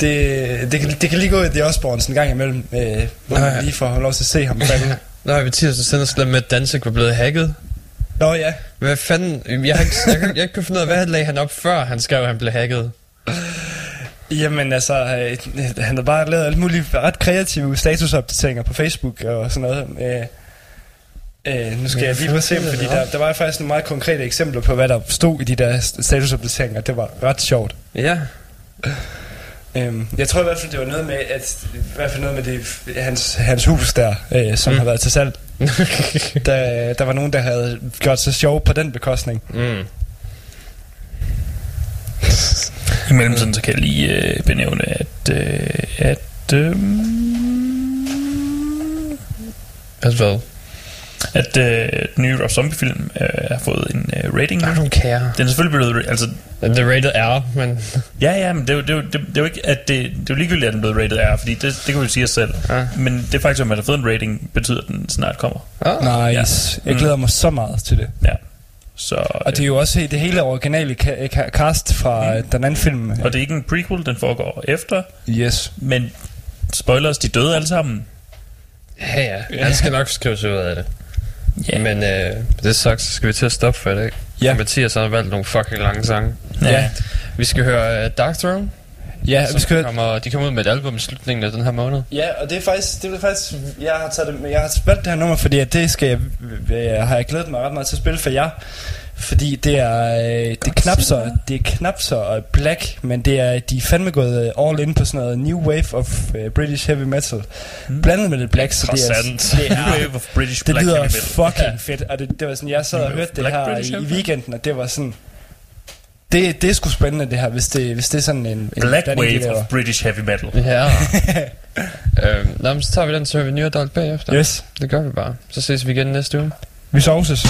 det, det, kan, det kan lige gå i The Osbournes en gang imellem, øh, hvor man lige får lov til at se ham falde. Nå, vi tirsdag sender slet med, at Danzig var blevet hacket. Nå ja. Hvad fanden? Jeg har ikke, jeg, jeg ikke kunnet finde ud af, hvad lagde han op, før han skrev, at han blev hacket. Jamen altså, øh, han har bare lavet alle mulige ret kreative statusopdateringer på Facebook og sådan noget. Øh, øh, nu skal Ja, jeg lige prøve at se, fordi er der, der var faktisk nogle meget konkrete eksempler på, hvad der stod i de der statusopdateringer. Det var ret sjovt. Ja. Øhm, jeg tror i hvert fald, det var noget med, at, i hvert fald noget med det, hans, hans hus der, øh, som mm. har været til salg. <laughs> der, der var nogen, der havde gjort sig sjov på den bekostning. Mm. <laughs> I mellemtiden så kan jeg lige øh, benævne, at, øh, at øh, Altså hvad? At øh, den nye Rob Zombie-film øh, har fået en øh, rating. I don't care. Den er selvfølgelig blevet... Altså, er rated R, men... ja, ja, men det er, jo, det, er jo, det, det er jo ikke... At det, det er jo ligegyldigt, at den er blevet rated R, fordi det, det kan vi jo sige os selv. Ja. Men det faktum, at man har fået en rating, betyder, at den snart kommer. Ah. Nice. Jeg glæder mig så meget til det. Ja. Så, Og det er jo også det hele originale cast fra mm. den anden film. Og det er ikke en prequel, den foregår efter. Yes. Men spoilers, de døde alle sammen. Ja, ja. Han skal nok skrive sig ud af det. Yeah. Men øh, det sagt, så skal vi til at stoppe for i dag. Ja. Mathias har valgt nogle fucking lange sange. Ja. Vi skal høre uh, Dark Throne. Ja, vi skal kommer, de kommer ud med et album i slutningen af den her måned. Ja, og det er faktisk, det er faktisk jeg har taget det, jeg har valgt det her nummer, fordi at det skal jeg, øh, har jeg glædet mig ret meget til at spille for jer. Fordi det er, øh, det er knap så, det er knap så øh, black, men det er, de er fandme gået all in på sådan noget new wave of uh, British heavy metal. Mm. Blandet med lidt black, så det er, det er New wave of British det black lyder fucking fedt, og det, det var sådan, jeg sad og hørte det her i, i weekenden, og det var sådan, det, det er sgu spændende det her, hvis det, hvis det er sådan en, en Black de wave of British heavy metal. Ja. <laughs> øhm, nå, men så tager vi den, så hører vi New Adult bagefter. Yes. Det gør vi bare. Så ses vi igen næste uge. Vi sovses.